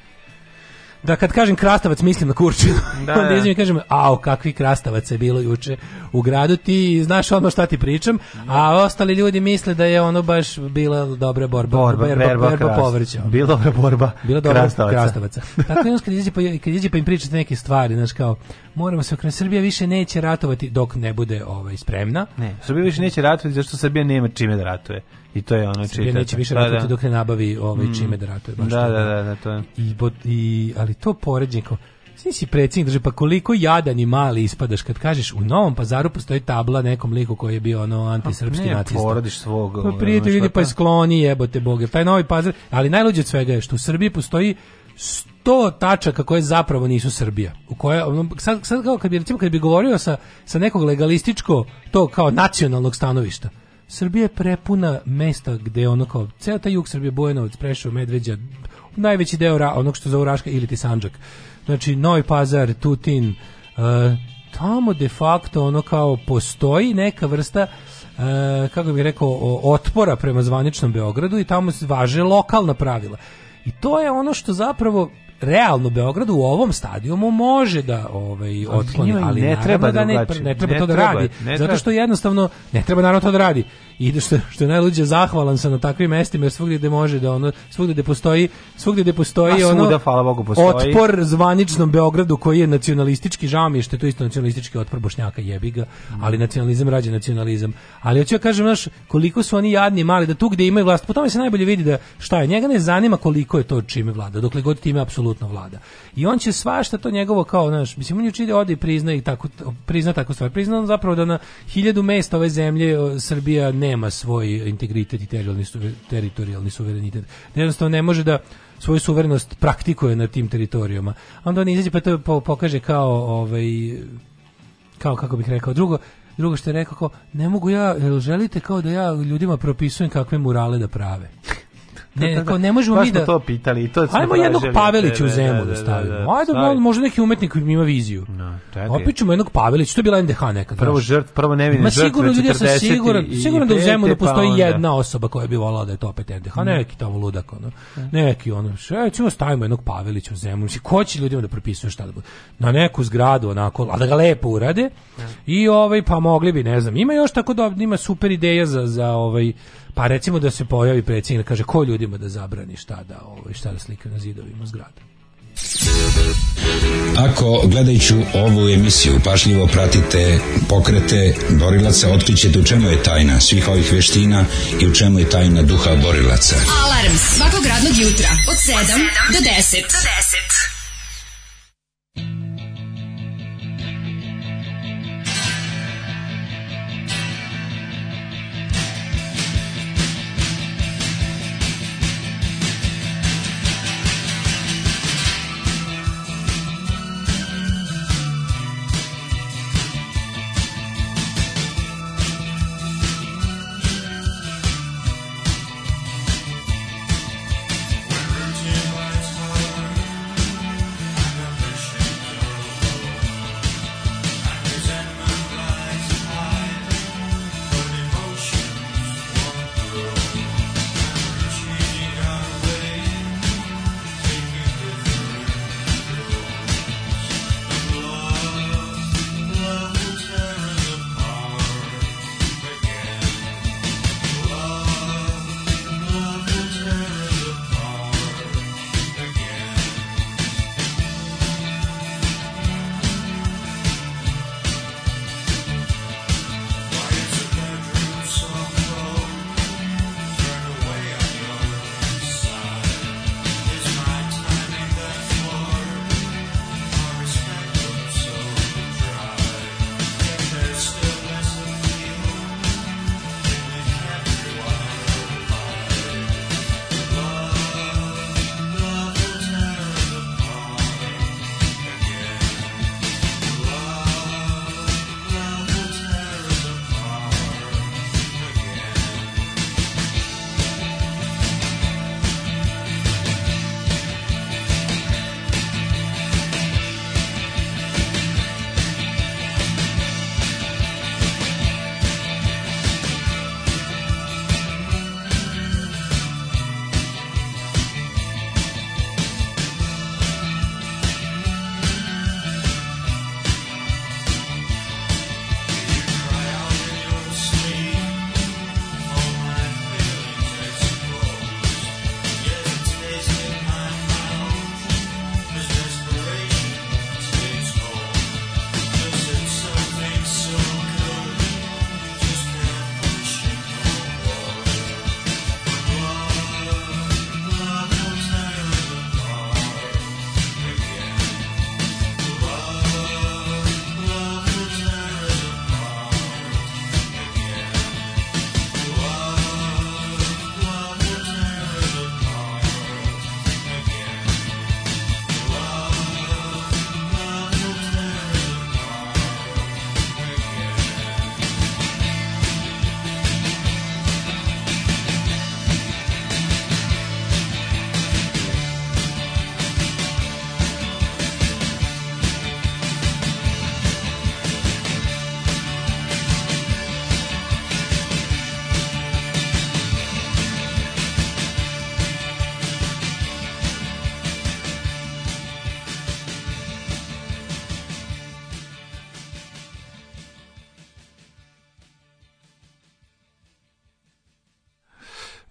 da kad kažem krastavac mislim na kurčinu. Da, onda da. izvinim kažem, au, kakvi krastavac je bilo juče u gradu, ti znaš odmah šta ti pričam, a ostali ljudi misle da je ono baš bila dobra borba. Borba, berba, berba, berba krast, povrća. Bila dobra borba bila dobra krastavaca. krastavaca. Tako je, kad izađe pa, kad izađe pa im pričate neke stvari, znaš kao, moramo se okrenuti, Srbija više neće ratovati dok ne bude ovaj, spremna. Ne, Srbija više neće ratovati zato što Srbija nema čime da ratuje. I to je ono čitati. neće više da, da. dok ne nabavi ovaj mm. čime da ratuje. Baš da, da, da, da, to je. I, i, ali to poređenje kao, svi si predsjednik drži, pa koliko jadan i mali ispadaš kad kažeš u Novom pazaru postoji tabla nekom liku koji je bio ono antisrpski pa nacista. Ne, porodiš svog. Pa prijatelj vidi pa skloni jebote boge. Taj Novi pazar, ali najluđe od svega je što u Srbiji postoji 100 tačaka koje zapravo nisu Srbija. U koje, sad, sad kao kad bi, recimo, kad bi govorio sa, sa nekog legalističko, to kao nacionalnog stanovišta, Srbija je prepuna mesta gde ono kao ceo taj jug Srbije Bojanovac, Prešov, Medveđa, najveći deo ra, onog što zove Raška ili ti Sandžak. Znači Novi Pazar, Tutin, uh, tamo de facto ono kao postoji neka vrsta uh, kako bih rekao otpora prema zvaničnom Beogradu i tamo se važe lokalna pravila. I to je ono što zapravo realno Beograd u ovom stadionu može da ovaj otkloni, ali ne treba da, da ne, ne treba ne to da treba, da radi, zato što jednostavno ne treba naravno to da radi i da što, što je najluđe zahvalan sam na takvim mestima jer svugdje gde može da ono svugde gde postoji svugde gde postoji A, ono svuda, hvala Bogu, postoji. otpor zvaničnom Beogradu koji je nacionalistički žao mi je što je to isto nacionalistički otpor bošnjaka jebi ga mm. ali nacionalizam rađa nacionalizam ali hoću ja kažem naš koliko su oni jadni mali da tu gde imaju vlast po tome se najbolje vidi da šta je njega ne zanima koliko je to čime vlada dokle god time apsolutno vlada i on će svašta to njegovo kao znaš mislim on juče ide ode i prizna i tako prizna tako stvar prizna zapravo da na hiljadu mesta ove zemlje Srbija ne nema svoj integritet i teritorijalni suverenitet. Jednostavno ne može da svoju suverenost praktikuje na tim teritorijama. Onda on izađe pa to pokaže kao ovaj kao kako bih rekao drugo drugo što je rekao kao, ne mogu ja želite kao da ja ljudima propisujem kakve murale da prave Ne, da, da, kao da. ne možemo pa mi da... to pitali i to Hajmo jednog Pavelića u zemu da stavimo. Ajde, možda neki umetnik koji ima viziju. No, Opet jednog Pavelića, to je bila NDH nekad. Prvo žrt, prvo nevine žrt, sigurno, ljudi, ja sam siguran, siguran da u zemu da pa postoji jedna osoba koja bi volala da je to opet NDH, neki tamo ludak, ono. Neki, ono, še, ćemo stavimo jednog Pavelića u zemlju, Mislim, ko će ljudima da propisuje šta da bude? Na neku zgradu, onako, a da ga lepo urade. I ovaj, pa mogli bi, ne znam, ima još tako da ima super ideja za, za ovaj, Pa recimo da se pojavi predsjednik, da kaže ko ljudima da zabrani šta da, ovaj, šta da slika na zidovima zgrada. Ako gledajući ovu emisiju pažljivo pratite pokrete borilaca, otkrićete u čemu je tajna svih ovih veština i u čemu je tajna duha borilaca. Alarm svakog radnog jutra od 7 do 10. Do 10.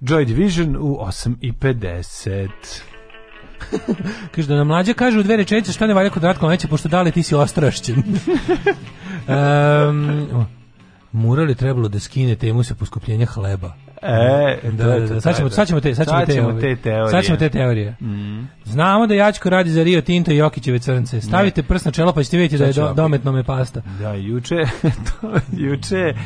Joy Division u 8.50. kaže da nam mlađa kaže u dve rečenice šta ne valja kod Ratka Mladića pošto dale ti si ostrašćen. um, mural je trebalo da skine temu sa poskupljenja hleba. E, da, mm. da, da, da, da. Sad ćemo, da. sad ćemo te, sad sad ćemo te, teorije. Sad ćemo te teorije. Mm. Znamo da Jačko radi za Rio Tinto i Jokićeve crnce. Stavite ne. prst na čelo pa ćete vidjeti da je do, dometno me pasta. Da, juče, to, juče mm.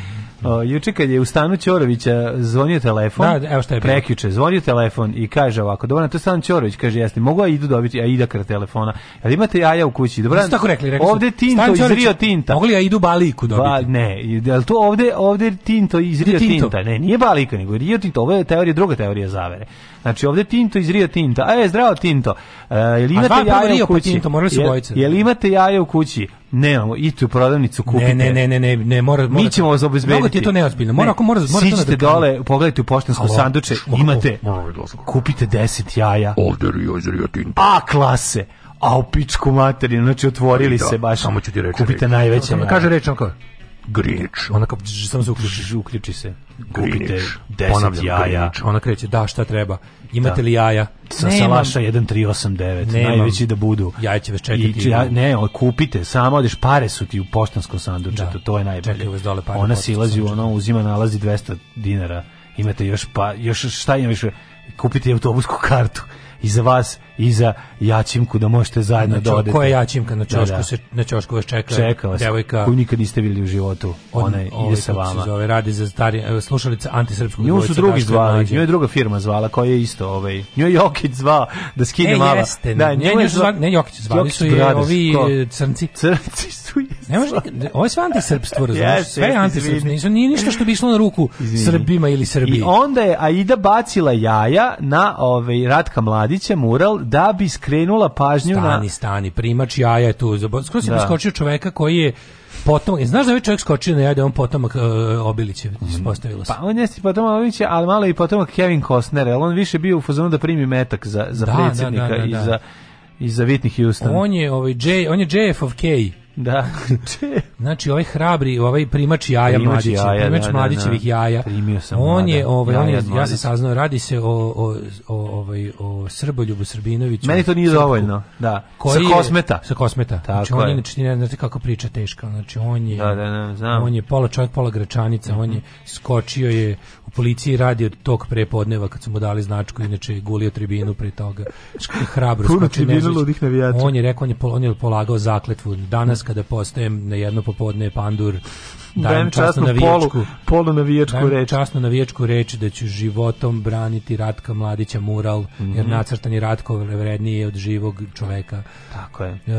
O, juče kad je u stanu Ćorovića zvonio telefon, da, da evo šta je prekjuče, zvonio telefon i kaže ovako, dobro, to je stan Ćorović, kaže, jeste, mogu ja idu dobiti, a ida kar telefona, ali imate jaja u kući, dobro, tako rekli, rekli ovde Tinto iz Rio Tinta. Mogli ja idu Baliku dobiti? Ba, ne, jel to ovde, ovde Tinto iz Rio Tinta, ne, nije Balika, nego Rio Tinto, ovo je teorija, druga teorija zavere. Znači ovde Tinto iz Rio Tinto. E, zdravo Tinto. E, jel imate jaja u pa kući? Tinto, morali su bojice. Jel, jel imate jaja u kući? Nemamo, idite u prodavnicu, kupite. Ne, ne, ne, ne, ne, mora, mora Mi ćemo vas obezbediti. Mnogo ti je to neozbiljno. Mora, ne. ako mora, mora Siđite da dole, pogledajte u poštansko Alo, sanduče, imate, da kupite 10 jaja. Ovde Rio iz Rio Tinto. A klase a u pičku materinu, znači otvorili da, se baš. Samo ću ti reći. Kupite najveće. Samo kaže reč on kao. Grinić. Ona kao samo se uključi, uključi se. Kupite deset jaja. Grinić. Ona kreće, da, šta treba? Imate da. li jaja? Sa ne, salaša 1389, najveći da budu. Jaja će vas čekati. I, ja, ne, kupite, samo odeš, pare su ti u poštanskom sandučetu, da. to je najbolje. Čekaj, vas dole pare. Ona silazi, ona uzima, nalazi 200 dinara. Imate još pa još šta ima više? Kupite autobusku kartu i za vas i za Jačimku da možete zajedno na da čo, da odete. Koja Jačimka na da, čošku da, da. se na čošku vas čeka? Čeka vas. Devojka koju nikad niste videli u životu. Ona, ona ide ovaj, sa vama. Zove, radi za stari e, slušalice antisrpskog. Nju su drugi zvali, nju je druga firma zvala koja je isto ovaj. Nju je Jokić zvao da skine e, mala. Jeste, da, nju, nju zvali, ne Jokić zvali Jokić su je brades, ovi ko? crnci. Crnci su. je može ovo je sve antisrpstvo, razumiješ? Yes, sve je antisrpstvo, nisu, nije ništa što bi išlo na ruku Srbima ili Srbiji. I onda je Aida bacila jaja na ovaj Ratka Mladi Tadića mural da bi skrenula pažnju stani, na... Stani, stani, primač jaja je tu. Skoro si da. preskočio čoveka koji je potom e, znaš da je ovaj čovjek skočio na jade da on potomak uh, Obilića mhm. postavilo se pa on jeste potomak Obilića ali malo i potomak Kevin Costner ali on više bio u fazonu da primi metak za za da, da predsjednika da, da, i da. za i za Whitney Houston on je ovaj J on je JF Da. znači ovaj hrabri, ovaj primač jaja primač mladić, primač da, mladićevih da, da. jaja. Primio sam. On je ovaj on je, ja sam saznao radi se o o o ovaj o Srboljubu Srbinoviću. Meni to nije dovoljno. Da. Koji sa kosmeta. Je, sa kosmeta. Tako znači on je znači ne znate kako priča teška. Znači on je da, da, da, znam. on je pola čovjek, pola gračanica, mm -hmm. on je mhm. skočio je u policiji radi od tog prepodneva kad su mu dali značku, inače je gulio tribinu pre toga. Znači, hrabro skočio. On je rekao on je, on je polagao zakletvu. Danas kada postajem na jedno popodne pandur dajem časnu navijačku, polu, navijačku reč. časnu navijačku reč da ću životom braniti Ratka Mladića mural, mm -hmm. jer nacrtani Ratko vredniji od živog čoveka. Tako je. E,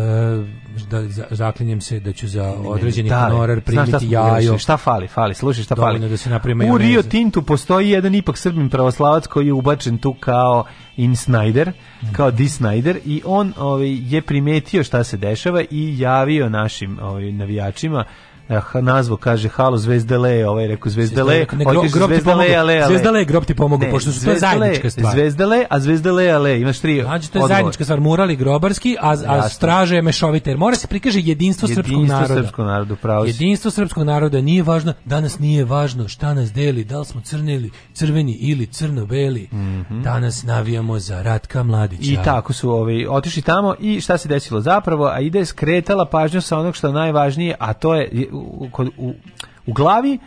da, zaklinjem se da ću za određeni honorar primiti šta, jajo. Šta fali, fali, slušaj šta fali. Da se U Rio Tintu postoji jedan ipak srbin pravoslavac koji je ubačen tu kao in Snyder, mhm. kao Di Snyder i on ovaj, je primetio šta se dešava i javio našim ovaj, navijačima Eh, nazvo kaže, halo, Zvezdele, ovaj reko Zvezdele, ovaj kaže Zvezdele, ale, ale. Zvezdele, grob ti pomogu, pošto su to zajedničke stvari. Zvezdele, a Zvezdele, ale, imaš tri Znači, to je zajednička stvar, murali grobarski, a, a straže je mešovite, mora se prikaže jedinstvo, jedinstvo srpskog naroda. Srpskog narodu, pravo jedinstvo srpskog naroda nije važno, danas nije važno šta nas deli, da li smo crnili, crveni ili crno-beli, mm -hmm. danas navijamo za Ratka Mladića. I tako su ovi, otišli tamo i šta se desilo zapravo, a ide skretala pažnju sa onog što je najvažnije, a to je u, u, u glavi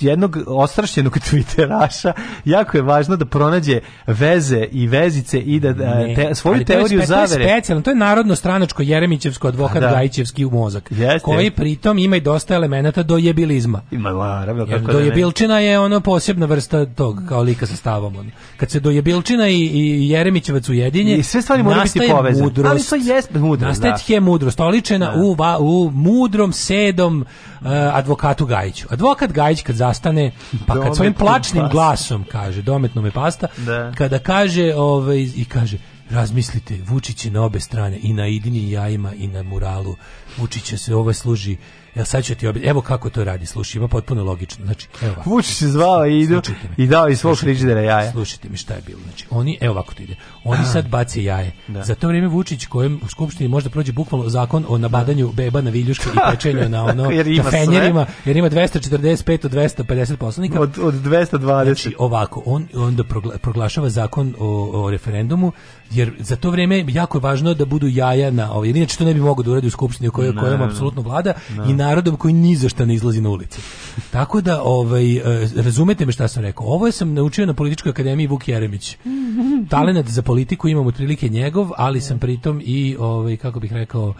jednog ostrašćenog twitteraša jako je važno da pronađe veze i vezice i da te, svoju teoriju to zavere. To je specijalno, to je narodno stranačko Jeremićevsko advokat da. Gajićevski u mozak, Jeste. koji pritom ima i dosta elemenata do jebilizma. Ima, naravno, kako da do jebilčina je ono posebna vrsta tog kao lika sa stavom. On. Kad se do jebilčina i, i Jeremićevac ujedinje, I sve stvari moraju biti povezane. Mudrost, Ali to jest mudrost. Da. Nastaje da. je mudrost, oličena da. u, u mudrom sedom uh, advokatu Gajiću. Advokat Gajić kad zastane, pa kad svojim plačnim pasta. glasom kaže, dometno me pasta, da. kada kaže, ovaj, i kaže, razmislite, Vučić je na obe strane, i na idini jajima, i na muralu. Vučića se ovo ovaj služi Ja sad ću ti objasniti. Evo kako to radi. Slušaj, ima potpuno logično. Znači, evo ovako. Vučić se zvao i idu i dao i svog frižidera jaja. Slušajte mi šta je bilo. Znači, oni evo ovako to ide. Oni sad bace jaje. Da. Za to vrijeme Vučić kojem u skupštini možda prođe bukvalno zakon o nabadanju da. beba na viljuške i pečenju na ono jer ima fenjerima, jer ima 245 od 250 poslanika. Od, od 220. Znači, ovako, on onda progla, proglašava zakon o, o referendumu jer za to vrijeme jako je važno da budu jaja na ovaj. Inače to ne bi mogao da uradi u skupštini koja kojom apsolutno vlada i na narodom koji ni za šta ne izlazi na ulicu. Tako da, ovaj, e, razumete me šta sam rekao. Ovo sam naučio na Političkoj akademiji Vuk Jeremić. Talenat za politiku imam otprilike njegov, ali sam pritom i, ovaj, kako bih rekao,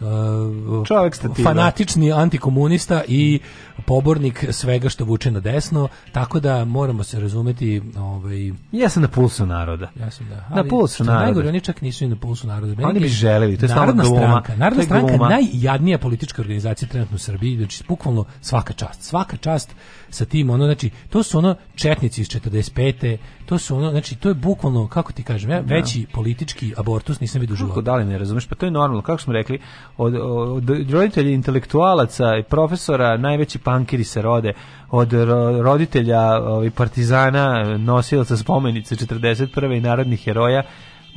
Uh, Čovjek stativa. Da. fanatični antikomunista i pobornik svega što vuče na desno, tako da moramo se razumeti, ovaj Ja sam na pulsu naroda. Ja sam da. Ali, na pulsu naroda. Najgore oni čak nisu ni na pulsu naroda. Meni oni bi želeli, to je narodna gluma. Stranka, narodna stranka najjadnija politička organizacija trenutno u Srbiji, znači bukvalno svaka čast, svaka čast sa tim ono znači to su ono četnici iz 45. to su ono znači to je bukvalno kako ti kažem ja da. veći politički abortus nisam vidio životu. da li ne razumeš pa to je normalno kako smo rekli od, od, od roditelja intelektualaca i profesora najveći pankeri se rode od roditelja ovih partizana nosilaca spomenice 41. i narodnih heroja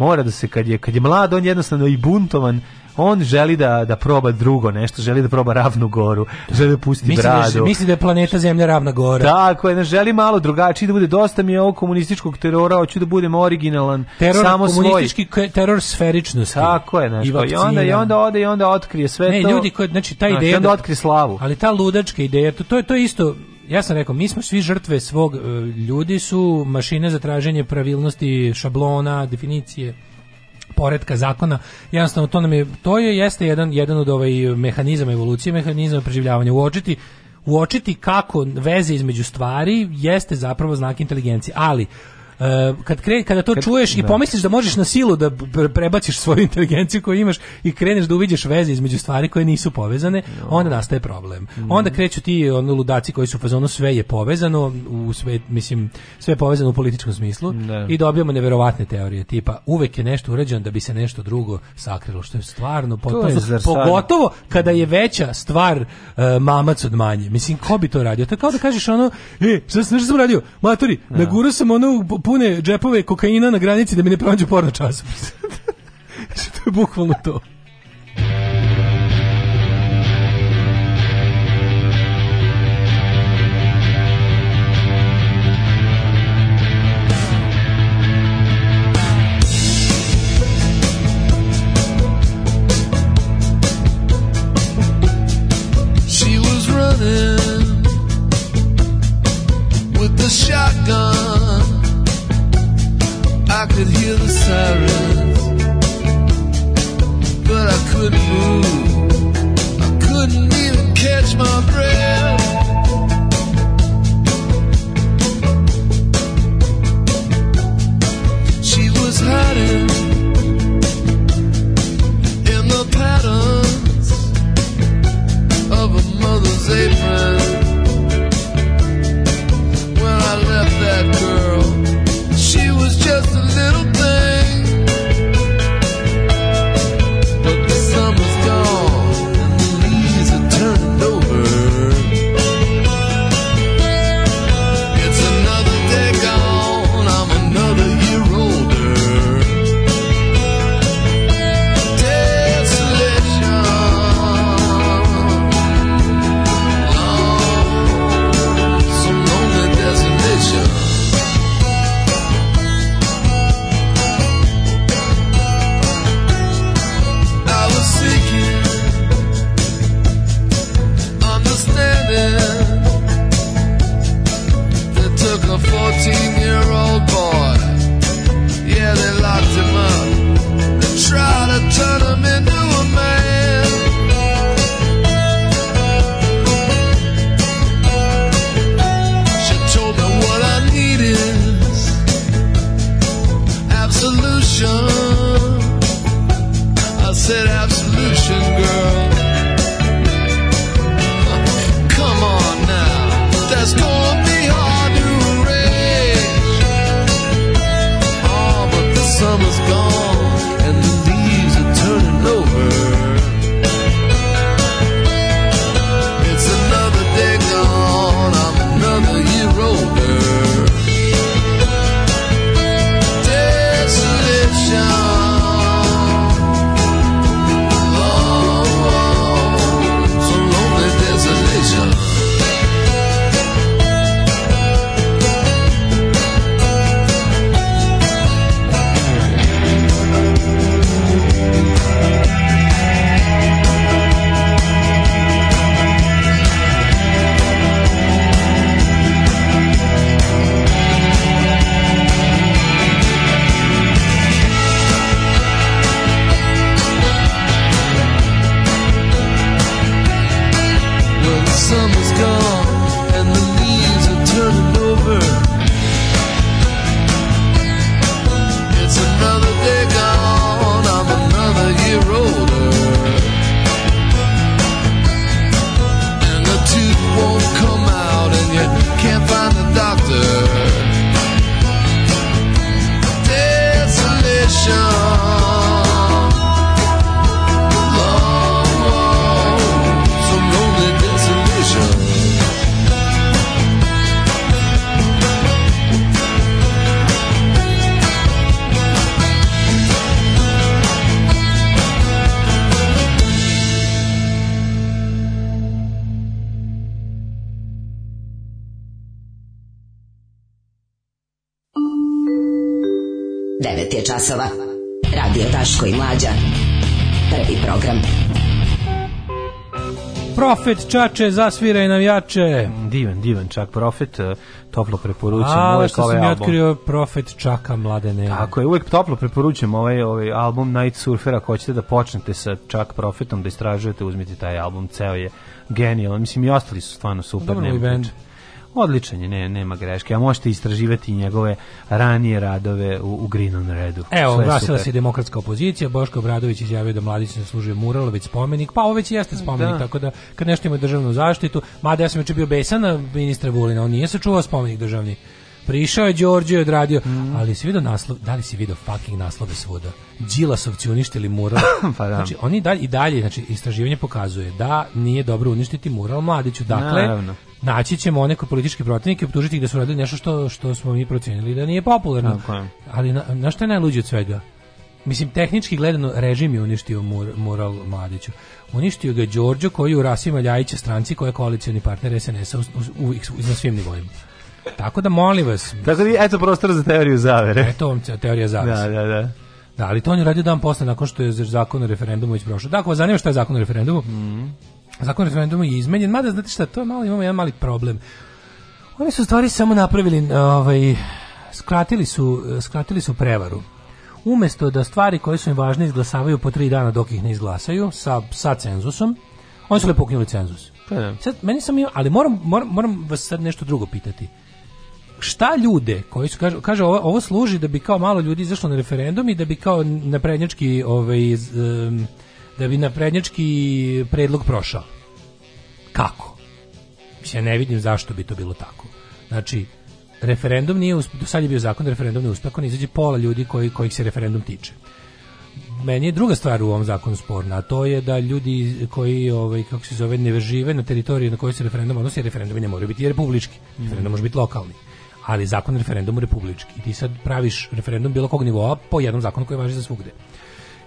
mora da se kad je kad je mlad on jednostavno i buntovan on želi da da proba drugo nešto, želi da proba ravnu goru, želi da pusti misli da bradu. Da, misli da je planeta Zemlja ravna gora. Tako je, ne želi malo drugačije da bude dosta mi je ovog komunističkog terora, hoću da budem originalan, teror, samo komunistički svoj. teror sferičnosti. Tako je, nešto. I, pa I, onda i onda ode i onda otkrije sve ne, to. Ne, ljudi koji znači ta ideja znači, onda da, otkri slavu. Ali ta ludačka ideja, to, to je to isto ja sam rekao, mi smo svi žrtve svog, e, ljudi su mašine za traženje pravilnosti, šablona, definicije poretka zakona. Jednostavno to nam je to je jeste jedan jedan od ovaj mehanizama evolucije, mehanizama preživljavanja uočiti uočiti kako veze između stvari jeste zapravo znak inteligencije. Ali Uh, kad kre, kada to kad, čuješ i da. pomisliš da možeš na silu da prebaciš svoju inteligenciju koju imaš i kreneš da uviđaš veze između stvari koje nisu povezane, no. onda nastaje problem. Mm. Onda kreću ti oni ludaci koji su fazono sve je povezano, u sve mislim sve je povezano u političkom smislu ne. Da. i dobijamo neverovatne teorije tipa uvek je nešto urađeno da bi se nešto drugo sakrilo što je stvarno potpuno pogotovo kada je mhm. veća stvar uh, mamac od manje. Mislim ko bi to radio? To kao da kažeš ono, ej, šta sam, šta sam radio? Maturi, no. Da. nagurao sam ono pune džepove kokaina na granici da mi ne pronađu porno časopis. Znači, to je bukvalno to. sirens. But I couldn't move, I couldn't even catch my breath. She was hiding in the patterns of a mother's apron. čače, zasviraj nam jače. Mm, divan, divan čak profet, eh, toplo preporučujem A, uvek ovaj, ovaj album. A, sam otkrio profet čaka mladene. Tako je, uvek toplo preporučujem ovaj, ovaj album Night Surfera, ako hoćete da počnete sa čak profetom, da istražujete, uzmite taj album, ceo je genijalan. Mislim, i ostali su stvarno super. Dobro, Odličan je, ne, nema greške. A možete istraživati njegove ranije radove u, u Green on Redu. Evo, glasila se demokratska opozicija, Boško Obradović izjavio da mladić se služuje Muralović spomenik. Pa ovo već jeste spomenik, da. tako da kad nešto ima državnu zaštitu, mada ja sam juče bio besan na ministra Vulina, on nije sačuvao spomenik državni Prišao je Đorđe i odradio, mm. ali si vidio naslov, da li si vidio fucking naslove svuda? Đilasovci uništili mural. pa da. Znači, oni dalje, i dalje, znači, istraživanje pokazuje da nije dobro uništiti mural Mladiću. Dakle, Naravno. naći ćemo one političke protivnike i optužiti ih da su radili nešto što, što smo mi procenili da nije popularno. Okay. Ali, na, na što je najluđe od svega? Mislim, tehnički gledano, režim je uništio mur, mural Mladiću. Uništio ga Đorđo koji u rasima Ljajića stranci koji je koalicijani partner SNS-a u, na svim nivoima. Tako da molim vas. Tako da eto prostor za teoriju zavere. Eto vam teorija zavere. Da, da, da. Da, ali to on je radio dan posle nakon što je zakon o referendumu već prošao. Dakle, vas zanima što je zakon o referendumu? Mm. Zakon o referendumu je izmenjen, mada znate šta, to malo imamo jedan mali problem. Oni su stvari samo napravili, ovaj, skratili su, skratili su prevaru. Umesto da stvari koje su im važne izglasavaju po tri dana dok ih ne izglasaju sa, sa cenzusom, oni su lepo ukinuli cenzus. Pa da. Sad, meni sam imao, ali moram, moram, moram vas sad nešto drugo pitati šta ljude koji su kaže, kaže ovo, ovo, služi da bi kao malo ljudi izašlo na referendum i da bi kao naprednjački ovaj da bi naprednjački predlog prošao. Kako? Ja ne vidim zašto bi to bilo tako. Znači, referendum nije usp... do sad je bio zakon da referendum ne uspio izađe pola ljudi koji, kojih se referendum tiče. Meni je druga stvar u ovom zakonu sporna, a to je da ljudi koji, ovaj, kako se zove, ne žive na teritoriji na kojoj se referendum odnosi, referendum ne moraju biti republički, referendum može biti lokalni ali zakon referendum republički. I ti sad praviš referendum bilo kog nivoa po jednom zakonu koji važi za svugde.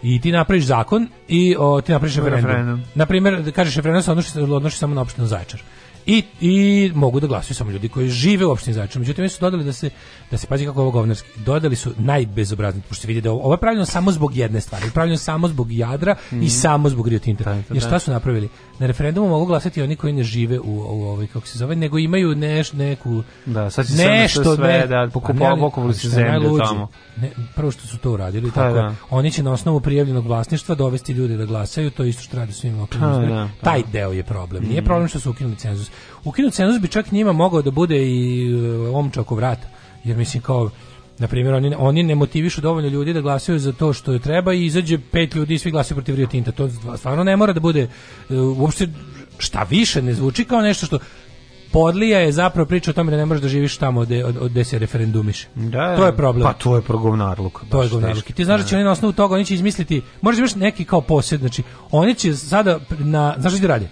I ti napraviš zakon i o, ti napraviš referendum. Na primjer, kažeš referendum se odnosi, odnosi samo na opštinu Zaječar i, i mogu da glasaju samo ljudi koji žive u opštini Zaječar. Međutim, oni su dodali da se, da se pazi kako ovo govnarski, dodali su najbezobrazni, pošto se vidi da ovo, ovo je pravilno samo zbog jedne stvari, pravilno samo zbog Jadra mm -hmm. i mhm. samo zbog Rio Tinta. Da, da, Jer da. šta su napravili? Na referendumu mogu glasati oni koji ne žive u, u ovoj, kako se zove, nego imaju neš, neku... Da, sad će nešto, sve, sve ne, da, pa pokupovali su zemlju tamo. Ne, prvo što su to uradili, ha, pa tako da. oni će na osnovu prijavljenog vlasništva dovesti ljude da glasaju, to isto što radi svim lokalnim pa Taj deo je problem. Nije problem što su ukinuli cenzus. Ukinut cenzus bi čak njima mogao da bude i e, omča oko vrata. Jer mislim kao na primjer oni, oni ne motivišu dovoljno ljudi da glasaju za to što je treba i izađe pet ljudi i svi glasaju protiv Rio Tinta. To stvarno ne mora da bude e, uopšte šta više ne zvuči kao nešto što Podlija je zapravo priča o tome da ne možeš da živiš tamo gde, od, od se referendumiš. Da, da, to je problem. Pa to je progovnarluk. To je govnarluk. Ti znaš da će da. oni na osnovu toga, oni će izmisliti, možeš imaš neki kao posjed, znači, oni će sada, na, znaš što ti da radi?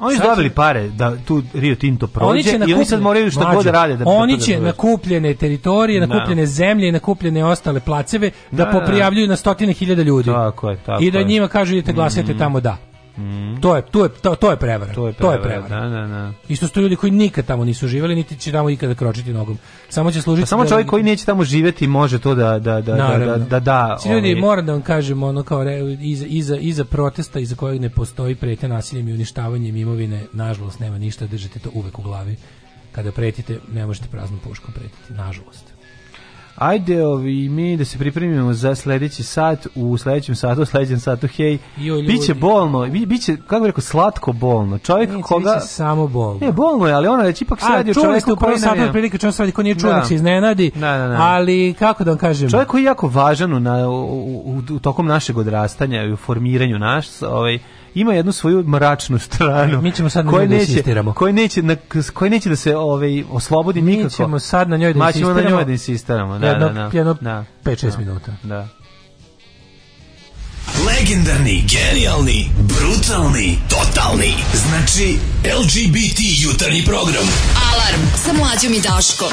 Oni su dobili pare da tu Rio Tinto prođe oni i oni sad moraju što god rade. Da oni će na kupljene teritorije, da. na zemlje nakupljene ostale placeve da, da poprijavljuju na stotine hiljada ljudi. Tako je, tako I da njima kažu idete glasajte tamo da. Mhm. To je to je to, je prevara. To je prevara. To je prevara. Da, da, da. Isto što su ljudi koji nikad tamo nisu živeli niti će tamo ikada kročiti nogom. Samo će služiti. Pa samo da- čovjek da, koji neće tamo živjeti može to da da da, da, da naravno. da da da. Svi ljudi ovaj... moram da vam kažem ono kao re, iza, iza, iza protesta iza kojeg ne postoji pretnja nasiljem i uništavanjem imovine, nažalost nema ništa, držite to uvek u glavi. Kada pretite, ne možete praznom puškom pretiti, nažalost. Ajde ovi mi da se pripremimo za sledeći sat, u sledećem satu, u sljedećem satu, hej, biće bolno, biće, kako bi rekao, slatko bolno. Čovjek Neće, koga... Biće samo bolno. Ne, bolno je, ali ono već ipak se radi o čovjeku koji nam je... prilike čemu se radi, ko nije čuo, da. se znači iznenadi, da, da, da. ali kako da vam kažem? Čovjek koji je jako važan u, u, u, u tokom našeg odrastanja i u formiranju naš, ovaj, ima jednu svoju mračnu stranu. Mi ćemo sad na koje da neće, da koje neće, na, koje neće da se ovaj, oslobodi mi nikako. Mi ćemo sad na njoj da insistiramo. Ma ćemo na njoj da insistiramo. Da, jedno, da, da. jedno da. 5-6 da. minuta. Da. Legendarni, genijalni, brutalni, totalni. Znači, LGBT jutarnji program. Alarm sa mlađom i Daškom.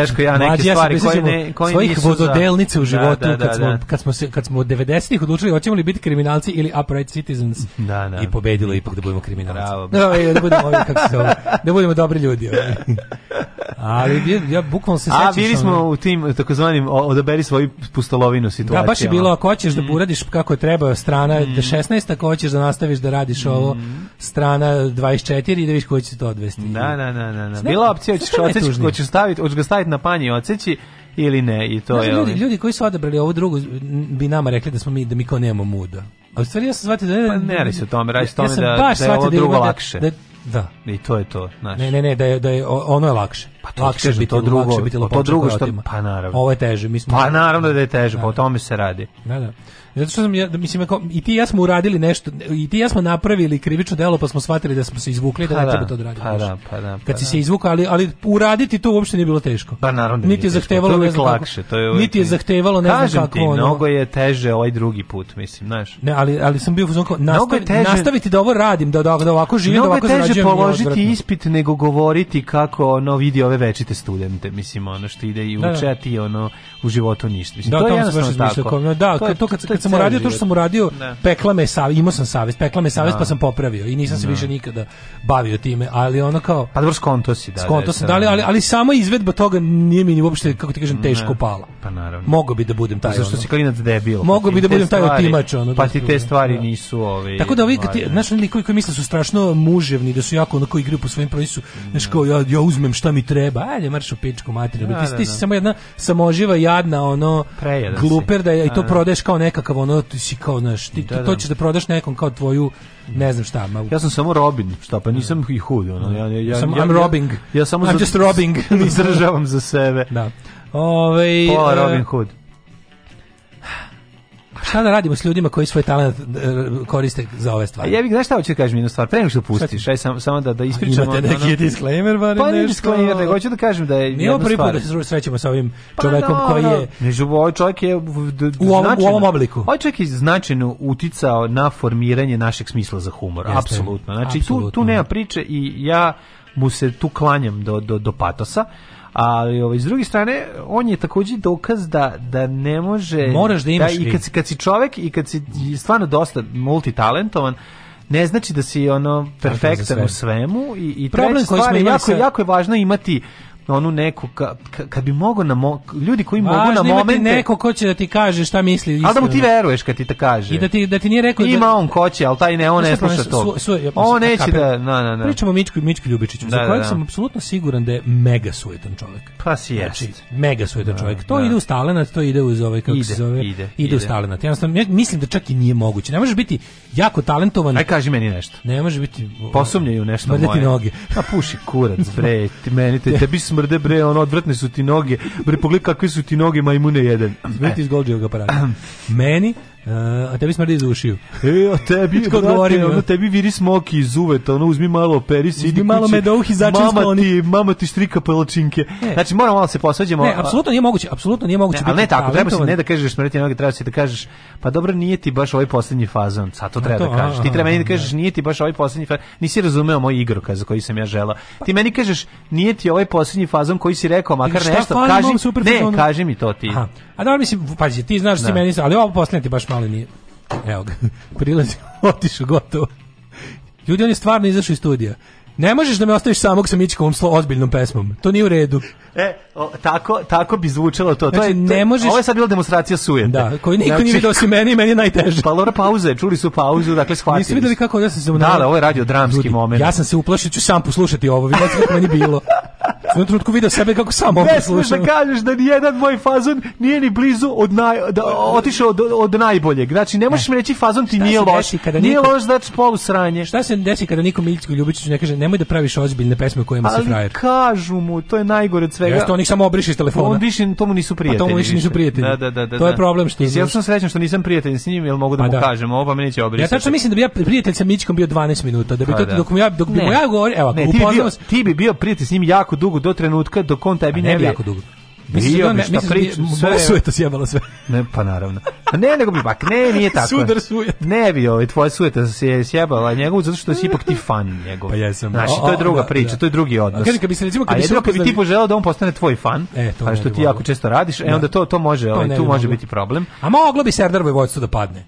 Deško ja neke stvari koje ne koje svojih nisu vododelnica u da, životu da, da, kad smo da. kad smo se, kad smo 90-ih odlučili hoćemo li biti kriminalci ili upright citizens da, da. i pobedilo ipak da budemo kriminalci. Bravo. Da, e, da budemo ovi, kako se zove, da budemo dobri ljudi. Ovi. Ali ja, bukvalno se sećam. A bili smo ono, u tim takozvanim odaberi svoju pustolovinu situaciju. Da baš je bilo ako hoćeš da mm. uradiš kako treba strana mm. 16 ako hoćeš da nastaviš da radiš mm. ovo strana 24 i da vidiš koji će to odvesti. Da, da, da, da. da. Bila opcija, hoćeš oceći, hoćeš staviti, hoćeš ga staviti na panj i oceći, ili ne i to znači, je ljudi, ovaj- ljudi koji su odabrali ovu drugu bi nama rekli da smo mi da mi kao nemamo muda a u stvari ja sam shvatio da pa ne radi se o tome radi se tome ja da, da je ovo da drugo da, lakše da, da, i to je to znaš ne ne ne da je, da je ono je lakše pa to lakše kažem, biti to drugo lakše biti pa to drugo da što pa naravno ovo je teže mi smo pa naravno da je teže pa da. pa o tome se radi da da Zato što sam ja, mislim, ako, i ti i ja smo uradili nešto, i ti i ja smo napravili krivično delo, pa smo shvatili da smo se izvukli, da pa ne da. treba to da radimo. Pa da, pa da, pa Kad si da. se izvukao, ali, ali uraditi to uopšte nije bilo teško. Pa naravno da niti je zahtevalo ne znam lakše, to je Niti je zahtevalo ne znam kako. Ti, ono, mnogo je teže ovaj drugi put, mislim, znaš. Ne, ali, ali sam bio uzonko, nastavi, teže, nastaviti da ovo radim, da, da, da ovako živim, da ovako zarađujem. Mnogo je teže položiti ispit nego govoriti kako ono vidi ove večite studente, mislim, ono što ide i uče, a ti ono u životu ništa. Mislim, to je jednostavno tako. Da, to kad, kad sam uradio to što sam uradio, ne. Da. pekla me savjest, imao sam savest, pekla me savest pa da. sam popravio i nisam se da. više nikada bavio time, ali ono kao... Pa dobro skonto si, da. Skonto sam, da, ali, ali, ali sama izvedba toga nije mi ni uopšte, kako ti kažem, teško pala. Pa naravno. Mogao bi da budem taj. Zašto ono. si klinac debilo. Pa Mogao bi da budem taj otimač. Ono, pa ti te stvari nisu ovi... Tako da ovi, znaš, likovi koji misle su strašno muževni, da su jako onako igraju po svojim provisu, znaš, kao ja, ja uzmem šta mi treba, ajde, marš u pičku materiju. Ti si samo jedna samoživa, jadna, ono, gluper da i to prodeš kao nekakav kakav ono ti si kao znaš ti, da, da. to ćeš da prodaš nekom kao tvoju ne znam šta ma ja sam samo Robin šta pa nisam i hud ono ja ja ja sam ja, I'm ja, robbing ja, ja samo I'm za, just robbing izdržavam za sebe da ovaj pa Robin Hood Šta da radimo s ljudima koji svoj talent e, koriste za ove stvari? Ja bih, znaš šta hoću da kažem jednu stvar, pre nego što pustiš, aj samo sam da, da ispričamo. Imate neki ono, disclaimer, bar pa ne disclaimer, nego hoću da kažem da je Nije prvi put da se srećemo sa ovim pa čovekom pa, no, koji je... Ne, ovaj čovjek je u ovom, u ovom obliku. Ovaj čovjek je značajno uticao na formiranje našeg smisla za humor, apsolutno. Znači, tu, tu nema priče i ja mu se tu klanjam do, do, do patosa ali ovaj s druge strane on je takođe dokaz da da ne može moraš da, da imaš da, i kad si kad si čovek i kad si stvarno dosta multitalentovan ne znači da si ono perfektan u svemu i i problem koji smo imali jako, jako je važno imati onu neku ka, ka, kad bi mogo na mo, ljudi koji Važno mogu na momente neko ko će da ti kaže šta misli isto. Ali da mu ti veruješ kad ti to kaže. I da ti da ti nije rekao da- ima da, on ko će, al taj ne, on ne pa sluša to. On neće da na na na. Pričamo Mićku i Mićku Ljubičiću, da, za da, kojeg da, da. sam apsolutno siguran da je mega sujetan čovjek. Pa si jest. Znači, mega sujetan da, čovjek. To ide u Stalenat, to ide uz ovaj kako ide, se zove. Ide, ide u Stalenat. ja mislim da čak i nije moguće. Ne možeš biti jako talentovan. Aj kaži meni nešto. Ne može biti posumnjaju nešto moje. noge. Pa puši kurac bre, ti meni te, tebi smr brde bre, ono odvratne su ti noge. Bre pogledaj kakve su ti noge majmune jedan. Smeti iz Golđevog aparata. Meni a tebi smrdi iz ušiju. E, a tebi, brate, ono, tebi viri smoki iz uveta, ono, uzmi malo operi, sidi kući. malo medouh i začin mama ti, mama ti štrika palačinke. E. Znači, moramo malo se posvađamo. Ne, apsolutno nije moguće, apsolutno nije moguće. Ne, ali ne tako, treba se ne da kažeš smrti noge, treba se da kažeš, pa dobro, nije ti baš ovaj poslednji fazon, sad to treba da kažeš. Ti treba meni da, da kažeš, nije ti baš ovaj poslednji fazon, nisi razumeo moj igrokaz za koji sam ja žela. Ti meni kažeš, nije ti ovaj poslednji fazon koji si rekao, makar nešto, kaži, ne, kaži mi to ti. A da, mislim, pazi, ti znaš ti da da. meni, ali ovo ti baš ali nije. Evo ga. Prilazi, otišu, gotovo. Ljudi, oni stvarno izašli iz studija. Ne možeš da me ostaviš samog sa Mićkovom slo ozbiljnom pesmom. To nije u redu. E, o, tako, tako bi zvučalo to. Znači, to je, to, ne možeš... Ovo je sad bila demonstracija sujete. Da, koji niko znači... nije vidio osim meni meni je najteže. Pa Lora pauze, čuli su pauzu, dakle shvatili. Niste videli kako ja sam se... Da, da, ovo je radio dramski Ljudi, moment. Ja sam se uplašio, ću sam poslušati ovo, vidite kako meni bilo. u jednom trenutku video sebe kako sam ovo slušam. Ne da kažeš da ni jedan moj fazon nije ni blizu od naj, da, otišao od, od najboljeg. Znači, ne možeš mi reći fazon ti nije loš. Kada nije niko, loš, znači polu sranje. Šta se desi kada nikom Iljicku Ljubičiću ne kaže nemoj da praviš ozbiljne pesme kojima se frajer? Ali kažu mu, to je najgore od svega. Jeste, oni samo obriši telefon. On više, tomu nisu pa prijatelji. A to mu više nisu prijatelji. Da, da, da, da, to je da. problem što... Ja sam srećan što nisam prijatelj s njim, jel mogu da pa mu da. kažem ovo, pa me neće obrisati. Ja tačno mislim da bi ja prijatelj sa Mićkom bio 12 minuta, da bi pa to, da. dok mu ja, dok bi mu ja govorio, evo, upoznao ti bi bio prijatelj s njim jako dugo, do trenutka dok on tebi ne bi... jako dugo. Bio bi šta priča, sve... to sjebala sve. Ne, pa naravno. Ne, nego bi, bak, ne, nije tako. Sudar sujeta. Ne bi, ovaj, tvoja sujeta se sjebala njegov, zato što si ipak ti fan njegov. Pa jesam. Znači, to je druga da, priča, da. to je drugi odnos. Kaže, kad bi se recimo... Kad bi se kad bi ti poželao da on postane tvoj fan, e, to pa što ti jako često radiš, e, da. onda to, to može, ovaj, tu može biti problem. A moglo bi Serdar Vojvodstvo da padne.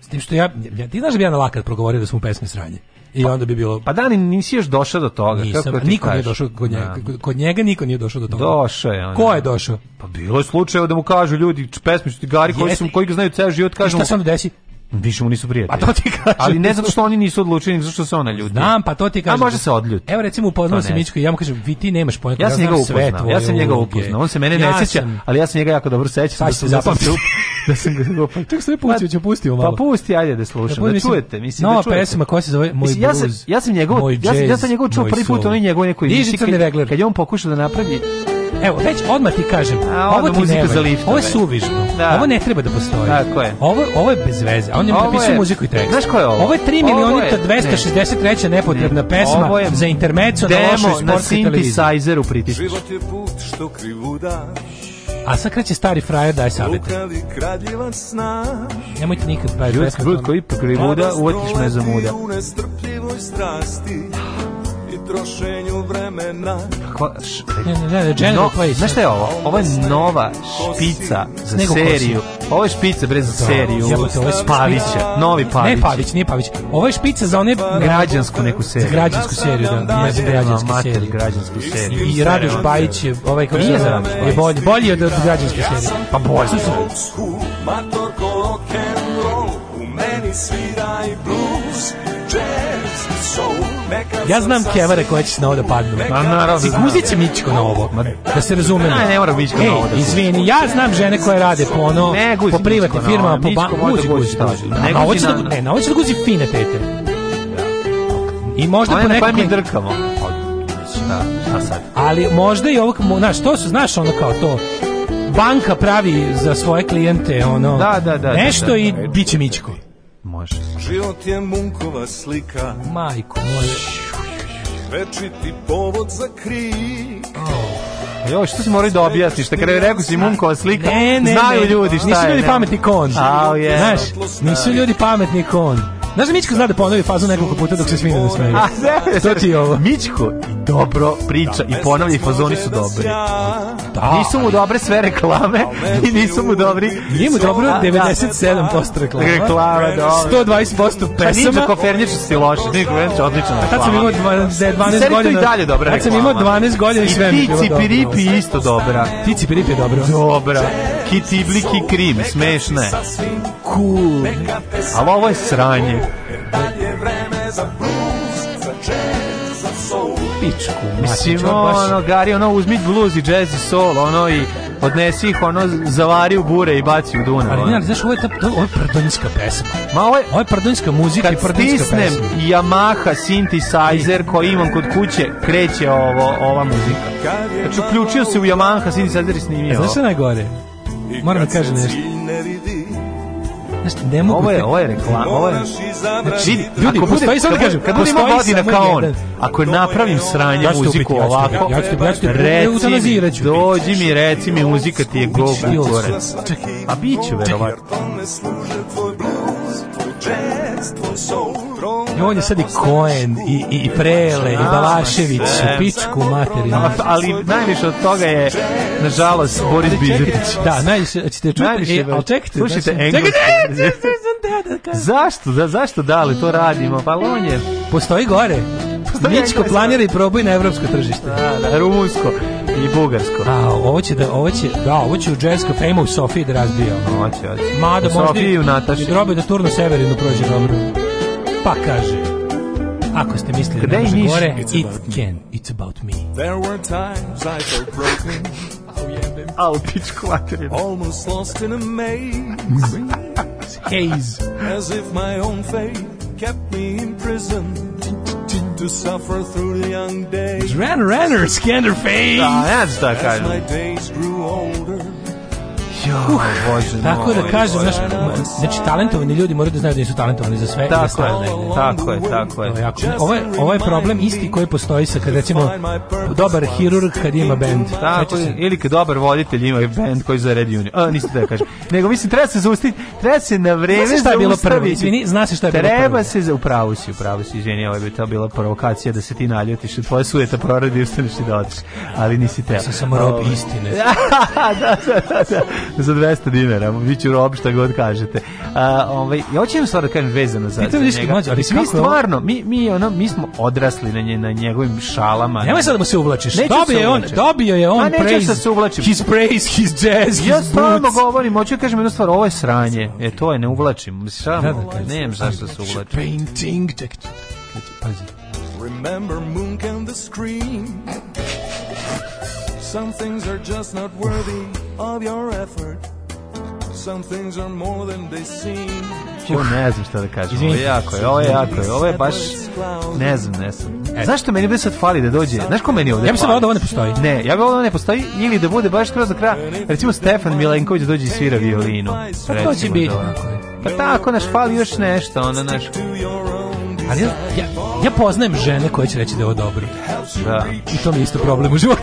S tim što ja, ja ti znaš da bi ja na lakat progovorio da smo u pesmi sranje. I onda bi bilo... Pa da, nisi još došao do toga. Nisam, kako da niko kažeš? nije došao kod njega. Da. Kod njega niko nije došao do toga. Došao je on. Ko je došao? Pa bilo je slučaj da mu kažu ljudi, pesmični gari koji, su, koji ga znaju ceo život, kažu... I šta se onda desi? Više mu nisu prijatelji. Pa to ti kažem. Ali ne znam što oni nisu odlučili, zašto zato što se ona ljuti. Znam, pa to ti kažem. A može se odljuti. Evo recimo upoznao sam Mičko i ja mu kažem, vi ti nemaš pojma. Ja sam njega upoznao. Ja sam njega upoznao. On se mene ne seća, ali ja sam njega jako dobro sećam. Da se zapamtio. da sam ga Ček se pusti, ću pustio malo. Pa pusti, ajde da slušam, da, da čujete, mislim da čujete. pesma koja se zove Moj Ja sam ja sam njegov, ja sam ja sam njegov čuo prvi put, on je njegov neko Kad je on pokušao da napravi Evo, već odmah ti kažem, A, ovo ti ne za lift, ovo je suvižno, da. ovo ne treba da postoji. Tako je. Ovo, ovo je bez veze, a on je napisao muziku i tekst. Znaš ko je ovo? Ovo je 3 milionita 263. Ne. nepotrebna ne. pesma ovo je za intermeco na lošoj sportskoj televiziji. Demo na synthesizeru pritisku. Život je put što krivu A sad kreće stari frajer daje savjete. Nemojte nikad pa je pesma. Ljudski brud koji pokrivuda, uvotiš me za muda. U nestrpljivoj strasti i trošenju vremena. Kako, š, ne, ne, no, znaš šta je ovo? Ovo je nova špica za seriju. Ovo je špica bre za da, seriju. Jebote, ovo je Pavić. novi Pavić. Ne Pavić, nije Pavić. Ovo je špica za one građansku neku seriju. Za Građansku seriju, da, ne za građansku seriju. građansku seriju. I Radoš Bajić je, ovaj kao nije za Radoš, je bolji, bolji od građanske serije. Pa bolji. Matorko rock and roll, u meni svira i blues, jazz. Ja znam kevare koje će se na ovo da padnu. Ma naravno. Siguzit će Mičko na ovo. Ma, da se razumemo. Ne, ne mora Mičko na ovo da e, izvini, ja znam žene koje rade po ono, po privatnim firmama, po banku. Da guzi, guzi, guzi. da, ne, na ovo će da guzi fine tete. Da. I možda po nekakve... Pa mi drkamo. Da, sad? Ali možda i ovo, znaš, to su, znaš, ono kao to, banka pravi za svoje klijente ono da, da, da, da nešto i bit će mičko može. Život je munkova slika. Majko moja. ti povod za krik. Oh. Jo, što se moraju da objasniš? Šta kada je rekao si Munkova slika, ne, ne, znaju ne, ljudi šta je. Nisu ljudi pametni kon. Au, je. Znaš, nisu ljudi pametni kon. Znaš da Mičko zna da ponovi fazu nekoliko puta dok se svi da ne smeju. A, znaš, to ti je ovo. Mičko i dobro priča i ponavlja i fazoni su dobri. Da, nisu mu dobre sve reklame i nisu mu dobri. Nije mu dobro 97% da, da. reklama. Reklama, dobro. 120% pesama. Pa Ninja Kofernić si loše. Ninja Kofernić odlična reklama. A tad sam imao 12 godina. i dalje dobra reklama. Tad sam imao 12 godina i sve mi je bilo dobro. I Tici Piripi isto dobra. Tici Piripi je dobro. Dobra. Kiti, bliki, krim, smešne. je. Cool. Ali ovo je sranje. E, vreme za blues, za jazz, za soul. Pičku, mislim, ono, Gari, ono, uzmi blues i jazz i soul, ono, i odnesi ih, ono, zavari u bure i baci u Dunav. Ali, ali, znaš, ovo je, ta, ovo je prdonjska pesma. Ma, ovo je, ovo je prdonjska muzika i prdonjska pesma. Kad stisnem Yamaha synthesizer koji imam kod kuće, kreće ovo, ova muzika. Znači, uključio se u Yamaha synthesizer i snimio. E, znaš što najgore? moram da kažem nešto. Znaš, ne mogu... Ovo je, ovo je reklama, ovo je... Znači, ljudi, da ako postoji, sad da kažem, kad budemo godina kao on, ako napravim sranje ja muziku ovako, ja ću te, ja ću te, reci mi, dođi mi, reci mi, muzika ti je go, go, gore. Čekaj. Pa bit ću, verovatno. Tvoj blues, tvoj jazz, tvoj soul on je sad i Koen, i, i, i Prele, i Balašević, i Pičku, materinu. ali najviše od toga je, nažalost, Boris Bižetić. Da, najviše, ćete čuti, najviše, e, ali čekajte. Slušajte, znači, čekajte, da da zašto, da, zašto da li to radimo? Pa on je... Postoji gore. Postoji Mičko planira i probuj na evropsko tržište. Da, da, rumunsko i bugarsko. A, ovo će da, ovo će, da, ovo će u jazz kafejima u Sofiji da razbija. Hoće, hoće. Mada možda i u Nataši. I drobe da turno severinu prođe dobro. Pa kaže, ako ste mislili da može gore, it can, it's about me. There were times I felt broken. Au, pičku materinu. Almost lost in a maze. Haze. As if my own fate kept me in prison. to suffer through the young days. Ran, ran, Red Renner, Scanderface! Ah, that's that kind of. As my days grew older. uh, bože tako da kažem znaš, znači talentovani ljudi moraju da znaju da nisu talentovani za sve da tako da je, tako je, tako je ovo, je ovo je problem isti koji postoji sa kad recimo dobar hirurg kad ima bend tako je, ili kad dobar voditelj ima bend koji zaredi uniju a niste da kažem nego mislim treba se zaustaviti treba se na vreme znaš šta je bilo prvo izvini znaš šta je bilo prvo treba se upravo si upravo si izvini ovo bi to bila provokacija da se ti naljutiš tvoje sujeta proradi ustaneš i da otiš ali nisi teo sam samo rob istine da, da, da, da za 200 dinara, biću rob šta god kažete. A, ovaj, ja hoćem stvar da kažem vezano za, Pitam za njega. Mlađe, ali mi stvarno, mi, mi, ono, mi smo odrasli na, nje, na njegovim šalama. Nemoj sad da mu se uvlačiš. Neću dobio, je on, dobio je on praise. neću se uvlačim. His praise, his jazz, his ja stvarno govorim, hoću da kažem jednu stvar, ovo je sranje. E, to je, ne uvlačim. Mislim, šta da, da, da, nemam zašto se uvlačim. Painting, tek, Remember Moonk and the Scream. Some things are just not worthy of your effort. Some things are more than they seem. Jo, ne znam šta da kažem. Izvinite. Ovo je jako, je, ovo je jako, je, ovo je baš ne znam, ne znam. E. Zašto meni bi sad fali da dođe? Znaš ko meni ovde? Ja bih sad da ovo ne postoji. Ne, ja bih da ovo ne postoji ili da bude baš kroz do kraja. Recimo Stefan Milenković dođe i svira violinu. Pa to će biti. Pa tako, naš fali još nešto, ona naš... Ali ja, ja, ja poznajem žene koje će reći da je ovo dobro. Da. I to mi je isto problem u životu.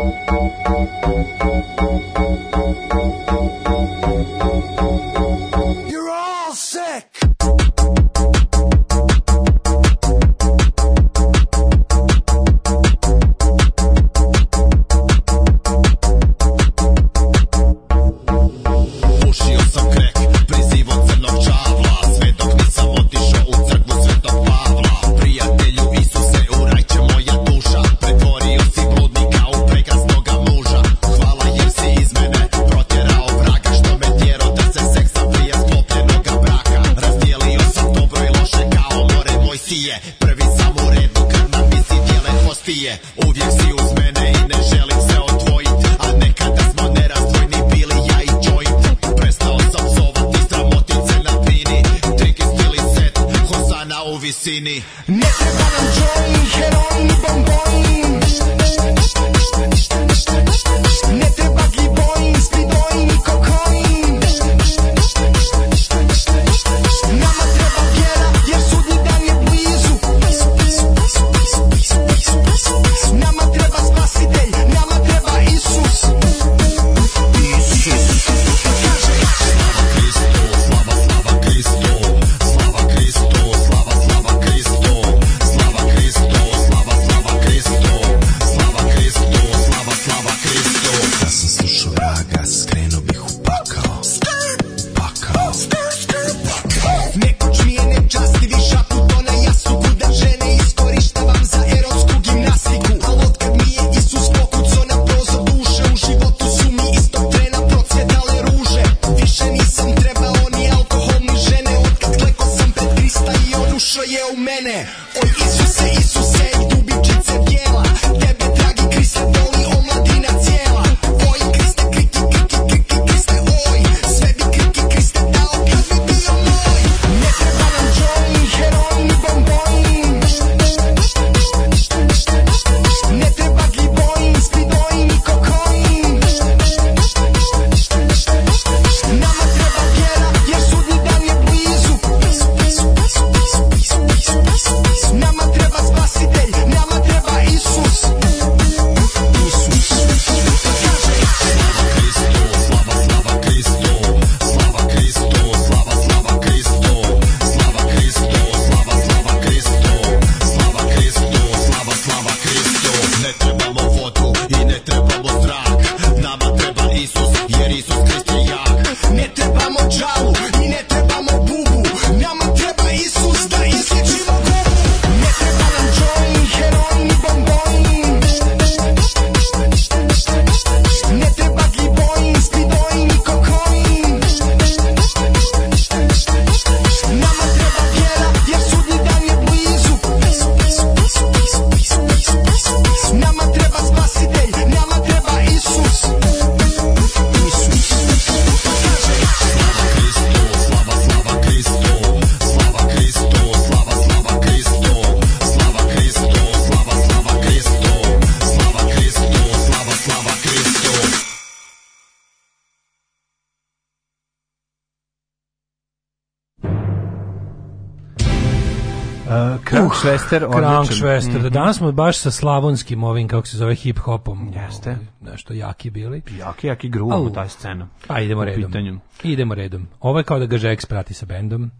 Schwester, Krank Schwester. Mm -hmm. Danas smo baš sa slavonskim ovim, kako se zove, hip-hopom. Jeste. Ovaj, nešto jaki bili. Jaki, jaki gruvamo taj scena. Pa A idemo redom. Pitanju. Idemo redom. Ovo je kao da ga Žeks prati sa bendom.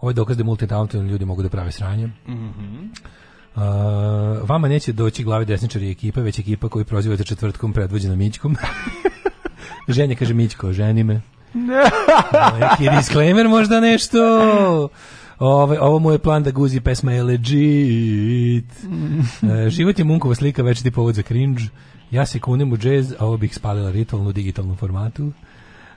Ovo je dokaz da multitalentovni ljudi mogu da prave sranje. Mhm. Mm Uh, vama neće doći glavi desničari ekipa, već ekipa koju prozivate četvrtkom predvođena Mićkom. Ženja kaže Mićko, ženi me. Ovaj, neki disclaimer možda nešto. Ovo, ovo mu je plan da guzi pesma je legit. Mm. e, život je Munkova slika, večiti povod za cringe. Ja se kunem u jazz, a ovo bih spalila ritualno u digitalnom formatu.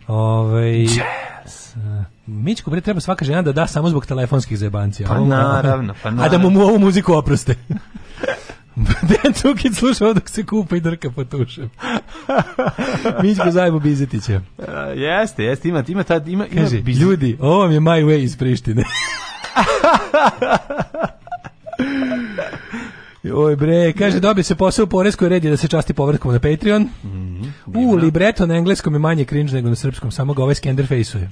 Ove, yes. Mičku bre treba svaka žena da da samo zbog telefonskih zebancija. Pa naravno, pa naravno. A da mu, mu ovu muziku oproste. Dejan Cukić slušao dok se kupa i drka po tušem. Mićko zajebo Bizetića. Uh, jeste, jeste, ima, ima, tad, ima, ima Kaži, ljudi, ovo vam je my way iz Prištine. Oj bre, kaže dobio se posao u poreskoj redi da se časti povratkom na Patreon. Mm -hmm, u libreto na engleskom je manje cringe nego na srpskom, samo ga ovaj skenderfejsuje.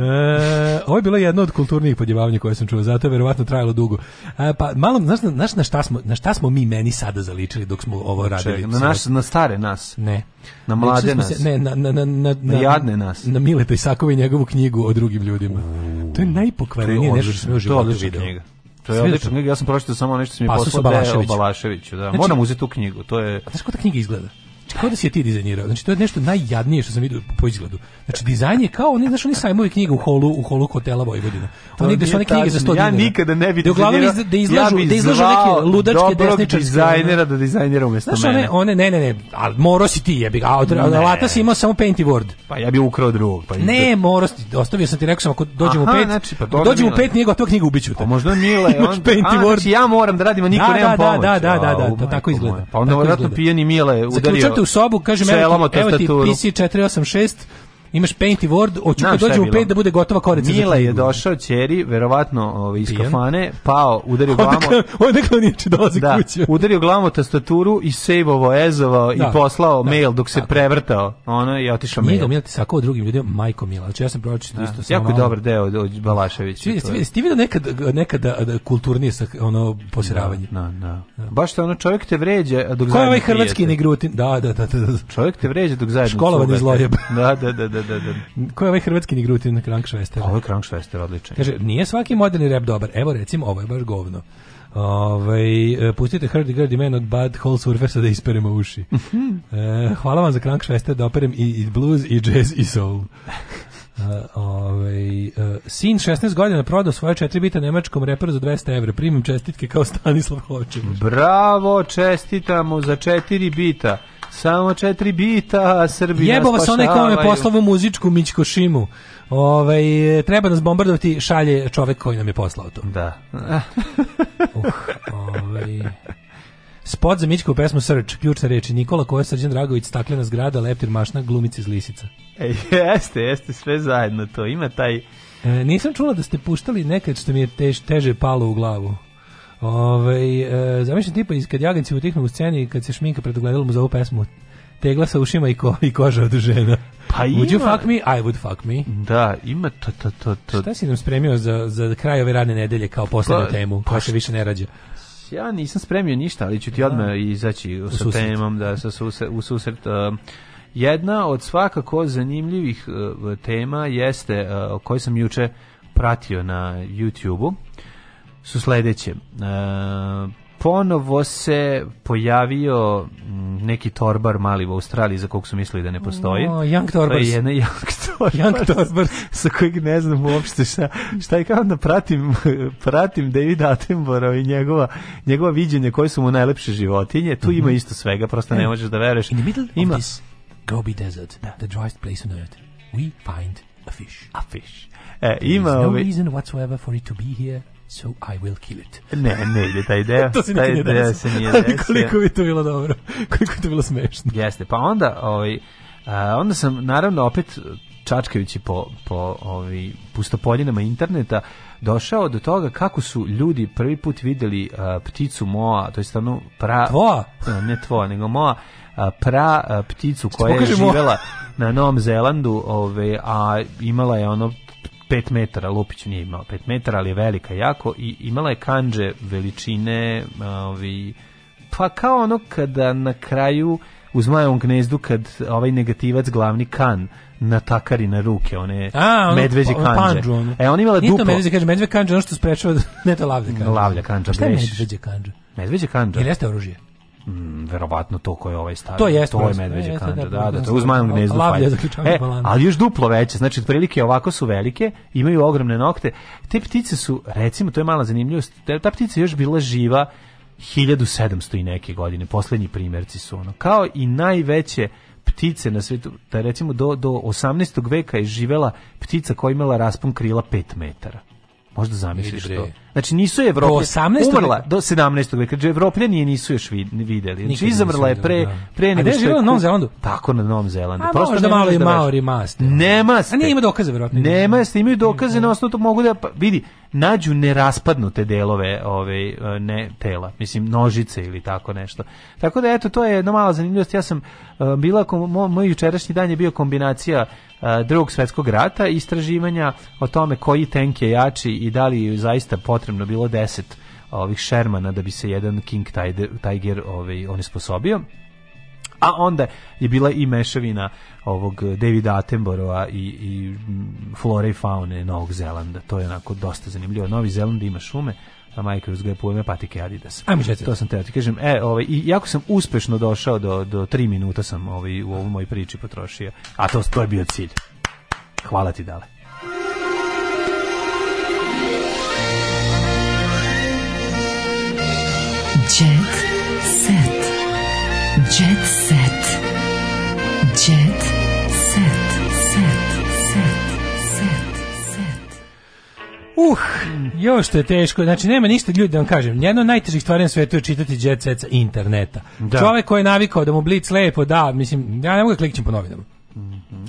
E, ovo je bilo jedno od kulturnih podjevavanja koje sam čuo, zato je verovatno trajalo dugo. E, pa malo, znaš, znaš na, šta smo, na šta smo mi meni sada zaličili dok smo ovo radili? Ček, na, naš, na stare nas? Ne. Na mlade nas? Se, ne, na, na, na, na, na jadne nas? Na Mileta Isakova i njegovu knjigu o drugim ljudima. U, to je najpokvarenije nešto što smo u životu videli. To je odlična knjiga, ja sam pročitao samo nešto što mi je poslao Balašević. Balaševiću, da. Znači, Moram uzeti tu knjigu, to je... A znaš kako ta knjiga izgleda? Kako da si je ti dizajnirao. Znači to je nešto najjadnije što sam vidio po izgledu. Znači dizajn je kao oni znaš, oni sajmovi knjiga u holu u holu hotela Vojvodina. Oni gde su one knjige za 100 dinara. Ja nikada ne da da bih uglavnom iz, da izlažu ja da izlažu neke ludačke desničarske dizajnera da dizajnira umesto znači, mene. Znači one ne ne ne, al moro si ti jebi ga. Alata si imao samo Paint Word. Pa ja bi ukrao drugog, pa. Ne, moro ostavio sam ti rekao sam ako dođemo pet. Znači, pa dođemo pet njega, to knjiga ubiću te. Pa možda Mile, on. Paint znači, ja moram da radim, a niko da, nema pomoć. Da, da, da, da, tako izgleda. Pa onda verovatno pijani Mile udario u sobu, kažem, evo ti, evo ti PC 486, imaš Paint i Word, hoću kad dođe u 5 da bude gotova korica. Mila je došao ćeri, verovatno, ovaj iz kafane, pao, udario glavom. Onda kao nije znači dolazi da, kući. Udario glavom tastaturu i sejvovo ezovao i da. poslao da. mail dok se prevrtao. Ono je otišao mail. Mila, Mila ti sakao drugim ljudima, Majko Mila. Znači ja sam pročitao da. isto samo. Jako dobar deo od Balaševića. Jesi vidio nekad nekad kulturnije ono posiravanje. Da, da. Baš što ono čovjek te vređa dok Ko je ovaj hrvatski negrutin? Da, da, da, da. Čovjek te vređa dok zajedno. Školovan iz Da, da, da, da da, da, da. Ko je ovaj hrvatski nigrutin na Krank Švester? Ovo je Krank odličan. Kaže, nije svaki moderni rap dobar. Evo, recimo, ovo je baš govno. Ove, ovaj, pustite Hardy Grdi Man od Bad Hole Surfersa da isperemo uši. Mhm. e, hvala vam za Krank Švester da operem i, i blues, i jazz, i soul. Uh, ovaj, uh, sin 16 godina prodao svoje četiri bita nemačkom reperu za 200 evra. Primim čestitke kao Stanislav Hočević. Bravo, čestitamo za četiri bita. Samo četiri bita, Srbija Jebova vas onaj kome je poslao muzičku Mićko Šimu. Ovaj, treba nas bombardovati, šalje čovek koji nam je poslao to. Da. uh, ovaj... Spot za Mićkovu pesmu Srč, ključne reči Nikola Koja, Srđan Dragović, Staklena zgrada, Leptir Mašna, Glumica iz Lisica. E, jeste, jeste, sve zajedno to, ima taj... E, nisam čula da ste puštali nekad što mi je tež, teže palo u glavu. Ovaj e, zamišljam tipa iz kad jaganci utihnu u sceni kad se šminka pred mu za ovu pesmu. Tegla sa ušima i, ko, i koža od žena. Pa ima... Would you fuck me? I would fuck me. Da, ima to, to, to, to. Šta si nam spremio za, za kraj ove radne nedelje kao poslednju pa, temu? Pa se više ne rađa. Ja nisam spremio ništa, ali ću ti odmah da. izaći u sa susret. temom, da, sa susre, u susret. Um, jedna od svakako zanimljivih uh, tema jeste, uh, sam juče pratio na YouTube-u, su sledeće. Uh, ponovo se pojavio neki torbar mali u Australiji za kog su mislili da ne postoji. No, young Torbars. Pa to je jedna Young Torbars. Young Torbars. sa kojeg ne znam uopšte šta, šta je kao da pratim, pratim David Attenborough i njegova, njegova viđenja koje su mu najlepše životinje. Tu mm -hmm. ima mhm. isto svega, prosto ne e, možeš da veruješ. In the middle ima. this Gobi Desert, da. the driest place on earth, we find a fish. A fish. E, ima no ove... reason whatsoever for it to be here So I will kill it. Ne, ne ide ta ideja. to se ta ideja nije se nije koliko bi to bilo dobro. Koliko bi to bilo smešno. Jeste, pa onda, ovaj, onda sam naravno opet čačkajući po, po ovi, ovaj, pustopoljinama interneta došao do toga kako su ljudi prvi put videli a, pticu moa, to je stvarno pra... Tvoa? Ne tvoa, nego moa, a, pra pticu koja je živela na Novom Zelandu, ove, ovaj, a imala je ono 5 metara, Lupić nije imao 5 metara, ali je velika jako i imala je kanđe veličine ovi, pa kao ono kada na kraju uz zmajevom gnezdu kad ovaj negativac glavni kan natakari na ruke one A, ono, medveđe pa, kanđe. Panđu, ono. E on imala Nije duplo. Nije to medveđe kanđe, medveđe kanđe ono što sprečava da- ne to lavlja kanđe. Lavlja kanđe, A Šta je medveđe kanđe? Medveđe kanđa. Ili jeste oružje? mm, verovatno to koje ovaj stavio. To je ovaj je medveđe da, da, to uz malom da, gnezdu E, ali još duplo veće, znači otprilike ovako su velike, imaju ogromne nokte. Te ptice su, recimo, to je mala zanimljivost, ta ptica je još bila živa 1700 i neke godine, poslednji primerci su ono. Kao i najveće ptice na svetu, da recimo do, do 18. veka je živela ptica koja je imala raspon krila 5 metara. Možda zamisliš to. Znači nisu Evropljani 18. umrla do 17. veka. Znači Evropljani je nisu još videli. Znači izumrla je pre da. pre nego što je živela na Novom Zelandu. Tako na Novom Zelandu. A Prosto da malo i Maori maste. Nema ste. A nije ima dokaza verovatno. Nema ste, imaju dokaze na osnovu tog mogu da pa, vidi nađu neraspadnute delove ove ne tela, mislim nožice ili tako nešto. Tako da eto to je jedna mala zanimljivost. Ja sam e, bila moj, moj jučerašnji dan je bio kombinacija uh, drugog svetskog rata i istraživanja o tome koji tenk je jači i da li zaista pot potrebno bilo 10 ovih Shermana da bi se jedan King Tiger, Tiger ovaj, on isposobio. A onda je bila i mešavina ovog Davida Attenborova i, i mm, flore i faune Novog Zelanda. To je onako dosta zanimljivo. Novi Zeland ima šume, a majka uzgaja pojme patike Adidas. Ajmo četiri. To sam teo da ti kažem. E, ovaj, i jako sam uspešno došao do, do tri minuta sam ovaj, u ovoj moj priči potrošio. A to, to je bio cilj. Hvala ti, Dale. Jet set. Jet set. Jet set. Set. Set. Set. Set. Uh, još što je teško. Znači, nema ništa ljudi da vam kažem. Jedno najtežih stvari na svetu je čitati Jet set sa interneta. Da. Čovek koji je navikao da mu blic lepo da, mislim, ja ne mogu da klikćem po novinama.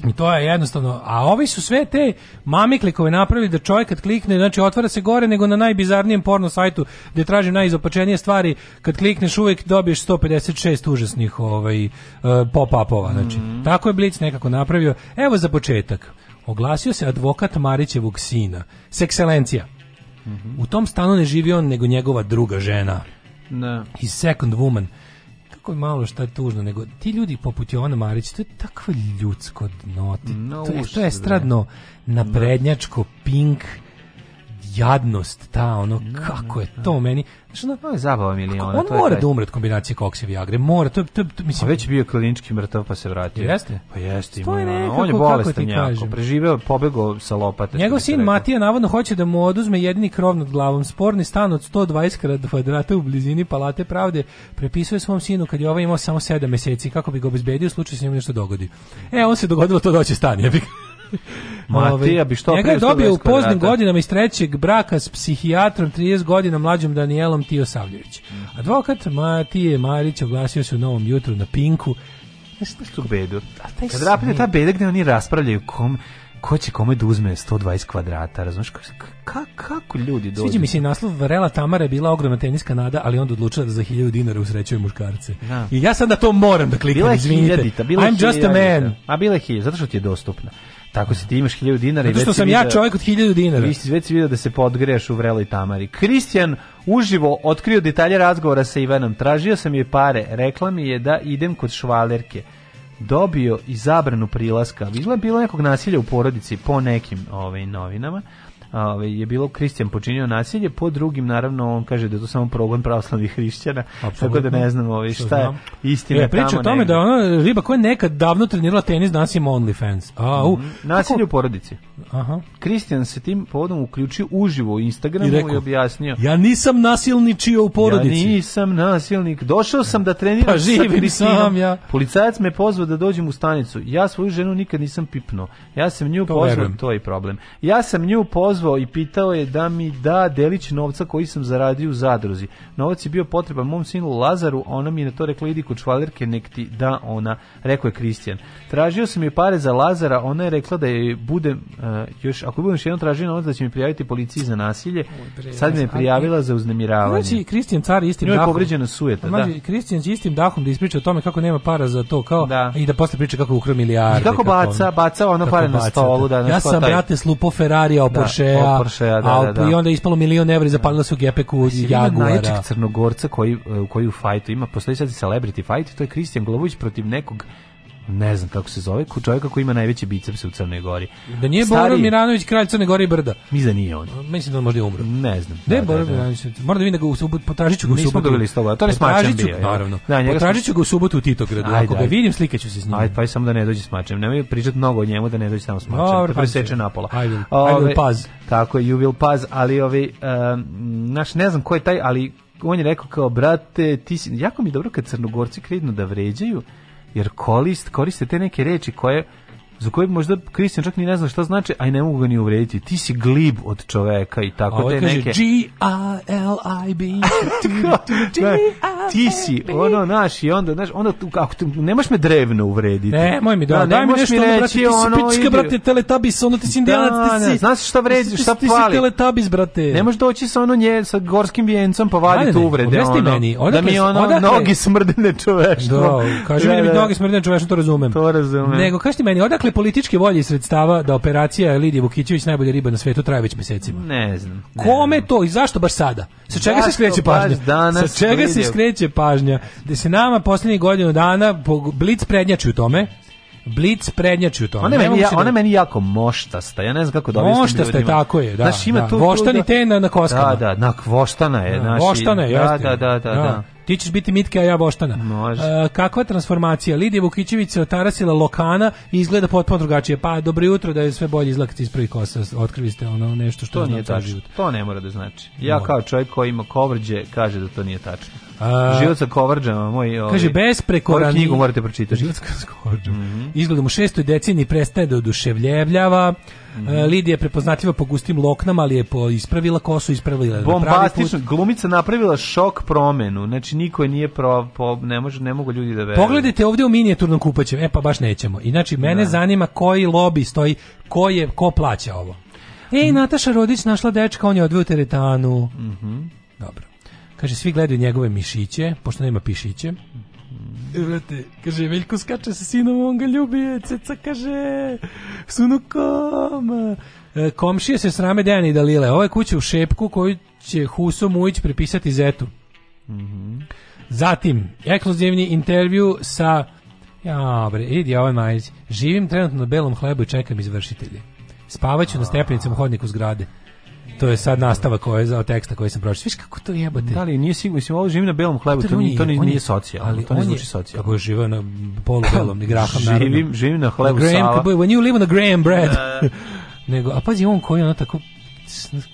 I to je jednostavno, a ovi su sve te mamiklikove napravili da čovjek kad klikne, znači otvara se gore nego na najbizarnijem porno sajtu gdje traži najizopačenije stvari, kad klikneš uvek dobiješ 156 užasnih ovaj, e, pop-upova, znači. Mm -hmm. Tako je Blic nekako napravio. Evo za početak. Oglasio se advokat Marićevog sina, s Mm -hmm. U tom stanu ne živi on, nego njegova druga žena. Ne. Da. No. His second woman tako malo šta je tužno, nego ti ljudi poput Jovana Marić, to je takvo ljudsko dno, no, to, je, to je stradno naprednjačko, pink, jadnost ta ono mm, kako je mm, to mm. meni znači na pravi zabava miliona on to mora je da umre od kombinacije koksa i viagre mora to to, to mislim A pa već bio klinički mrtav pa se vratio jeste pa jeste ima, je on je bolestan jako preživeo pobegao sa lopate njegov sin Matija navodno hoće da mu oduzme jedini krov nad glavom sporni stan od 120 kvadrata u blizini palate pravde prepisuje svom sinu kad je ovaj imao samo 7 meseci kako bi ga obezbedio u slučaju da se njemu nešto dogodi e on se dogodilo to doći da stan jebi Ovaj, Matija bi što Njega je dobio u poznim godinama iz trećeg braka s psihijatrom 30 godina mlađom Danielom Tio Savljević. Mhm. Advokat Matije Marić oglasio se u Novom jutru na Pinku. Znaš tu bedu? Kad rapne ta beda gde oni raspravljaju kom, ko će kome da uzme 120 kvadrata, razumiješ? Ka, kako ljudi dođu? Sviđa mi se i naslov, Varela Tamara je bila ogromna teniska nada, ali onda odlučila da za 1000 dinara usrećuje muškarce. Ja. Da. I ja sad na to moram da klikam, izvinite. Hiljadita, bila I'm just a man. A bila je 1000, zato što ti je dostupna. Tako se ti imaš 1000 dinara i već što sam ja čovjek od 1000 dinara. Vi ste već video da se podgreješ u vreloj tamari. Kristijan uživo otkrio detalje razgovora sa Ivanom. Tražio sam joj pare, rekla mi je da idem kod švalerke. Dobio i zabranu prilaska. Izgleda bilo nekog nasilja u porodici po nekim ovaj, novinama ovaj, je bilo Kristijan počinio nasilje, po drugim naravno on kaže da je to samo progon pravoslavnih hrišćana, tako da ne znamo ovaj, šta je istina. E, priča o tome negdje. da ona riba koja nekad davno trenirala tenis, danas ima fans. A, u, mm -hmm. Nasilje tako... u porodici. Aha. Kristijan se tim povodom uključio uživo u Instagramu i, rekao, i objasnio. Ja nisam nasilničio u porodici. Ja nisam nasilnik. Došao sam da treniram pa, sa sam ja. Policajac me pozva da dođem u stanicu. Ja svoju ženu nikad nisam pipnuo. Ja sam nju to pozvao, verujem. to je problem. Ja sam nju pozvao nazvao i pitao je da mi da delić novca koji sam zaradio u zadruzi. Novac je bio potreban mom sinu Lazaru, ona mi je na to rekla idi kod švalerke nek ti da ona, rekao je Kristijan. Tražio sam je pare za Lazara, ona je rekla da je budem, uh, e, još, ako budem još jednom tražio novac da će mi prijaviti policiji za nasilje, sad me je prijavila za uznemiravanje. Znači, Kristijan car istim Njoj je dahom. povređena sujeta, da. Znači, Kristijan istim dahom da ispriča o tome kako nema para za to, kao da. i da posle priča kako ukrao milijarde. I kako baca, baca ono pare na stolu. Da, ja sam, brate, slupo Ferrari, da. Porsche, Porschea, Porschea da, Alpu, da, da. i onda je ispalo milion evra i zapalila da. se u gepeku Jaguara. Najjačeg crnogorca koji, e, koji u fajtu ima, postoji sad celebrity fight, to je Kristijan Glovović protiv nekog ne znam kako se zove, čovjeka koji ima najveće bicepse u Crnoj Gori. Da nije Stari... Boro Miranović kralj Crne Gore i Brda. Mi za da nije on. Mislim da on možda i umro. Ne znam. Ne, da, Boro da, da. Miranović. Mora da vidim da ga u subotu potražit ću ga u subotu. Nismo dobili stoga, to je smačan bio. Naravno. Da, njega potražit ću ga u subotu u Titogradu. Ajde, Ako ga ajde. vidim, slikaću se s njim. Ajde, pa samo da ne dođe smačem. Nemoj pričati mnogo o njemu da ne dođe samo smačem. Dobro, pa seče na pola. Ajde. Ajde, paz. Tako je, Jubil Paz, ali ovi naš ne znam ko je taj, ali on je rekao kao brate, ti si jako mi dobro kad crnogorci kredno da vređaju jer kolist koriste te neke reči koje za kojeg možda Kristijan čak ni ne zna šta znači, a i ne mogu ga ni uvrediti. Ti si glib od čoveka i tako ovaj te neke. G-A-L-I-B Ti si, ono, naš, i onda, znaš, onda, ako ti, nemaš me drevno uvrediti. Ne, moj mi, da, da daj mi nešto, ono, brate, ti si pička, brate, teletabis, ono, ti si indijanac, ti da, si... Znaš šta vredi, šta pali. Ti si teletabis, brate. Ne možeš doći sa ono nje, sa gorskim vijencom, pa vaditi uvrede, ono, da mi, ono, nogi smrdene čoveštvo. Da, kaži mi da, nogi smrdene čoveštvo, to razumem. To razumem. Nego, kaži ti meni, odakle li političke volje i sredstava da operacija Lidije Vukićević najbolja riba na svetu traje već mesecima? Ne znam. Ne Kome znam. to i zašto baš sada? Sa čega zašto se skreće pažnja? Sa čega vidio. se skreće pažnja? Da se nama poslednjih godinu dana blic prednjači u tome. Blitz prednjači u tome. Ona, meni, ja, ona meni jako moštasta. Ja ne znam kako da objasnim Moštasta je, tako je, da. Znaš, ima da. Tu, voštani da... te na, na koskama. Da, da, na voštana je. Da, naši, voštana je, da, da, da, da. da. Ti ćeš biti Mitke, a ja Boštana. Može. E, kakva transformacija? Lidija Vukićević se otarasila lokana i izgleda potpuno drugačije. Pa, dobro jutro, da je sve bolje izlakati iz prvi kosa. Otkrili ste ono nešto što to nije tačno. To ne mora da znači. Ja mora. kao čovjek koji ima kovrđe, kaže da to nije tačno. A, život sa kovrđama, moj... Ovi, kaže, ovaj, besprekoran... knjigu morate pročitati. Život sa kovrđama. Mm -hmm. Izgleda mu šestoj deceniji prestaje da oduševljevljava. Mhm. E, Lidija je prepoznatljiva po gustim loknama, ali je po ispravila kosu, ispravila Bombastično, na glumica napravila šok promenu. Znači niko nije pro, po, ne može ne mogu ljudi da veruju. Pogledajte ovdje u minijaturnom kupaćem. E pa baš nećemo. Inači mene da. zanima koji lobby stoji, ko je ko plaća ovo. Ej, mm. Nataša Rodić našla dečka, on je odveo teretanu. Mm Dobro. Kaže, svi gledaju njegove mišiće, pošto nema pišiće. Vrate, e, kaže, Veljko skače sa sinom, on ga ljubi, e, ceca kaže, s unukom. E, komšije se srame Dejan i Dalile. Ovo je kuća u Šepku koju će Huso Mujić prepisati Zetu. Mm -hmm. Zatim, ekskluzivni intervju sa... Ja, bre, idi ovaj majić. Živim trenutno na belom hlebu i čekam izvršitelje. Spavaću na stepenicama hodniku zgrade to je sad nastava koja je za teksta koji sam pročitao. Viš kako to jebote. Da li nije sigurno, mislim, ovo živim na belom hlebu, pa to, to, nije, to nije, nije socijalno, ali to ne zvuči socijalno. Kako živa na belom, i graham, naravno. Živim, živim na hlebu Graham, Sava. When you live on a graham bread. Da, da, da. Nego, a pazi on koji ono tako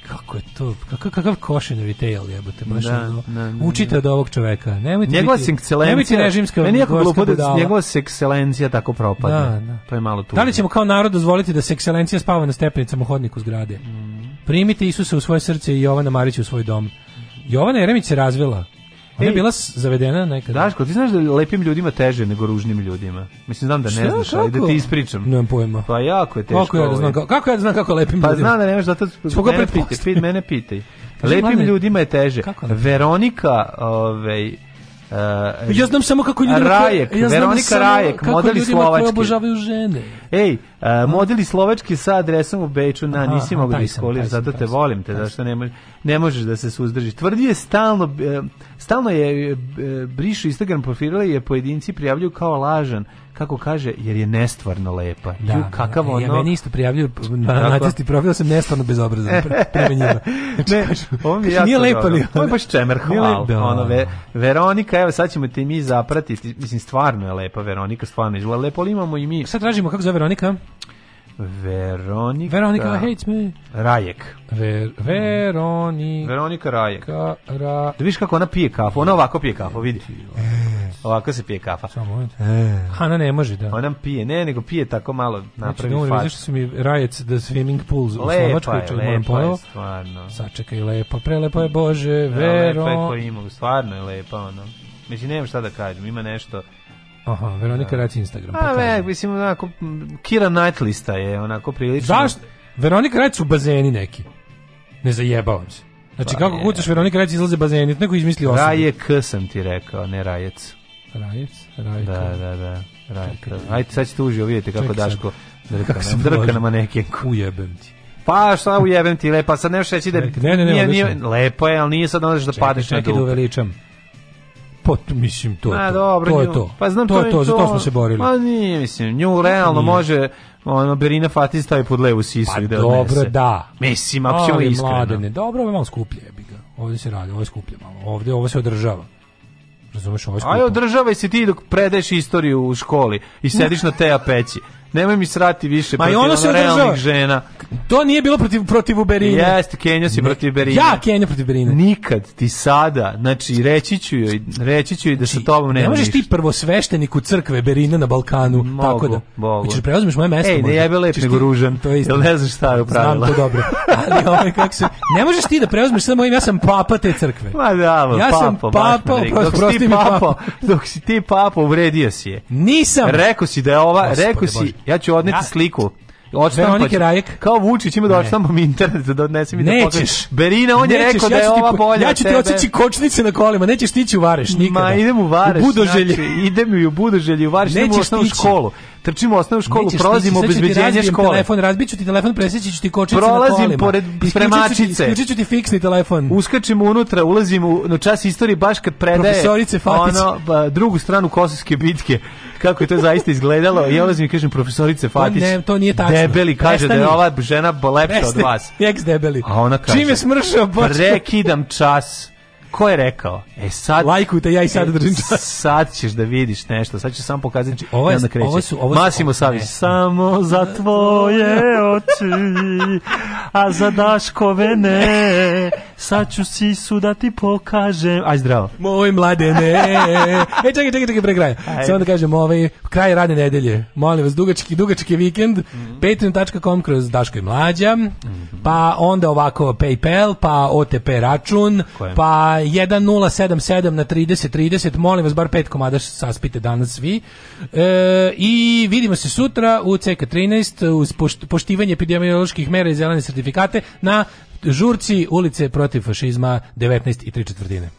kako je to, kakav, kakav košen retail jebote, baš da, ono, da, da, učite da. od ovog čoveka, nemojte njegova biti, ekscelencija, nemojte režimska meni jako glupo da njegova se ekscelencija tako propadne, da, da. to je malo tužno. Da li ćemo kao narod dozvoliti da se ekscelencija spava na stepenicama u hodniku zgrade? Mm. Primite Isusa u svoje srce i Jovana Marića u svoj dom. Jovana Jeremić se razvila, Ona je bila zavedena nekada. Daško, ti znaš da lepim ljudima teže nego ružnim ljudima. Mislim, znam da ne znaš, ali da ti ispričam. Nemam pojma. Pa jako je teško. Kako ja da znam kako, kako, ja da znam kako lepim pa ljudima? Pa znam da nemaš, zato mene pitaj, pitaj, mene pitaj. Lepim ljudima je teže. Kako? Veronika, ovaj, Uh, ja znam samo kako eh, ljudi Rajek, ja Veronika Rajek, model Slovačke. Kako ljudima obožavaju žene. Ej, modeli slovački sa adresom u Beču, na, nisi mogao da iskoliš, zato te volim te, zašto ne, mož, ne možeš da se suzdržiš. Tvrdi je stalno, e, stalno je, e, e, brišu Instagram profila je pojedinci prijavljuju kao lažan, kako kaže, jer je nestvarno lepa. Da, Ju, da, da. kakav da, ono... Ja meni isto prijavljuju, natesti profil sam nestvarno bezobrazan pre, prema njima. Znači, ne, kažu, ovo mi je nije lepa li... Ovo je baš čemer, hval. Da. Ono, da, ve, Veronika, evo sad ćemo te mi zapratiti, mislim, stvarno je lepa Veronika, stvarno je lepo, ali imamo i mi. Sad tražimo kako zove Veronika? Veronika... Veronika hates me. Rajek. Ver, Veronika... Veronika Rajek. Ka, ra... Da vidiš kako ona pije kafu, ona ovako pije kafu, vidi. E. Ovako se pije kafa. Samo moment. Ona e. ne može da. Ona pije, ne, nego pije tako malo znači, napravi znači, fat. Znači, su mi rajec da swimming pools u Slovačkoj. Lepa je, lepa je, stvarno. Sačekaj, lepa, prelepa je, da, Bože, Vero. Lepa je koja ima, stvarno je lepa, ono. Mislim, nemam šta da kažem, ima nešto Aha, Veronika da. reci Instagram. A, pa, ne, pa mislim, onako, Kira Nightlista je onako prilično... Zašto? Veronika reci u bazeni neki. Ne zajebavam se. Znači, pa, kako kucaš Veronika reci izlaze bazeni, neko izmisli osam. Raje K sam ti rekao, ne Rajec. Rajec? Rajec. Da, da, da. Rajec. Ajde, sad ćete uživo vidite kako Čekaj, Daško drka, kako na, drka na manekenku. Ujebem ti. Pa šta ujebem ti, lepa, sad nemaš reći da... Ne, ne, ne, nije, nije, lepo je, ali nije sad da da padneš na dupe. Čekaj da uveličam. Pa mislim to. Ma, dobro, to nju, to. Pa znam to, to je to, to, za to smo se borili. Pa nije, mislim, nju realno nije. može ono Berina Fatih stavi pod levu sisu pa, gde da dobro, odnese. da. Mislim, ako ćemo iskreno. Mladene, dobro, ovo je malo skuplje, jebi ga. Ovde se radi, ovo je skuplje malo. Ovde ovo se održava. Razumeš, ovo je skuplje. Aj, održavaj se ti dok predeš istoriju u školi i sediš na teja peći nemoj mi srati više Ma protiv ono se realnih žena. To nije bilo protiv protiv Uberine. Jeste, Kenja si protiv Uberine. Ja Kenja protiv Uberine. Nikad ti sada, znači reći ću joj, reći ću joj da znači, sa tobom nema Ne možeš ti prvo sveštenik u crkve Berine na Balkanu, mogu, tako da. Mogu. ćeš da preuzmeš moje mesto. Ej, ne jebe lep nego ružan. To je isto. Jel ne znaš šta je upravila. Znam to dobro. Ali ovaj kako se Ne možeš ti da preuzmeš samo ime, ja sam papa te crkve. Ma da, ja papa, sam papa, papa prosti mi papa. Dok si ti papa, uvredio si je. Nisam. Rekao si da je ova, rekao si Ja ću odneti ja. sliku. Veronike Rajek. Kao Vučić ima da odštampam internet da odnesem i da pogledam. Berina, on nećeš, je rekao da je ova bolja Ja ću ti odsjeći kočnice na kolima, nećeš tići u Vareš nikada. Ma idem u Vareš. U Budoželje. Znači, idem i u Budoželje, u Vareš, idem u osnovu školu trčimo u osnovnu školu, Nećeš, prolazimo obezbeđenje škole. telefon, razbiću ti telefon, presjeći ću ti kočicu Prolazim na kolima. pored spremačice. Isključit ću ti fiksni telefon. Uskačemo unutra, ulazimo u no, čas istorije baš kad predaje Profesorice Fatić. ono, ba, drugu stranu kosovske bitke. Kako je to zaista izgledalo? Ja ulazim i kažem profesorice Fatić. To, ne, to nije tačno. Debeli kaže Prestani. da je ova žena lepša Prestani. od vas. Ex debeli. A ona kaže. Čim je smršao, Prekidam čas. Ko je rekao? E sad lajkujte, ja i sad e, držim čas. Sad ćeš da vidiš nešto, sad ću samo pokazati. Znači, ovo je, kreće. Ovo su, ovo su, Masimo Savić, samo za tvoje oči, a za Daškove ne. Sad ću sisu da ti pokažem. Aj zdravo. Moj mladene. e, čekaj, čekaj, čekaj, pre kraja. Sve da kažem, ovaj, kraj radne nedelje. Molim vas, dugački, dugački vikend. Mm -hmm. Patreon.com kroz Daško i Mlađa. Mm -hmm. Pa onda ovako PayPal, pa OTP račun, Kojem? pa 1077 na 3030. 30. Molim vas, bar pet komada saspite danas svi. E, I vidimo se sutra u CK13 uz poštivanje epidemioloških mera i zelene sertifikate na Žurci, ulice protiv fašizma, 19 i 3 četvrtine.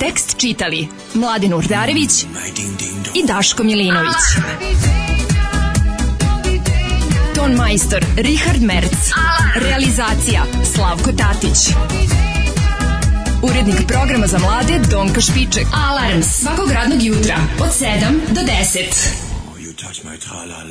Tekst čitali Mladin Urdarević i Daško Milinović. Ton majstor Richard Merc. Realizacija Slavko Tatić. Urednik programa za mlade Donka Špiček. Alarms svakog radnog jutra od 7 do 10. Oh, you touch my